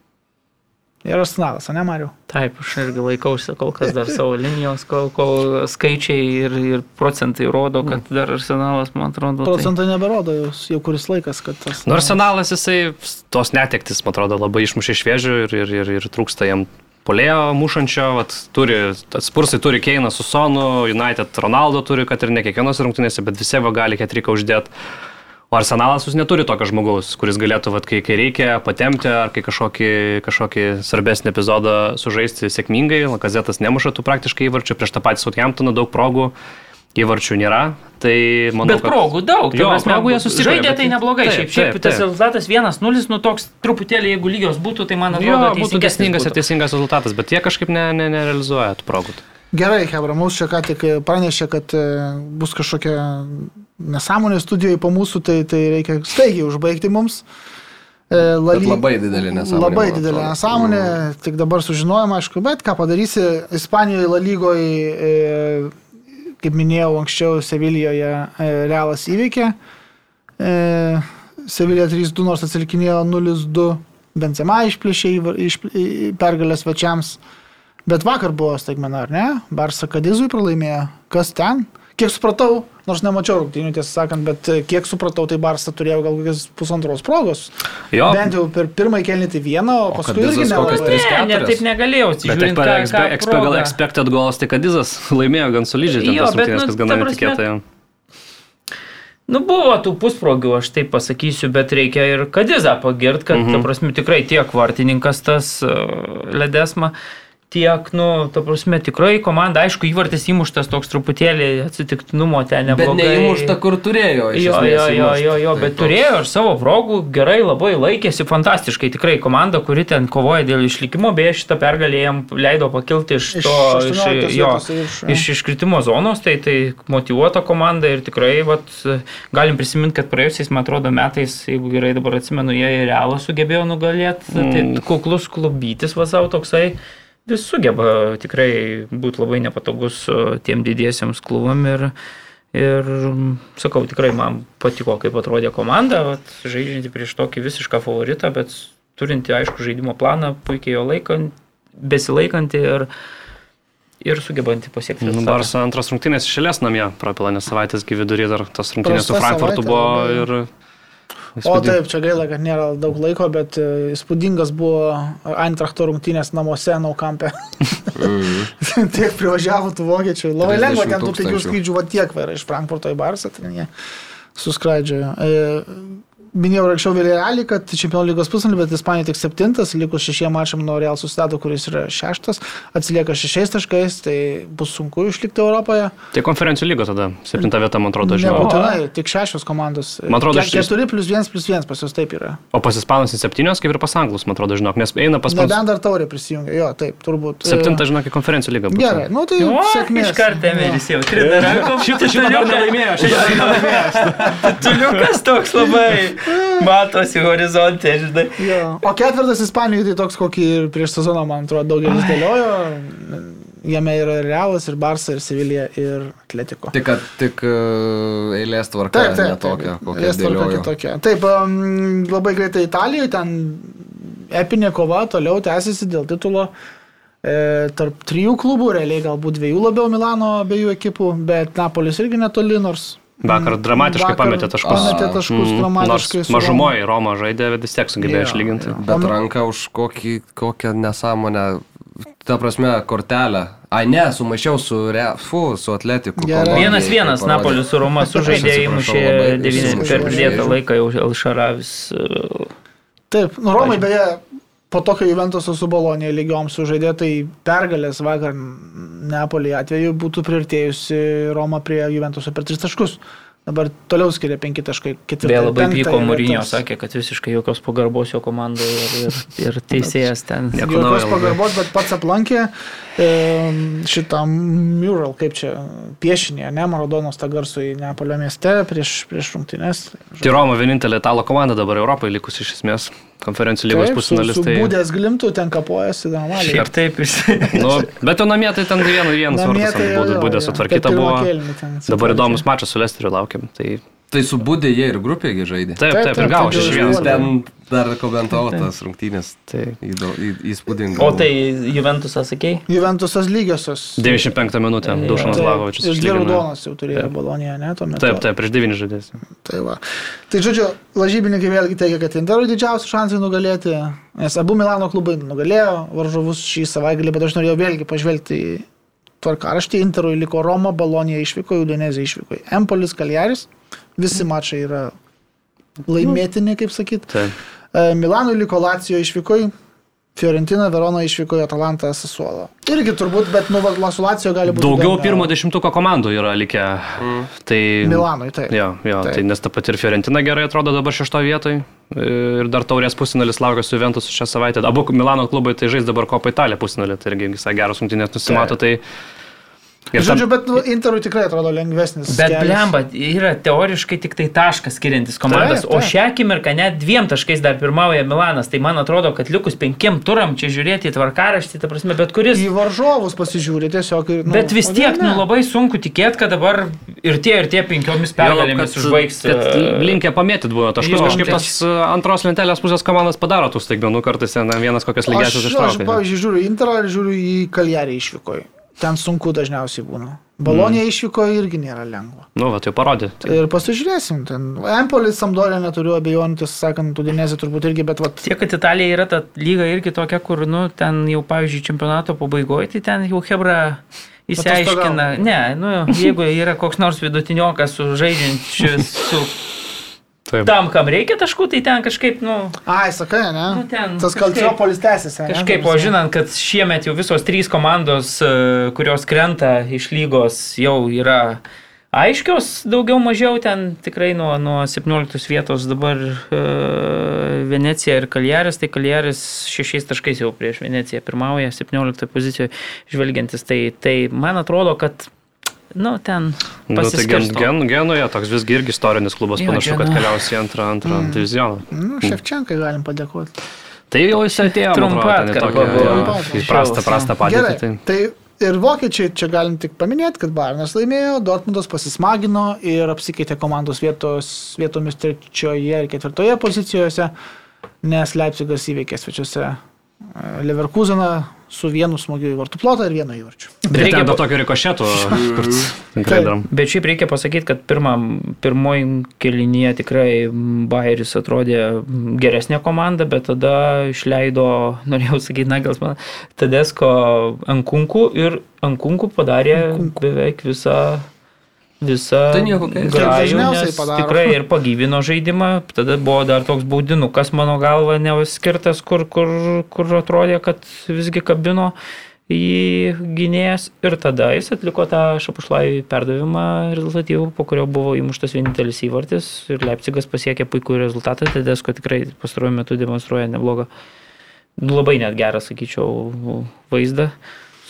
S1: Ir Arsenalas, o ne Mariu?
S2: Taip, aš irgi laikausi kol kas dar savo linijos, kol, kol skaičiai ir, ir procentai rodo, kad dar arsenalas, man atrodo. Tai...
S1: Procentai neberodo jau, jau kuris laikas, kad tas...
S4: Nors senalas jisai tos netektis, man atrodo, labai išmušė iš vėžių ir, ir, ir, ir trūksta jam polėjo mušančio, vat, turi, spursai turi Keiną su Sonu, United Ronaldo turi, kad ir ne kiekvienos rungtynėse, bet visi va gali ketriką uždėti. O arsenalas jūs neturi tokio žmogaus, kuris galėtų, vat, kai, kai reikia, patemti ar kai kažkokį, kažkokį svarbesnį epizodą sužaisti sėkmingai. Lakazetas nemuša tų praktiškai įvarčių, prieš tą patį Southamptoną daug progų įvarčių nėra. Tai manau,
S2: Bet progų daug.
S4: Jo,
S2: prasme,
S4: progų jie susikurė,
S2: Žaidė
S4: bet-
S2: tai neblogai.
S4: taip,
S2: Šiaip, šiaip
S4: taip,
S2: tas
S4: taip.
S2: rezultatas 1-0, nu toks truputėlį, jeigu lygios būtų, tai man
S4: Jo,
S2: atrodo,
S4: būtų
S2: teisingesnis
S4: teisingas ir
S2: būtų.
S4: teisingas rezultatas, bet jie kažkaip ne, ne, nerealizuoja tų progų.
S1: Gerai, Hebra, mūsų čia ką tik pranešė, kad e, bus kažkokia nesąmonė studijoje po mūsų, tai, tai reikia staigiai užbaigti mums. E, La
S3: Bet labai didelė nesąmonė,
S1: Labai didelė nesąmonė, tik dabar sužinojom, aišku, bet ką padarysi, Ispanijoje La lygoje, e, kaip minėjau anksčiau, Sevilijoje e, Realas įveikė. E, Sevilija 3-2, nors atsilikinėjo 0-2, Benzema išplėšė į, iš, į pergalės svečiams. Bet vakar buvo staigmena, ar ne? Barsa Kadizui pralaimėjo. Kas ten? Kiek supratau, nors nemačiau rungtynių, tiesą sakant, bet e, kiek supratau, tai Barsa turėjo gal kokias pusantros progos.
S4: Jo,
S1: Bent jau per pirmąjį kelnį tai vieną, o paskui irgi
S3: kokias
S1: nelabai.
S3: tris?
S2: Ne, ne, taip negalėjau.
S4: Bet
S2: ką
S4: expe, gal expected goals, tai Kadizas laimėjo gan solidžiai, ten tas rungtynės,
S2: nu,
S4: kas gana netikėtai.
S2: Nu, buvo tų pusprogių, aš taip pasakysiu, bet reikia ir Kadizą pagirti, kad, mhm. ta prasme, tikrai tiek vartininkas tas uh, Ledesma, tiek, nu, ta prasme, tikrai komanda, aišku, įvartis įmuštas toks truputėlį atsitiktinumo ten
S3: Bet
S2: neblogai.
S3: neįmušta, kur turėjo. iš
S2: Jo, jo, jo, jo, jo,
S3: Tai
S2: bet
S3: toks-
S2: turėjo ir savo progų, gerai labai laikėsi, fantastiškai, tikrai komanda, kuri ten kovoja dėl išlikimo, beje, šitą pergalę jam leido pakilti iš
S1: Iš
S2: to,
S1: 18
S2: iš, jo,
S1: jo.
S2: iš iškritimo zonos, tai, tai motivuota komanda ir tikrai, vat, galim prisiminti, kad praėjusiais, man atrodo, metais, jeigu gerai dabar atsimenu, jie ir realą sugebėjo nugalėti, mm. tai kuklus klubytis va savo toksai. Vis sugeba tikrai būti labai nepatogus o, tiem didiesiems klubam ir, Ir sakau, tikrai man patiko, kaip atrodė komanda, vat, žaidžianti prieš tokį visišką favoritą, bet turinti aišku žaidimo planą, puikiai jo laikant, besilaikanti ir, ir sugebanti pasiekti.
S4: Nu. Barsa antras rungtynės išėlės namie, prapilą, nes savaitės gyvi vidury dar tas rungtynės su
S1: Prasta
S4: Frankfurtu
S1: savaitė,
S4: buvo
S1: labai.
S4: Ir...
S1: O taip, čia gaila, kad nėra daug laiko, bet e, įspūdingas buvo Eintrachto rungtynės namuose, Naukampe. tiek privažiavo tų vokiečių. Labai
S3: 30
S1: lengva ten tų pigių skrydžių, va tiek yra iš Frankfurto į Barsą, ten jie suskraidžiojo. E, Minėjau ir anksčiau Vilėlį, kad Čempionų lygos pusnulį, bet Ispanija tik septintas, likus šešiem mačiam nuo Real Susitado, kuris yra šeštas, atsilieka šešiais taškais, tai bus sunku išlikti Europoje.
S4: Tai konferencijų lygo tada, septinta vieta, man atrodo, žinau.
S1: Nebūtinai, tik šešios komandos.
S4: Man atrodo, šis-
S1: keturi plus vienas plus vienas pas jūs taip yra.
S4: O pas Ispanus į septynios, kaip ir pas Anglus, man atrodo, žinok, nes eina pas mus.
S1: Nebent dar taurė prisijungia, jo, taip, turbūt.
S4: Septinta, žinok, konferencijų lygą. bus.
S1: Gerai, nu tai
S2: O,
S1: sėkmės.
S2: iš karto Emelis jau trina rankom.
S4: Šitą, dar nelaimėjo, šitą dar nelaimėjo.
S2: Tuliukas toks labai matosi horizonte, žinai.
S1: Jo. O ketvirtas Ispanijoje tai toks, kokį ir prieš sezoną, man atrodo, daugelis dėliojo. Jame yra ir Realas, ir Barça, ir Sevilija, ir Atletiko.
S3: Tik, tik e, eilės tvarka
S1: Taip, taip,
S3: netokia,
S1: taip.
S3: kokia
S1: Jas tvarka kitokia. Taip, um, labai greitai Italijoje, ten epinė kova toliau tęsiasi dėl titulo. E, tarp trijų klubų, realiai galbūt dviejų labiau Milano abiejų ekipų, bet Napolis irgi netoli, nors
S4: Vakar dramatiškai
S1: Vakar
S4: pametė taškus.
S1: Pametė taškus
S4: Mm,
S1: dramatiškai.
S4: Nors mažumoji Roma žaidė, bet vis tiek sugebėjo
S1: Jo,
S4: išlyginti.
S1: jo.
S3: Bet ranka už kokį, kokią nesąmonę, ta prasme, kortelę. Ai ne, sumaišiau su, re, fu, su atletiku.
S1: Gerai.
S2: Vienas vienas. Napolis su Roma sužaidė, įmušė
S3: labai,
S2: 9
S3: įsimušė
S2: per pridėtą laiką jau Elšaravis. e,
S1: Taip, nu Romai beje, po to, kai Juventusas su Bolonija lygiom sužaidė, tai pergalės vakar Neapolį atveju būtų priartėjusi Roma prie Juventuso per tris taškus. Dabar toliau skiria 5 taškai.
S2: Beje, labai pyko Mūrinio, sakė, kad visiškai jokios pagarbos jo komandai ir, ir, ir teisėjas ten.
S1: Jokios pagarbos, bet pats aplankė šitą mural, kaip čia, piešinį, ne, Maradonos tą garsų į Neapolio mieste prieš, prieš rungtynes.
S4: Tai Roma vienintelė italo komanda dabar Europoje likusi iš esmės. Konferencijų lygos
S1: Taip, su,
S4: pusfinalis.
S1: su
S4: Tai...
S1: būdės glimtų ten kapojasi normaliai.
S2: Šiaip taip, jis.
S4: Nu, bet jau namie tai ten vienas vienas
S1: Namie
S4: vartas
S1: tai
S4: ant
S1: jau,
S4: būdų
S1: jo,
S4: būdė
S1: jo.
S4: sutvarkyta buvo. Dabar įdomus mačas su Lesteriu laukiam. Tai
S3: Tai su būdė jie ir grupėgi žaidė.
S4: taip,
S1: Taip,
S4: taip, ir gavo
S1: taip,
S4: šeši
S1: jau
S4: vienas.
S3: Ten dar komentavo tas rungtynės.
S4: Tai
S3: Įdo- į- Įspūdinga.
S2: O tai Juventusas, sakei?
S1: Juventusas lygiosios.
S4: 95 minutę Dušanas Lavovičius.
S1: Ir dvi raudonas jau turėjo
S4: Taip.
S1: Bolonija, ne, tuo metu.
S4: Taip, taip, prieš devynis žaidėjus.
S1: Tai, va. tai žodžiu, lažybininkai vėlgi teigia, kad Interui didžiausi šansai nugalėti, nes abu Milano klubai nugalėjo varžovus šį savaitgalį, bet aš norėjau vėlgi pažvelgti į tvarkaraštį. Interui liko Roma, Bolonija išvyko, Udinezė išvyko. Empolis, Kaljaris, visi mačai yra laimėtini, kaip sakyt.
S4: Taip.
S1: E, Milanui liko Lacijo išvyko, Fiorentina, Verona išvyko, Atalanta, Sasuolo. Irgi turbūt, bet nu, va, su Lacijo gali būti.
S4: Daugiau
S1: įdomu.
S4: pirmo dešimtuko komandų yra likę. Tai...
S1: Milanui, taip.
S4: Jo, jo
S1: Taip.
S4: tai nes ta pati ir Fiorentina gerai atrodo dabar šešto vietoj. Ir dar taurės pusinalis laukia su Juventus šią savaitę. Abu Milano klubai tai žais dabar Kopa Italija pusinalį, tai irgi visai geros rungtynės nusimato. Tai... Ir
S1: Žodžiu,
S4: tam-
S1: bet nu, Interui tikrai atrodo lengvesnis.
S2: Bet
S1: kelias.
S2: blemba, yra teoriškai tik tai taškas skiriantis komandas,
S1: Taip,
S2: o
S1: taip.
S2: šią akimirką net dviem taškais dar pirmauja Milanas. Tai man atrodo, kad likus penkiem turam čia žiūrėti į tvarkaraštį, ta prasme, bet kuris.
S1: Į varžovus pasižiūri tiesiog. Ir, nu,
S2: Bet vis tiek, nu,
S1: ne?
S2: labai sunku tikėti, kad dabar ir tie, ir tie penkiomis pergalėmis užbaigs.
S4: Kad
S2: e,
S4: linkę pamėtyti buvo taškus.
S2: jo,
S4: Kažkaip tas e, antros lentelės pusės komandas padaro tų staigmenų, kartais ten vienas kokias
S1: Aš,
S4: lygiasias
S1: aš,
S4: ištraukia.
S1: pavyzdžiui, žiūriu į Interą ir žiūriu į Kaljarį išvyko. Ten sunku dažniausiai būna. Balonija mm. išvyko irgi nėra lengva.
S4: Nu, va, tai parodė. Tai...
S1: Ir pasižiūrėsim. Ten Empolis, Samdorė neturiu abejonių, tiesą sakant, Udinezė turbūt irgi, bet vat,
S2: Tiek, kad Italija yra ta lyga irgi tokia, kur, nu, ten jau, pavyzdžiui, čempionato pabaigoje, tai ten jau Hebra įsiaiškina. Ne, nu, jeigu yra koks nors vidutiniokas su žaidžiančiu su
S4: Taip.
S2: tam, kam reikia taškų, tai ten kažkaip, nu,
S1: ai, sakai, ne?
S2: Nu, ten
S1: Tas Kalciopolis tęsiasi. ne?
S2: Kažkaip, o žinant, kad šiemet jau visos trys komandos, e, kurios krenta iš lygos, jau yra aiškios, daugiau mažiau ten tikrai nuo, nuo 17 vietos dabar e, Venecija ir Kaljaris, tai Kaljaris šešiais taškais jau prieš Veneciją pirmauja, 17 pozicijoje žvelgiantis, tai, tai man atrodo, kad, nu, ten
S4: Nu, tai gen, gen, genuje toks visgi irgi istorinis klubas
S2: Jo,
S4: panašu, kad
S2: Genoa.
S4: keliaus į antrą, antrą mm. divizioną.
S1: Nu, Ševčenkai galim padėkoti.
S4: Tai jau jis atėjo,
S2: atkarpa.
S4: prastą, prastą padėtį. Tai...
S1: tai ir vokiečiai čia galim tik paminėti, kad Bayernas laimėjo, Dortmundas pasismagino ir apsikeitė komandos vietos, vietomis trečioje ir ketvirtoje pozicijose, nes Leipzigas įveikė svečiuose Leverkuseną su vienu smūgiu į vartų plotą ir vienu įvarčiu.
S4: Bet
S2: Reikia
S4: be tokio darom.
S2: Bet šiaip reikia pasakyti, kad pirmą, pirmoji kelinyje tikrai Bayeris atrodė geresnė komanda, bet tada išleido, norėjau sakyti, Nagels man, Tadesko Ankunkų ir Ankunkų padarė
S1: Ankunkų.
S2: beveik visą visą
S3: Tai
S2: grajų,
S1: dažniausiai
S2: nes tikrai ir pagyvino žaidimą, tada buvo dar toks baudinukas mano galva nevaskirtas, kur, kur, kur atrodė, kad visgi kabino į gynėjas. Ir tada jis atliko tą šapušlai perdavimą rezultatyvų, po kurio buvo įmuštas vienintelis įvartis ir Leipzigas pasiekė puikų rezultatą, Tedesko tikrai pastaruoju metu demonstruoja neblogą, labai net gerą, sakyčiau, vaizdą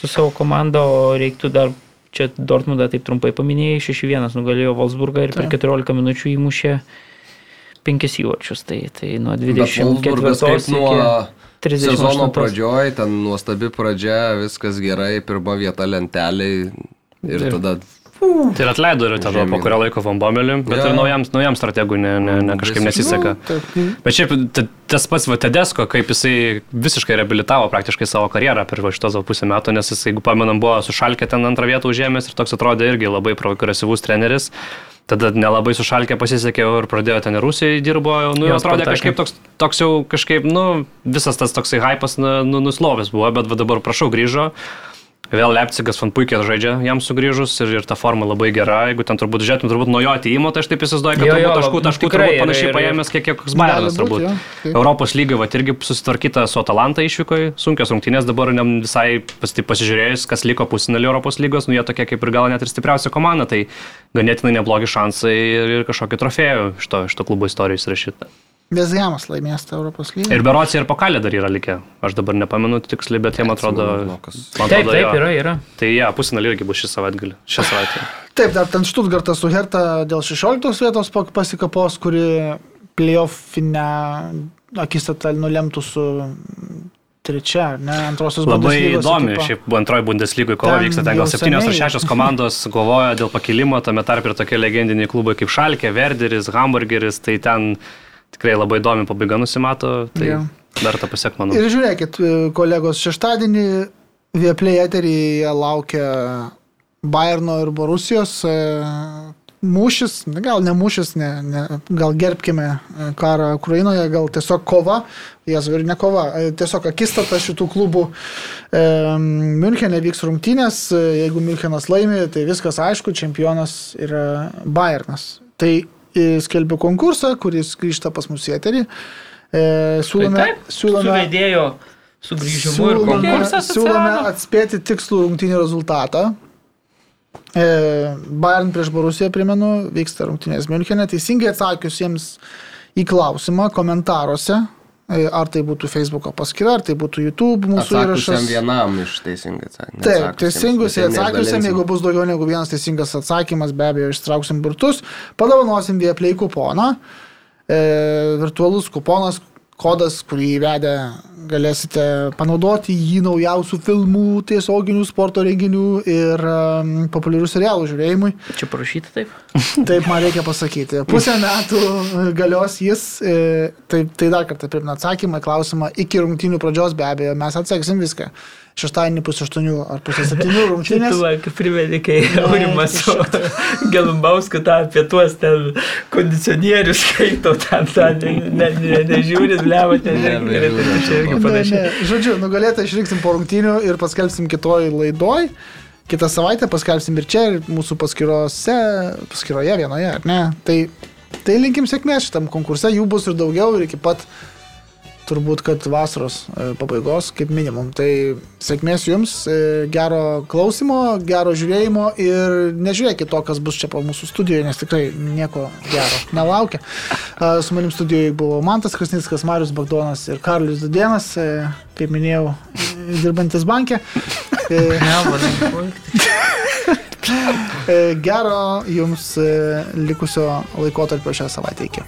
S2: su savo komanda, o reiktų dar čia Dortmundą taip trumpai paminėjai, 6-1 nugalėjo Wolfsburgą ir per
S1: Taip.
S2: 14 minučių įmušė 5 įvarčius, tai, tai nuo
S3: Bet Wolfsburgas
S2: 24
S3: kaip nuo
S2: iki
S3: sezono
S2: 38.
S3: pradžioj, ten nuostabi pradžia, viskas gerai, pirma vieta lenteliai ir
S4: Ir-
S3: tada
S4: Tai ir atleido ir tada po kurio laiko Van Bomelį, bet
S3: Jo.
S4: ir naujam, naujam strategui ne, ne, ne, kažkaip nesiseka.
S1: Nu, taip.
S4: Bet šiaip tas pats va, Tedesko, kaip jisai visiškai reabilitavo praktiškai savo karjerą per šitos va pusę metų, nes jis, jeigu pamenam, buvo sušalkę ten antrą vietą užėmęs ir toks atrodė irgi labai progresyvus treneris. Tada nelabai sušalkę pasisekė ir pradėjo ten ir Rusijai dirbo, nu jau atrodė kažkaip toks, toks jau kažkaip, nu visas tas toksai hypas nu, nu, nuslovęs buvo, bet va dabar prašau grįžo. Vėl Leipzigas fan puikiai žaidžia jam sugrįžus ir, ir ta forma labai gera. Jeigu ten turbūt žiūrėtum, turbūt nuo jo atėjimo, tai aš taip įsivaizduoju, kad
S2: Jo,
S4: jo, taškų, taškų
S2: tikrai
S4: turbūt panašiai
S2: yra-
S4: paėmęs, kiek, kiek koks Bayernas
S1: būt,
S4: turbūt.
S1: jo, taip.
S4: Europos lygai, va, irgi susitvarkyta su Atalanta išvykoje, sunkios rungtynės dabar ne visai pas, tai pasižiūrėjus, kas liko pusinalį Europos lygos, nu jie tokie kaip ir gal net ir stipriausia komanda, tai ganėtinai neblogi šansai ir, ir kažkokį trofėjų iš to, iš to klubo istorijos rašyta.
S1: Vesgiamas laimės tą Europos lygą.
S4: Ir Berocija ir Pakalė dar yra likę, aš dabar nepamenu tiksliai, bet jie man atrodo... Man
S2: Taip,
S4: atrodo,
S2: taip,
S4: jo.
S2: yra, yra.
S4: Tai jie, ja, pusinalį irgi bus šį savaitgalį. Šią savaitę.
S1: Taip, dar ten Štutgartas su Herta dėl 16 vietos pasikapos, kuri playoffinę akistatą nulemtų su trečia, ne, antrosios
S4: Labai
S1: Bundeslygos
S4: įdomi,
S1: ekipa.
S4: šiaip antroji Bundeslygoje kova
S1: Ten
S4: vyksta, ten gal septynios ar šešios komandos kovoja dėl pakilimo, tame tarp ir tokie legendiniai klubai kaip Šalkė, Verderis, Hamburgeris, tai ten tikrai labai įdomi pabaiga nusimato, tai
S1: Jo.
S4: dar tą pasiek manau.
S1: Ir žiūrėkit, kolegos, šeštadienį Vieplay eteryje laukia Bayerno ir Borusijos e, mūšis, gal ne mūšis, ne, ne, gal gerbkime e, karą Ukrainoje, gal tiesiog kova, jas ir ne kova, e, tiesiog akistata šitų klubų. E, Münchenė vyks rungtynės, e, jeigu Münchenas laimi, tai viskas aišku, čempionas yra Bayernas. Tai e, skelbiu konkursą, kuris grįžta pas mus į eterį. E, siūlome,
S2: Tai taip,
S1: siūlome,
S2: Su vedėjo sugrįžimu ir
S1: siūlome,
S2: konkursas.
S1: siūlome atspėti tikslų rungtynių rezultatą. E, Bayern prieš Borusiją, primenu, vyksta rungtynės Münchenė. Teisingai atsakiusiems į klausimą komentaruose, ar tai būtų Facebook'o paskyra, ar tai būtų YouTube mūsų
S3: Atsakusiam
S1: įrašas.
S3: vienam iš teisingai atsakymų.
S1: Taip, teisingusiai atsakiusiam, jeigu bus daugiau negu vienas teisingas atsakymas, be abejo, ištrauksim burtus, padovanosim Vieplay kuponą. E, virtualus kuponas, kodas, kurį įvedę galėsite panaudoti jį naujausių filmų, tiesioginių sporto renginių ir um, populiarių serialų žiūrėjimui.
S2: Čia parašyta taip.
S1: Taip man reikia pasakyti. Pusę metų galios jis, e, tai, tai dar kartą primenu atsakymą, klausimą iki rungtynių pradžios be abejo, mes atseksim viską. Šeštadienį pusę aštuonių ar pusę septynių rungtynės.
S2: Tu, kaip primeni, kai Aurimas su Gelumbausku tą apie tuos ten kondicionierius skaito, ten tą nežiūrit, ne, ne, nežiūrit, blevo, ten
S3: Nebežiūriu.
S2: tai irgi panašiai.
S1: Žodžiu, nugalėtą išrinksim po rungtynių ir paskelbsim kitoj laidoj. Kitą savaitę paskelbsim ir čia, ir mūsų paskyrose, paskyroje vienoje, ar ne? Tai, tai linkim sėkmės šitam konkurse, jų bus ir daugiau ir iki pat turbūt, kad vasaros e, pabaigos, kaip minimum. Tai sėkmės jums, e, gero klausimo, gero žiūrėjimo ir nežiūrėkit to, kas bus čia po mūsų studijoje, nes tikrai nieko gero nelaukia. Su manim studijoje buvo Mantas Krasnickas, Marius Bagdonas ir Karlius Dudienas, e, kaip minėjau, dirbantis bankė. Gero jums likusio laikotarpio šią savaitę iki.